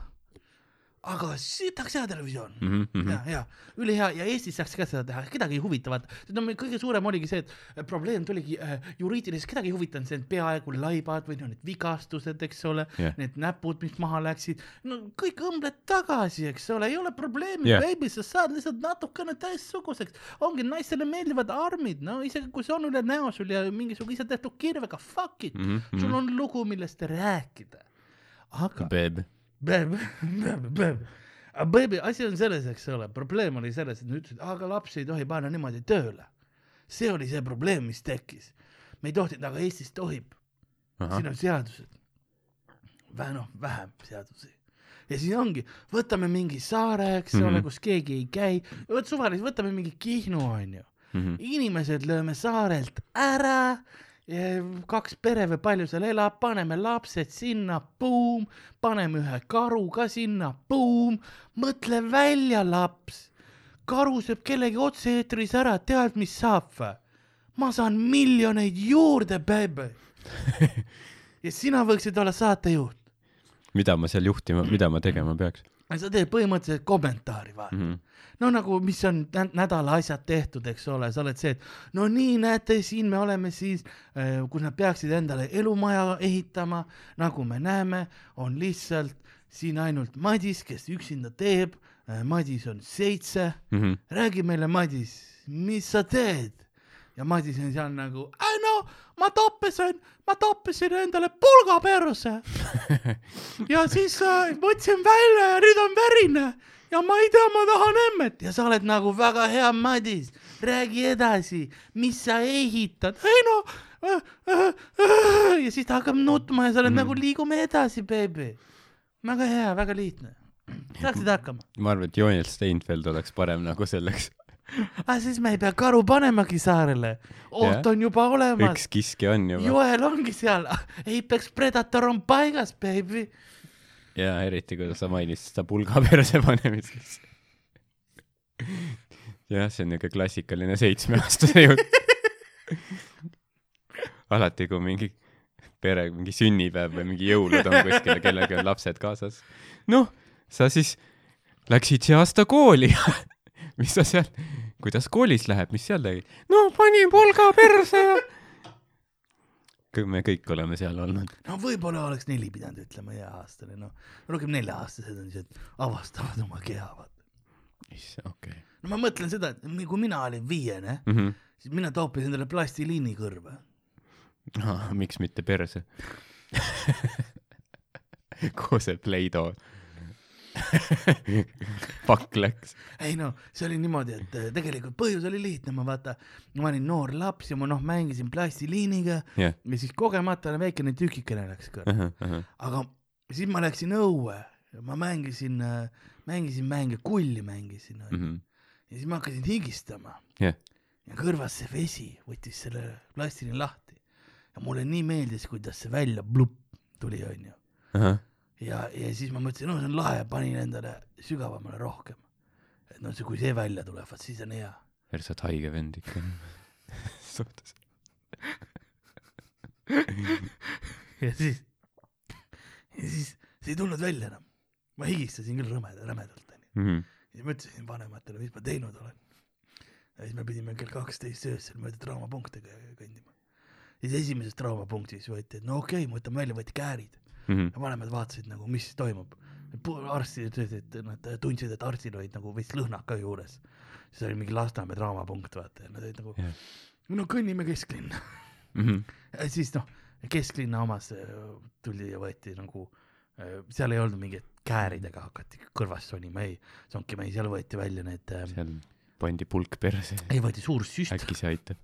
[SPEAKER 1] aga sitaks hea televisioon
[SPEAKER 2] Mhm,
[SPEAKER 1] ja, ja ülihea ja Eestis saaks ka seda teha, kedagi ei huvita, vaata, no meil kõige suurem oligi see, et äh, probleem tuligi äh, juriidiliselt, kedagi ei huvitanud see, et peaaegu laibad või no need vigastused, eks ole yeah., need näpud, mis maha läksid, no kõik õmbled tagasi, eks ole, ei ole probleemi yeah., baby, sa saad lihtsalt natukene teistsuguseks, ongi naistele meeldivad armid, no isegi kui see on üle näo sul ja mingisugune ise tehtud kirvega, fuck it mm,
[SPEAKER 2] Mhm,
[SPEAKER 1] -hmm. sul on lugu, millest rääkida. aga
[SPEAKER 2] Babe.
[SPEAKER 1] Aga baby, asi on selles, eks ole, probleem oli selles, et nad ütlesid, aga lapsi ei tohi panna niimoodi tööle. see oli see probleem, mis tekkis. me ei tohtinud, aga Eestis tohib, siin on seadused. vähe noh, vähem seadusi. ja siis ongi, võtame mingi saare, eks mm -hmm. ole,
[SPEAKER 2] Mhm.
[SPEAKER 1] kus keegi ei käi, vot suvaliselt võtame mingi Kihnu, onju.
[SPEAKER 2] Mhm.
[SPEAKER 1] inimesed lööme saarelt ära, kaks pere või palju seal elab, paneme lapsed sinna, buum, paneme ühe karu ka sinna, buum, mõtle välja, laps. karu sööb kellegi otse-eetris ära, tead, mis saab või? ma saan miljoneid juurde, baby. ja sina võiksid olla saatejuht.
[SPEAKER 2] mida ma seal juhtima, mida ma tegema peaks?
[SPEAKER 1] Sa teed põhimõtteliselt kommentaari, vaata.
[SPEAKER 2] Mhm.
[SPEAKER 1] no nagu, mis on nä- nädala asjad tehtud, eks ole, sa oled see, et no nii näete, siin me oleme siis, kus nad peaksid endale elumaja ehitama, nagu me näeme, on lihtsalt siin ainult Madis, kes üksinda teeb. Madis on seitse,
[SPEAKER 2] Mhm.
[SPEAKER 1] räägi meile, Madis, mis sa teed? Ja Madis on seal nagu, no ma toppisin, ma toppisin endale pulga perse. ja siis äh, võtsin välja ja nüüd on verine ja ma ei tea, ma tahan emmet ja sa oled nagu väga hea, Madis, räägi edasi, mis sa ehitad, ei no äh,. Äh, äh, ja siis ta hakkab nutma ja sa oled mm. nagu liigume edasi, beebi. väga hea, väga lihtne. saaksid hakkama.
[SPEAKER 2] ma arvan, et Joel Steinfeld oleks parem nagu selleks.
[SPEAKER 1] Aga siis me ei pea karu panemagi saarele. oht on juba olemas
[SPEAKER 2] üks. kiskja on juba.
[SPEAKER 1] Joel ongi seal, Apex Predator on paigas, baby.
[SPEAKER 2] ja eriti, kui sa mainisid seda pulga perse panemiseks. jah, see on niuke klassikaline seitsmeaastase jutt. alati, kui mingi pere, mingi sünnipäev või mingi jõulud on kuskil ja kellelgi on lapsed kaasas. noh, sa siis läksid see aasta kooli. mis sa seal, kuidas koolis läheb, mis seal tegid? no panin pulga perse ja. me kõik oleme seal olnud.
[SPEAKER 1] no võib-olla oleks neli pidanud ütlema hea-aastane, noh. rohkem nelja-aastased on siuksed, avastavad oma keha, vaata.
[SPEAKER 2] issand, okei
[SPEAKER 1] no ma mõtlen seda, et kui mina olin viiene,
[SPEAKER 2] okay..
[SPEAKER 1] siis mina toopisin endale plastiliini kõrva.
[SPEAKER 2] Ah, miks mitte perse? koos Play-Doh. pakk läks.
[SPEAKER 1] ei no see oli niimoodi, et äh, tegelikult põhjus oli lihtne, ma vaata, ma olin noor laps ja ma noh, mängisin plastiliiniga
[SPEAKER 2] jah,
[SPEAKER 1] ja siis kogemata väikene tükikene läks kõrva. aga siis ma läksin õue, ma mängisin, mängisin mänge, kulli mängisin onju.
[SPEAKER 2] Mhm.
[SPEAKER 1] ja siis ma hakkasin higistama
[SPEAKER 2] jah,
[SPEAKER 1] ja kõrvas see vesi võttis selle plastini lahti ja mulle nii meeldis, kuidas see välja plupp tuli onju ja, ja siis ma mõtlesin, no see on lahe, panin endale sügavamale rohkem. et no see, kui see välja tuleb, vot siis on hea.
[SPEAKER 2] sa oled haige vend ikka. suhtes.
[SPEAKER 1] ja siis, ja siis see ei tulnud välja enam. ma higistasin küll rõmeda, rämedalt onju.
[SPEAKER 2] Mhm.
[SPEAKER 1] ja siis ma ütlesin vanematele, mis ma teinud olen. ja siis me pidime kell kaksteist öösel mööda traumapunkte kõ- kõndima. siis esimeses traumapunktis võeti, et no okei okay,, ma võtan välja, võeti käärid
[SPEAKER 2] Mhm.
[SPEAKER 1] ja vanemad vaatasid nagu, mis toimub. arstid ütlesid, et nad tundsid, et arstil olid nagu veits lõhnad ka juures. siis oli mingi Lasnamäe traumapunkt, vaata, ja nad olid nagu
[SPEAKER 2] Jah.
[SPEAKER 1] no kõnnime kesklinna.
[SPEAKER 2] Mhm.
[SPEAKER 1] ja siis noh, kesklinna omas äh, tuli ja võeti nagu, seal ei olnud mingit kääridega hakati kõrvast sonima, ei, sonki ei, seal võeti välja need,
[SPEAKER 2] seal pandi pulk perse.
[SPEAKER 1] ei võeti suur süst,
[SPEAKER 2] äkki see aitab?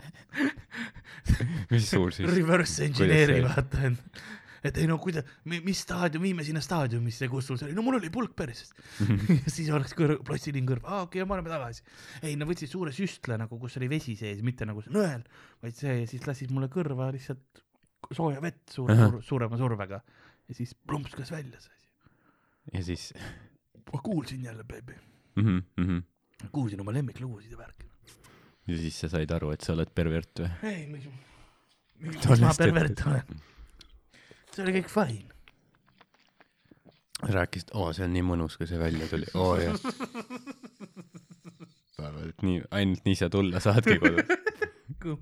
[SPEAKER 2] mis suur siis?
[SPEAKER 1] reverse engineering, vaata, et et ei no kuidas, mis staadium, viime sinna staadiumisse, kus sul see oli, no mul oli pulk perses. ja siis oleks kõr-, plastiliin kõrv, aa okei okay,, me oleme tagasi. ei, nad võtsid suure süstla nagu, kus oli vesi sees, mitte nagu see nõel, vaid see ja siis lasid mulle kõrva lihtsalt sooja vett suure, suur, suurema survega ja siis plumpskas välja see asi.
[SPEAKER 2] ja siis
[SPEAKER 1] ma kuulsin jälle, beebi,
[SPEAKER 2] mm, -hmm.
[SPEAKER 1] kuulsin oma lemmiklugusid ja värki.
[SPEAKER 2] Ja siis sa said aru, et sa oled pervert või?
[SPEAKER 1] ei, mis, mis ma pervert olen. see oli kõik fine.
[SPEAKER 2] rääkisid, oo, see on nii mõnus, kui see välja tuli, oo jah. arvad, et nii, ainult nii sa tulla saadki kodus.
[SPEAKER 1] kui,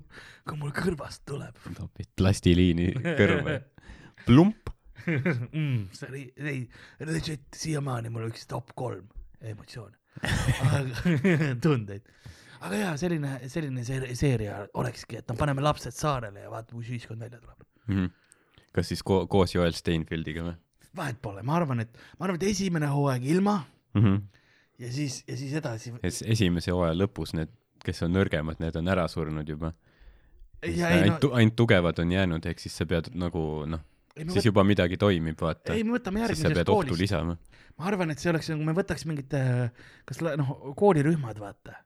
[SPEAKER 1] kui mul kõrvast tuleb
[SPEAKER 2] topid plastiliini kõrva. plump.
[SPEAKER 1] mm,. see oli, ei, legit siiamaani mul üks top kolm emotsioone. tundeid. Aga jaa, selline, selline see- seeria olekski, et no paneme lapsed saarele ja vaatame, kus ühiskond välja tuleb.
[SPEAKER 2] Mhm. kas siis ko koos Joel Steinfeldiga või
[SPEAKER 1] vahet pole, ma arvan, et, ma arvan, et esimene hooaeg ilma
[SPEAKER 2] mm? -hmm.
[SPEAKER 1] ja siis, ja siis edasi.
[SPEAKER 2] siis esimese hooaja lõpus need, kes on nõrgemad, need on ära surnud juba.
[SPEAKER 1] ei no
[SPEAKER 2] ainult, ainult tugevad on jäänud, ehk siis sa pead nagu noh,
[SPEAKER 1] ei,
[SPEAKER 2] siis juba midagi toimib, vaata
[SPEAKER 1] ei, me võtame järgmisest koolist.
[SPEAKER 2] lisama.
[SPEAKER 1] ma arvan, et see oleks nagu me võtaks mingid, kas noh, koolirühmad, vaata,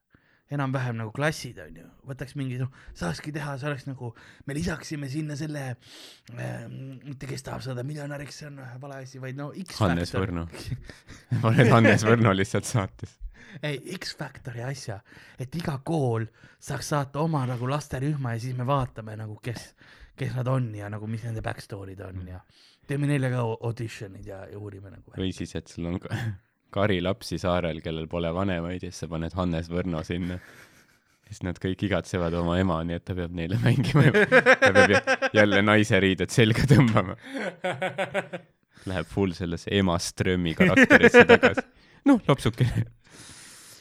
[SPEAKER 1] enam-vähem nagu klassid on ju, võtaks mingi noh, saakski teha, see oleks nagu, me lisaksime sinna selle äh,, mitte kes tahab saada miljonäriks, see on vale asi, vaid no X
[SPEAKER 2] Hannes. Võrno. paned Hannes Võrno lihtsalt saates.
[SPEAKER 1] ei, X Factori asja, et iga kool saaks saata oma nagu lasterühma ja siis me vaatame nagu, kes, kes nad on ja nagu, mis nende back story'd on ja, teeme neljaga au- audition'id ja, ja uurime nagu.
[SPEAKER 2] või siis, et sul on ka- kari lapsi saarel, kellel pole vanemaid ja siis sa paned Hannes Võrno sinna. siis nad kõik igatsevad oma ema, nii et ta peab neile mängima ta peab jä- jälle naise riided selga tõmbama. Läheb full sellesse ema Strömi karakterisse tagasi. noh, lopsukene.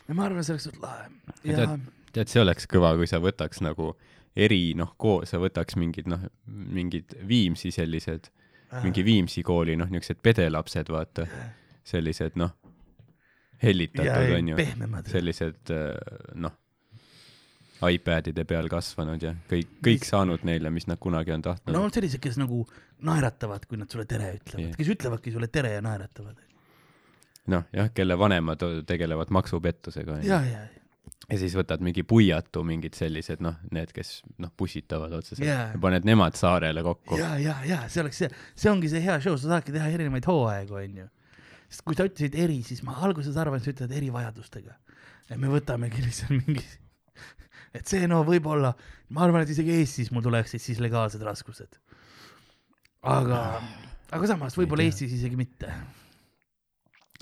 [SPEAKER 1] ja ma arvan, see oleks suht lahe.
[SPEAKER 2] Tead- tead, see oleks kõva, kui sa võtaks nagu eri, noh, koos, sa võtaks mingid, noh, mingid Viimsi sellised, mingi Viimsi kooli, noh, niisugused pedelapsed, vaata, sellised, noh, hellitatud, onju, sellised, noh, iPadide peal kasvanud ja kõik, kõik saanud neile, mis nad kunagi on tahtnud
[SPEAKER 1] no sellised, kes nagu naeratavad, kui nad sulle tere ütlevad
[SPEAKER 2] Jah.
[SPEAKER 1] kes ütlevadki sulle tere ja naeratavad.
[SPEAKER 2] noh, jah, kelle vanemad tegelevad maksupettusega,
[SPEAKER 1] ja,
[SPEAKER 2] onju.
[SPEAKER 1] ja,
[SPEAKER 2] ja siis võtad mingi puiatu, mingid sellised, noh, need, kes, noh, pussitavad otseselt
[SPEAKER 1] Jaa.
[SPEAKER 2] ja paned nemad saarele kokku.
[SPEAKER 1] ja, ja, ja see oleks see, see ongi see hea show, sa saadki teha erinevaid hooaegu, onju. Sest kui sa ütlesid eri, siis ma alguses arvasin, sa ütled erivajadustega. et me võtamegi lihtsalt mingi, et see no võib-olla, ma arvan, et isegi Eestis mul tuleksid siis legaalsed raskused. aga, aga samas võib-olla. Eestis isegi mitte.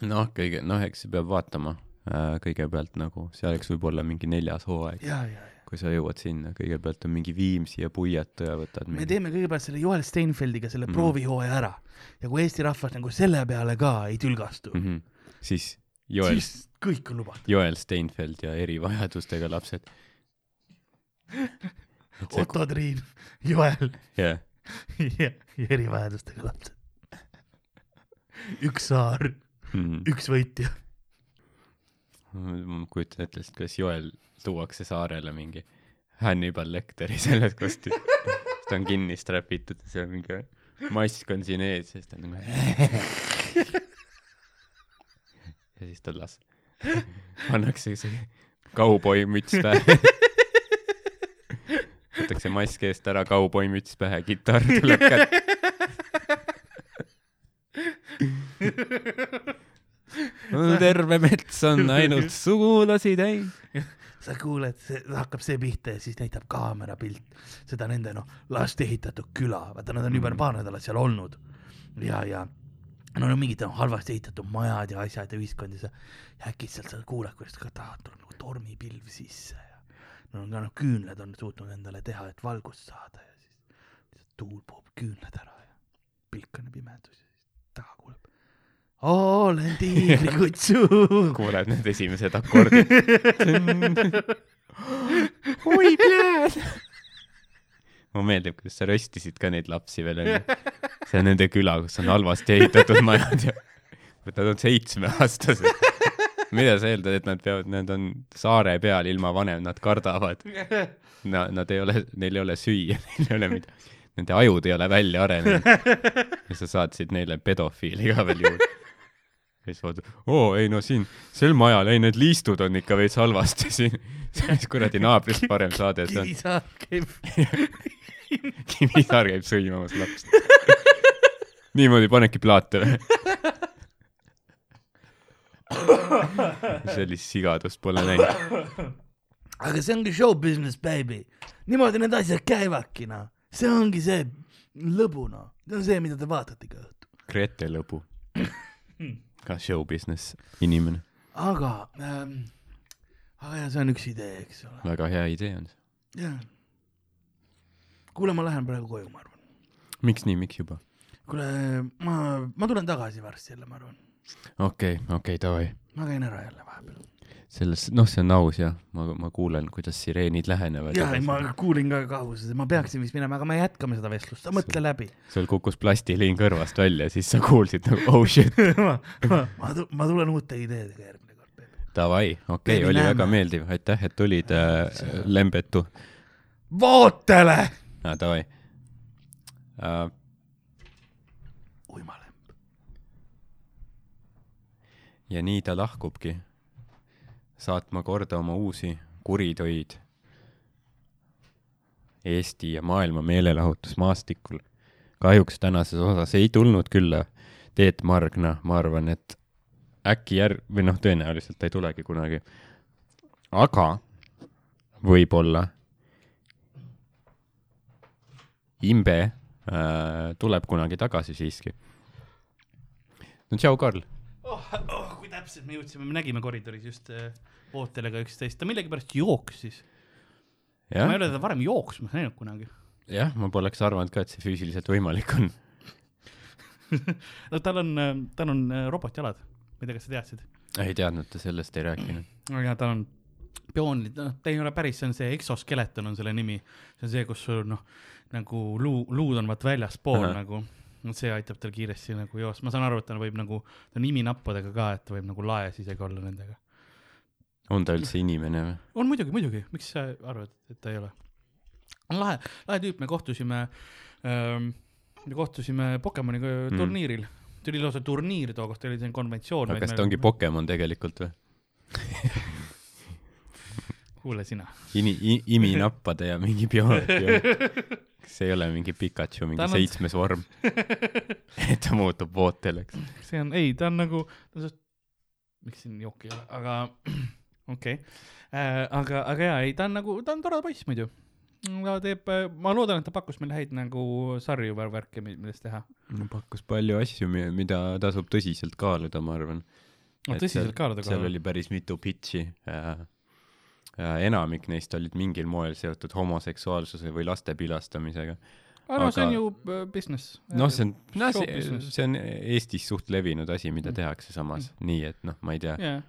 [SPEAKER 2] noh, kõige, noh, eks peab vaatama äh, kõigepealt nagu, selleks võib olla mingi neljas hooaeg,
[SPEAKER 1] ja, ja, ja.
[SPEAKER 2] Kui sa jõuad sinna, kõigepealt on mingi Viimsi ja Puiatu ja võtad
[SPEAKER 1] me
[SPEAKER 2] mingi
[SPEAKER 1] teeme kõigepealt selle Joel Steinfeldiga selle
[SPEAKER 2] Mhm.
[SPEAKER 1] proovihooaja ära ja kui Eesti rahvas nagu selle peale ka ei tülgastu
[SPEAKER 2] mm, -hmm. siis Joel,
[SPEAKER 1] siis kõik on lubatud.
[SPEAKER 2] Joel Steinfeld ja erivajadustega lapsed. see,
[SPEAKER 1] Otto Triin, Joel
[SPEAKER 2] jah,
[SPEAKER 1] ja, ja erivajadustega lapsed. üks saar,
[SPEAKER 2] Mhm.
[SPEAKER 1] üks võitja.
[SPEAKER 2] Ma kujutan ette lihtsalt, kuidas Joel tuuakse saarele mingi Hannibal Lecteri selles kostüümis. ta on kinni strapitud ja seal mingi mask on siin ees ja siis ta on nagu ja siis ta las-, pannakse see kauboi müts pähe. võetakse mask eest ära, kauboi müts pähe, kitarr tuleb kätte. Terve mets on ainult sugulasi täis.
[SPEAKER 1] sa kuuled, hakkab see pihta ja siis näitab kaamera pilt seda nende noh, last ehitatud küla, vaata nad on juba
[SPEAKER 2] Mhm.
[SPEAKER 1] paar nädalat seal olnud ja, ja no no mingid noh, halvasti ehitatud majad ja asjad ja ühiskond ja sa ja äkitselt sa kuuled, kuidas ka tahad, tuleb nagu tormipilv sisse ja no ka noh, küünlad on suutnud endale teha, et valgust saada ja siis tuul puhub küünlad ära ja pilk on pimedus ja siis taga kuuleb. Olen tiigrikutsu.
[SPEAKER 2] kuuled need esimesed akordid. oi, pljääd. mulle meeldib, kuidas sa röstisid ka neid lapsi veel onju. see on nende küla, kus on halvasti ehitatud majad ja nad on seitsmeaastased. mida sa eeldad, et nad peavad, nad on saare peal ilma vanem, nad kardavad. Na-, nad ei ole, neil ei ole süüa, neil ei ole midagi. Nende ajud ei ole välja arenenud. ja sa saatsid neile pedofiili ka veel juurde. Siis vaatad, oo ei no siin sel majal, ei need liistud on ikka veits halvasti siin. mis kuradi naabrist parem saade.
[SPEAKER 1] Kivisaar käib
[SPEAKER 2] Kivisaar käib sõimamas lapsi. niimoodi panedki plaate või? sellist sigadust pole näinud.
[SPEAKER 1] aga see ongi show business, baby. niimoodi need asjad käivadki, noh. see ongi see lõbu, noh. see on see, mida te vaatate iga õhtu.
[SPEAKER 2] Grete Lõbu. Ka show business inimene.
[SPEAKER 1] aga ähm,, aga ja see on üks idee, eks ole.
[SPEAKER 2] väga hea idee on see.
[SPEAKER 1] jah. kuule, ma lähen praegu koju, ma arvan.
[SPEAKER 2] miks nii, miks juba?
[SPEAKER 1] kuule, ma, ma tulen tagasi varsti jälle, ma arvan.
[SPEAKER 2] okei, okei, davai.
[SPEAKER 1] ma käin ära jälle vahepeal.
[SPEAKER 2] selles, noh, see on aus jah, ma, ma kuulen, kuidas sireenid lähenevad.
[SPEAKER 1] ja, ma kuulin ka kahuses, ma peaksin vist minema, aga me jätkame seda vestlust, mõtle läbi.
[SPEAKER 2] sul kukkus plastiliin kõrvast välja, siis sa kuulsid nagu oh shit.
[SPEAKER 1] ma, ma, ma, ma tulen uute ideedega järgmine kord, baby.
[SPEAKER 2] Davai, okei okay,, oli
[SPEAKER 1] näeme.
[SPEAKER 2] väga meeldiv, aitäh, et tulid äh,, Lembetu
[SPEAKER 1] vootele.
[SPEAKER 2] ah,. Davai uh,.
[SPEAKER 1] uimalemb.
[SPEAKER 2] ja nii ta lahkubki, saatma korda oma uusi kuritöid Eesti ja maailma meelelahutusmaastikul. kahjuks tänases osas ei tulnud külla Teet Margna, ma arvan, et äkki järg-, või noh, tõenäoliselt ta ei tulegi kunagi. aga võib-olla Imbe äh, tuleb kunagi tagasi siiski. no tšau, Karl.
[SPEAKER 1] oh,. Oh, kui täpselt me jõudsime, me nägime koridoris just äh, Vooteliga üksteist, ta millegipärast jooksis. ma ei ole teda varem jooksmas näinud kunagi.
[SPEAKER 2] jah, ma poleks arvanud ka, et see füüsiliselt võimalik on.
[SPEAKER 1] no tal on, tal on äh, robotjalad, ma ei tea, kas sa teadsid.
[SPEAKER 2] ei teadnud, ta sellest ei rääkinud.
[SPEAKER 1] ja tal on bioonid, noh, ta ei ole päris, see on see exoskeleton on selle nimi. see on see, kus sul noh, nagu luu, luud on vaat väljaspool
[SPEAKER 2] Ahah.
[SPEAKER 1] nagu, see aitab tal kiiresti nagu joosta, ma saan aru, et ta võib nagu, ta on iminappudega ka, et ta võib nagu laes isegi olla nendega.
[SPEAKER 2] on ta üldse inimene või?
[SPEAKER 1] on muidugi, muidugi, miks sa arvad, et ta ei ole? on lahe, lahe tüüp, me kohtusime ähm,, me kohtusime Pokemoni
[SPEAKER 2] Mm.
[SPEAKER 1] turniiril mm., tuli lausa turniir tookord, oli selline konventsioon.
[SPEAKER 2] aga kas ta ongi Pokemon tegelikult või?
[SPEAKER 1] kuule sina.
[SPEAKER 2] Ini-, iminappade ja mingi bio-, bio-, kas see ei ole mingi Pikachu mingi
[SPEAKER 1] on-
[SPEAKER 2] seitsmes vorm? et ta muutub vooteleks.
[SPEAKER 1] see on, ei, ta on nagu, ta on see, miks siin jooki ei ole, aga okei okay. äh,. aga, aga jaa, ei, ta on nagu, ta on tore poiss muidu. ta teeb, ma loodan, et ta pakkus meile häid nagu sarju värke, millest teha.
[SPEAKER 2] no pakkus palju asju, mida tasub tõsiselt kaaluda, ma arvan.
[SPEAKER 1] no tõsiselt kaaluda
[SPEAKER 2] seal oli päris mitu pitch'i äh,. Enamik neist olid mingil moel seotud homoseksuaalsuse või laste pilastamisega.
[SPEAKER 1] aga no see on ju äh, business.
[SPEAKER 2] noh, see on, no
[SPEAKER 1] show
[SPEAKER 2] see, see on Eestis suht levinud asi, mida
[SPEAKER 1] Mm.
[SPEAKER 2] tehakse samas, nii et noh, ma ei tea,
[SPEAKER 1] jaa,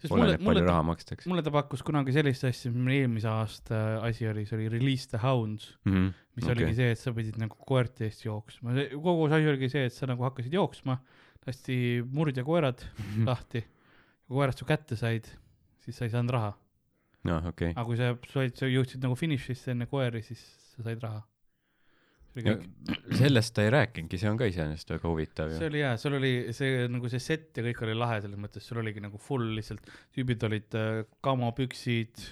[SPEAKER 1] sest mulle, mulle,
[SPEAKER 2] raha makstakse
[SPEAKER 1] mulle ta pakkus kunagi sellist asja, mis meil eelmise aasta asi oli, see oli Release the Hounds,
[SPEAKER 2] mm. -hmm.
[SPEAKER 1] mis okay. oligi see, et sa pidid nagu koerte eest jooksma, kogu see asi oligi see, et sa nagu hakkasid jooksma, lasti murdjakoerad lahti, kui koerad su kätte said, siis sa ei saanud raha.
[SPEAKER 2] noh, okei
[SPEAKER 1] aga kui sa said, sa jõudsid nagu finišisse enne koeri, siis sa said raha. see
[SPEAKER 2] okay.. sellest ta ei rääkinudki, see on ka iseenesest väga huvitav
[SPEAKER 1] see
[SPEAKER 2] ju.
[SPEAKER 1] oli hea, sul oli see nagu see set ja kõik oli lahe selles mõttes, sul oligi nagu full lihtsalt, tüübid olid äh, kamopüksid,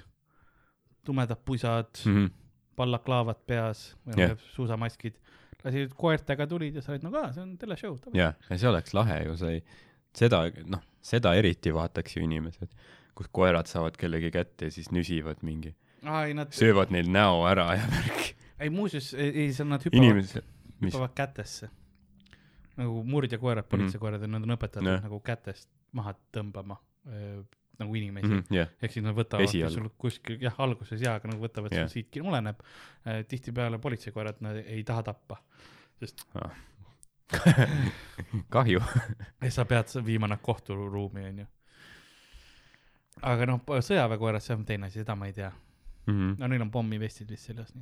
[SPEAKER 1] tumedad pusad mm. -hmm. ballaklaavad peas,
[SPEAKER 2] Jah.
[SPEAKER 1] suusamaskid, lasid koertega tulid ja sa olid nagu aa, see on teleshow.
[SPEAKER 2] jaa, ja see oleks lahe ju, sa ei, seda, noh, seda eriti vaataks ju inimesed, kus koerad saavad kellegi kätte ja siis nüsivad mingi,
[SPEAKER 1] ei nad,
[SPEAKER 2] söövad neil näo ära ja värk.
[SPEAKER 1] ei muuseas, ei, seal nad hüppavad,
[SPEAKER 2] inimesed,
[SPEAKER 1] hüppavad kätesse. nagu murdjakoerad, politseikoerad ja nad on õpetatud
[SPEAKER 2] Jah.
[SPEAKER 1] nagu kätest maha tõmbama äh, nagu inimesi mm. -hmm.
[SPEAKER 2] jah,
[SPEAKER 1] ehk siis nad võtavad sul kuskil jah alguses jaa, aga nagu võtavad yeah. sul siit oleneb äh, tihtipeale politseikoerad nad ei taha tappa sest
[SPEAKER 2] kahju.
[SPEAKER 1] ja sa pead viima nad kohturuumi onju aga noh sõjaväekoerad see on teine asi seda ma ei tea no neil on pommivestid vist seljas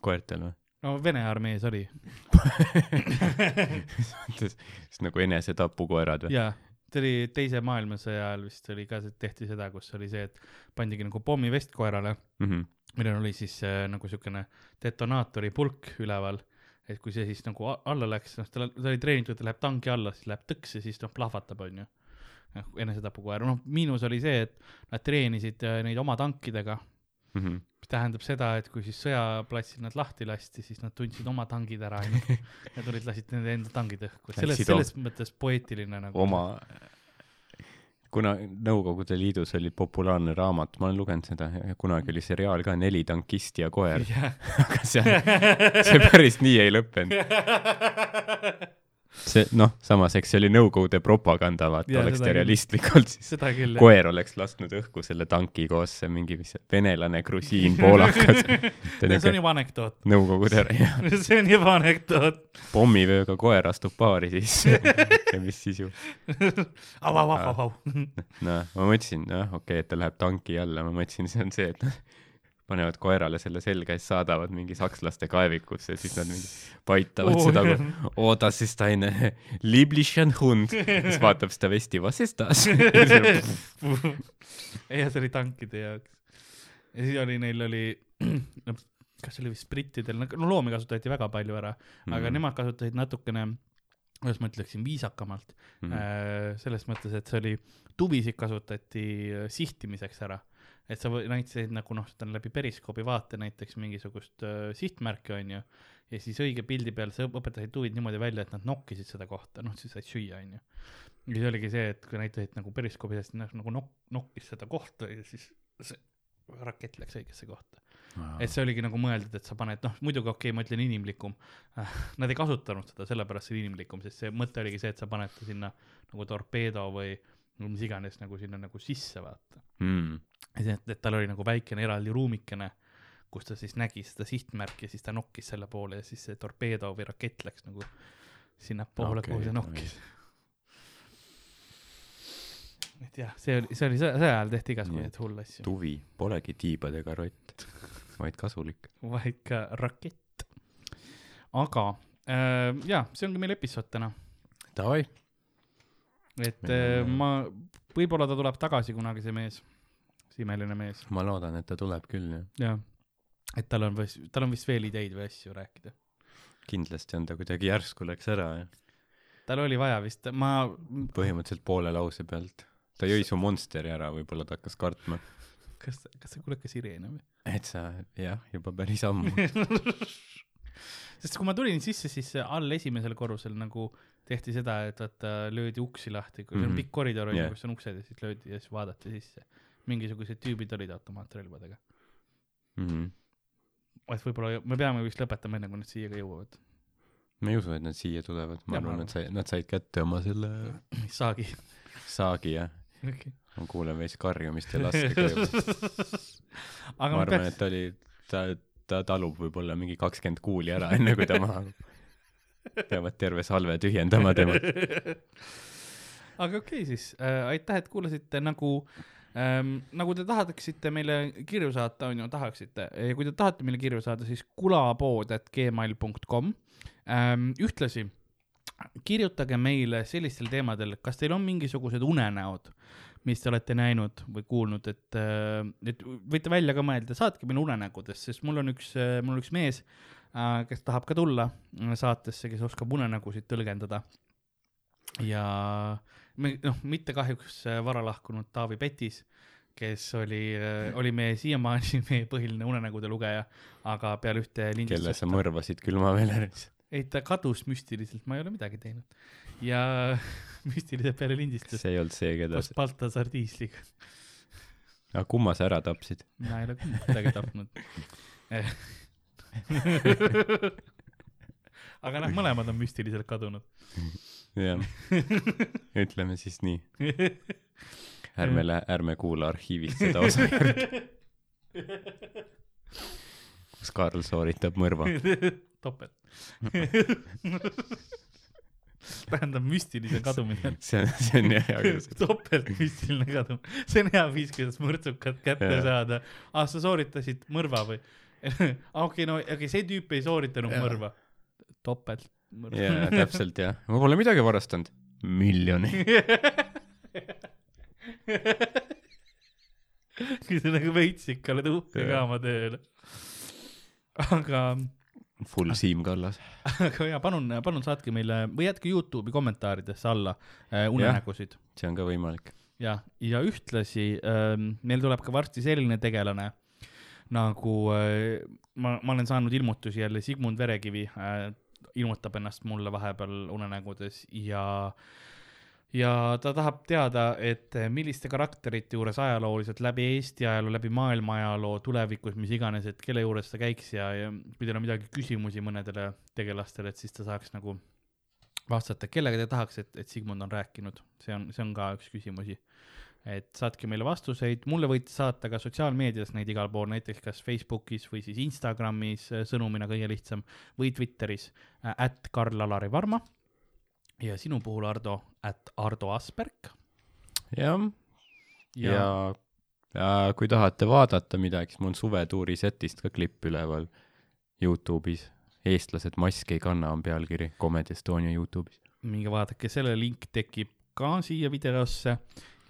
[SPEAKER 2] koertel või?
[SPEAKER 1] no Vene armees oli
[SPEAKER 2] siis nagu enesetapukoerad või?
[SPEAKER 1] jaa see oli teise maailmasõja ajal vist oli ka tehti seda kus oli see et pandigi nagu pommivest koerale
[SPEAKER 2] Mhm.
[SPEAKER 1] millel oli siis äh, nagu siukene detonaatori pulk üleval, et kui see siis nagu alla läks, noh, ta, ta oli treenitud, ta läheb tanki alla, siis läheb tõks ja siis noh, plahvatab, onju. noh, enesetapukoer, noh, miinus oli see, et nad treenisid äh, neid oma tankidega,
[SPEAKER 2] Mhm.
[SPEAKER 1] mis tähendab seda, et kui siis sõjaplatsil nad lahti lasti, siis nad tundsid oma tangid ära, onju. ja tulid, lasid nende enda tangid õhku, selles, selles mõttes poeetiline nagu.
[SPEAKER 2] oma, kuna Nõukogude Liidus oli populaarne raamat, ma olen lugenud seda ja kunagi oli seriaal ka Neli tankisti ja koer,
[SPEAKER 1] jah.
[SPEAKER 2] aga see, see päris nii ei lõppenud. see noh, samas eks see oli Nõukogude propaganda, vaata, oleks ta realistlikult, siis
[SPEAKER 1] küll,
[SPEAKER 2] koer oleks lasknud õhku selle tanki koos mingi, mis see, venelane, grusiin, poolakas.
[SPEAKER 1] see on juba anekdoot.
[SPEAKER 2] Nõukogude jah,
[SPEAKER 1] see on juba anekdoot.
[SPEAKER 2] pommivööga koer astub baari sisse ja mis siis ju,
[SPEAKER 1] au, au, au, au, au.
[SPEAKER 2] noh, ma mõtlesin, noh, okei okay,, et ta läheb tanki alla, ma mõtlesin, see on see, et nad panevad koerale selle selga ja siis saadavad mingi sakslaste kaevikusse ja siis nad mingi paitavad oh, seda
[SPEAKER 1] jah.,
[SPEAKER 2] oo, das ist eine lieblichen Hund. siis vaatab seda vesti, was ist das?
[SPEAKER 1] ei, see oli tankide jaoks. ja siis oli, neil oli, kas see oli vist brittidel, no loomi kasutati väga palju ära mm,
[SPEAKER 2] Mhm.
[SPEAKER 1] aga nemad kasutasid natukene, kuidas ma ütleksin, viisakamalt mm.
[SPEAKER 2] Mhm.
[SPEAKER 1] -hmm. selles mõttes, et see oli, tuvisid kasutati äh, sihtimiseks ära. Et sa näitasid nagu noh, seda läbi periskoobi vaate näiteks mingisugust äh, sihtmärki, onju. ja siis õige pildi peal sa õpetasid tuvid niimoodi välja, et nad nokkisid seda kohta, noh siis said süüa, onju. ja siis oligi see, et kui näitasid nagu periskoobi seest noh, nagu nok-, nokkis seda kohta ja siis see rakett läks õigesse kohta. et see oligi nagu mõeldud, et sa paned, noh, muidugi okei okay,, ma ütlen inimlikum. Nad ei kasutanud seda sellepärast see on inimlikum, sest see mõte oligi see, et sa paned ta sinna nagu torpeedo või no mis iganes nagu sinna nagu sisse, vaata.
[SPEAKER 2] mm..
[SPEAKER 1] ja see, et, et tal oli nagu väikene eraldi ruumikene, kus ta siis nägi seda sihtmärki ja siis ta nokkis selle poole ja siis see torpeedo või rakett läks nagu sinnapoole okay,, kuhu see nokkis. et jah, see oli, see oli sõja sõja ajal tehti igasuguseid hulle asju,
[SPEAKER 2] tuvi polegi tiibadega rott, vaid kasulik.
[SPEAKER 1] vaid ka rakett. aga äh, jaa, see ongi meil episood täna,
[SPEAKER 2] Davai.
[SPEAKER 1] Et
[SPEAKER 2] Meil
[SPEAKER 1] äh, ma, võib-olla ta tuleb tagasi kunagi, see mees, see imeline mees,
[SPEAKER 2] ma loodan, et ta tuleb küll jah.
[SPEAKER 1] jah. et tal on, tal on vist veel ideid või asju rääkida
[SPEAKER 2] kindlasti on ta kuidagi järsku läks ära ja
[SPEAKER 1] tal oli vaja vist, ma,
[SPEAKER 2] põhimõtteliselt poole lause pealt. ta jõi su monsteri ära, võib-olla ta hakkas kartma.
[SPEAKER 1] kas, kas sa kuuled ka sireene või?
[SPEAKER 2] et sa, jah, juba päris ammu.
[SPEAKER 1] sest kui ma tulin sisse, siis all esimesel korrusel nagu tehti seda, et vaata löödi uksi lahti, kui mm -hmm. see on
[SPEAKER 2] Mhm.
[SPEAKER 1] pikk koridor
[SPEAKER 2] Jah.
[SPEAKER 1] kus on uksed ja siis löödi ja siis vaadati sisse. mingisugused tüübid olid automaatrelvadega.
[SPEAKER 2] Mhm.
[SPEAKER 1] et võib-olla me peame vist lõpetama enne, kui nad siia ka jõuavad.
[SPEAKER 2] ma ei usu, et nad siia tulevad, ma
[SPEAKER 1] Jah,
[SPEAKER 2] arvan,
[SPEAKER 1] arvan.
[SPEAKER 2] et sai, nad said kätte oma selle
[SPEAKER 1] saagi.
[SPEAKER 2] saagi ja
[SPEAKER 1] aga
[SPEAKER 2] ma kuulen veits karjumist ja juba. ma arvan, et
[SPEAKER 1] peaks,
[SPEAKER 2] ta oli, ta, ta talub võib-olla mingi kakskümmend kuuli ära, enne kui ta maha peavad terve salve tühjendama tema.
[SPEAKER 1] aga okei okay, siis äh,, aitäh, et kuulasite nagu ähm,, nagu te tahaksite meile kirju saata, on ju, tahaksite, kui te tahate meile kirju saada, siis kulapood.gmail.com ähm,. ühtlasi kirjutage meile sellistel teemadel, kas teil on mingisugused unenäod, mis te olete näinud või kuulnud, et, et võite välja ka mõelda, saatke meile unenägudest, sest mul on üks, mul on üks mees, kes tahab ka tulla äh, saatesse, kes oskab unenägusid tõlgendada. ja me, noh, mitte kahjuks äh, vara lahkunud Taavi Petis, kes oli, oli meie siiamaani meie põhiline unenägude lugeja, aga peale ühte
[SPEAKER 2] kelle sa
[SPEAKER 1] lindistust,
[SPEAKER 2] mõrvasid külmaveelis.
[SPEAKER 1] ei ta kadus müstiliselt, ma ei ole midagi teinud. ja müstiliselt peale lindistust
[SPEAKER 2] see ei olnud see, keda
[SPEAKER 1] koos, Baltasar Tiisliga.
[SPEAKER 2] aga kumma sa ära tapsid?
[SPEAKER 1] mina ei ole kedagi tapnud. aga noh, mõlemad on müstiliselt kadunud.
[SPEAKER 2] jah, ütleme siis nii. ärme lähe, ärme kuula arhiivist seda osa järgi, kus Karl sooritab mõrva.
[SPEAKER 1] topelt. tähendab müstiline kadumine.
[SPEAKER 2] see on, see on hea küll.
[SPEAKER 1] topelt müstiline kadumine, see on hea viis, kuidas mõrtsukat kätte
[SPEAKER 2] Jaa.
[SPEAKER 1] saada. aa, sa sooritasid mõrva või? okei, no okei, see tüüp ei sooritanud
[SPEAKER 2] Jaa.
[SPEAKER 1] mõrva. topelt mõrva.
[SPEAKER 2] jaa, täpselt jah. ma pole midagi varastanud. miljoni.
[SPEAKER 1] kui sa nagu veits ikka oled uhke ka oma tööle. aga,
[SPEAKER 2] Full Siim Kallas.
[SPEAKER 1] aga jaa, palun, palun saatke meile või jätke Youtube'i kommentaaridesse alla äh, unenägusid.
[SPEAKER 2] see on ka võimalik.
[SPEAKER 1] ja, ja ühtlasi ähm, meil tuleb ka varsti selline tegelane nagu äh, ma, ma olen saanud ilmutusi jälle, Sigmund Verekivi äh, ilmutab ennast mulle vahepeal unenägudes ja ja ta tahab teada, et äh, milliste karakterite juures ajalooliselt läbi Eesti ajaloo, läbi maailma ajaloo, tulevikus, mis iganes, et kelle juures ta käiks ja, ja kui teil on midagi küsimusi mõnedele tegelastele, et siis ta saaks nagu vastata, kellega te tahaks, et, et Sigmund on rääkinud, see on, see on ka üks küsimusi. Et saatke meile vastuseid, mulle võite saata ka sotsiaalmeedias neid igal pool, näiteks kas Facebookis või siis Instagramis äh, sõnumina kõige lihtsam või Twitteris äh, at Karl-Alari Varma. Ja sinu puhul, Ardo, at Ardo Asperg.
[SPEAKER 2] Jah,
[SPEAKER 1] ja,
[SPEAKER 2] ja, ja kui tahate vaadata midagi, siis mul on suvetuuri setist ka klipp üleval Youtube'is. eestlased maski ei kanna on pealkiri Comedy Estonia Youtube'is.
[SPEAKER 1] minge vaadake, selle link tekib ka siia videosse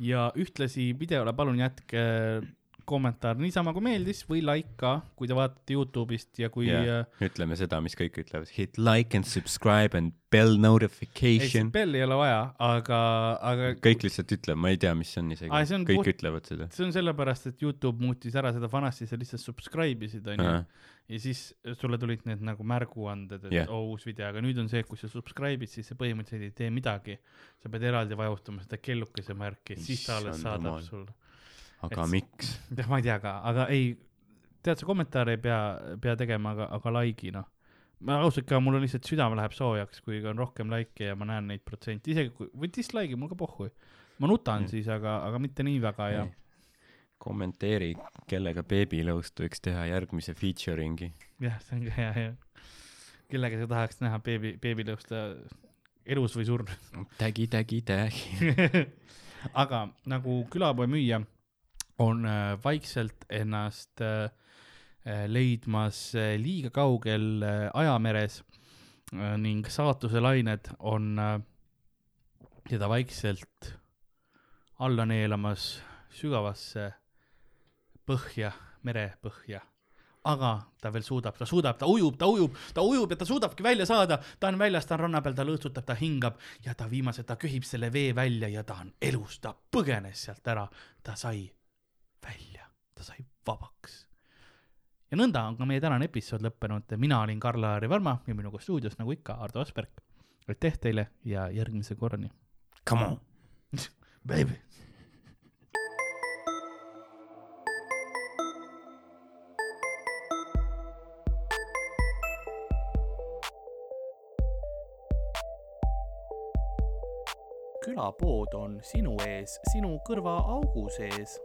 [SPEAKER 1] ja ühtlasi videole palun jätke kommentaar niisama kui meeldis või like ka, kui te vaatate Youtube'ist ja kui yeah.
[SPEAKER 2] ütleme seda, mis kõik ütlevad, hit like and subscribe and bell
[SPEAKER 1] ei,
[SPEAKER 2] notification.
[SPEAKER 1] bell ei ole vaja, aga, aga
[SPEAKER 2] kõik lihtsalt ütlevad, ma ei tea, mis see on isegi kõik
[SPEAKER 1] puht-
[SPEAKER 2] ütlevad seda.
[SPEAKER 1] see on sellepärast, et Youtube muutis ära seda, vanasti sa lihtsalt subscribe isid, onju. ja siis sulle tulid need nagu märguanded, et yeah. oo uus video, aga nüüd on see, et kui sa subscribe'id, siis see põhimõtteliselt ei tee midagi. sa pead eraldi vajutama seda kellukese märki, siis ta alles saadab sulle.
[SPEAKER 2] Aga
[SPEAKER 1] Et-
[SPEAKER 2] miks?
[SPEAKER 1] jah, ma ei tea ka, aga ei, tead, sa kommentaare ei pea, pea tegema, aga, aga like'i noh. ma ausalt ka, mul on lihtsalt südame läheb soojaks, kui on rohkem like'e ja ma näen neid protsente, isegi kui, või dislike'i mul ka pohhu. ma nutan
[SPEAKER 2] Mm.
[SPEAKER 1] siis, aga, aga mitte nii väga ja
[SPEAKER 2] kommenteeri, kellega beebilõust võiks teha järgmise featuring'i.
[SPEAKER 1] jah, see on ka hea, hea. kellega sa tahaks näha beebi, beebilõusta elus või surnud?
[SPEAKER 2] tägi, tägi, tägi.
[SPEAKER 1] aga nagu külapoe müüja on äh, vaikselt ennast äh, äh, leidmas liiga kaugel ajameres ning saatuse lained on teda vaikselt alla neelamas sügavasse põhja, merepõhja. aga ta veel suudab, ta suudab, ta ujub, ta ujub, ta ujub ja ta suudabki välja saada, ta on väljas, ta on ranna peal, ta lõõtsutab, ta hingab ja ta viimased, ta köhib selle vee välja ja ta on elus, ta põgenes sealt ära, ta sai välja, ta sai vabaks. ja nõnda on ka meie tänane episood lõppenud, mina olin Karl-Lari Varma ja minuga stuudios nagu ikka Ardo Asperg. aitäh teile ja järgmise korrani.
[SPEAKER 2] Come on.
[SPEAKER 1] Baby. külapood on sinu ees, sinu kõrvaaugu sees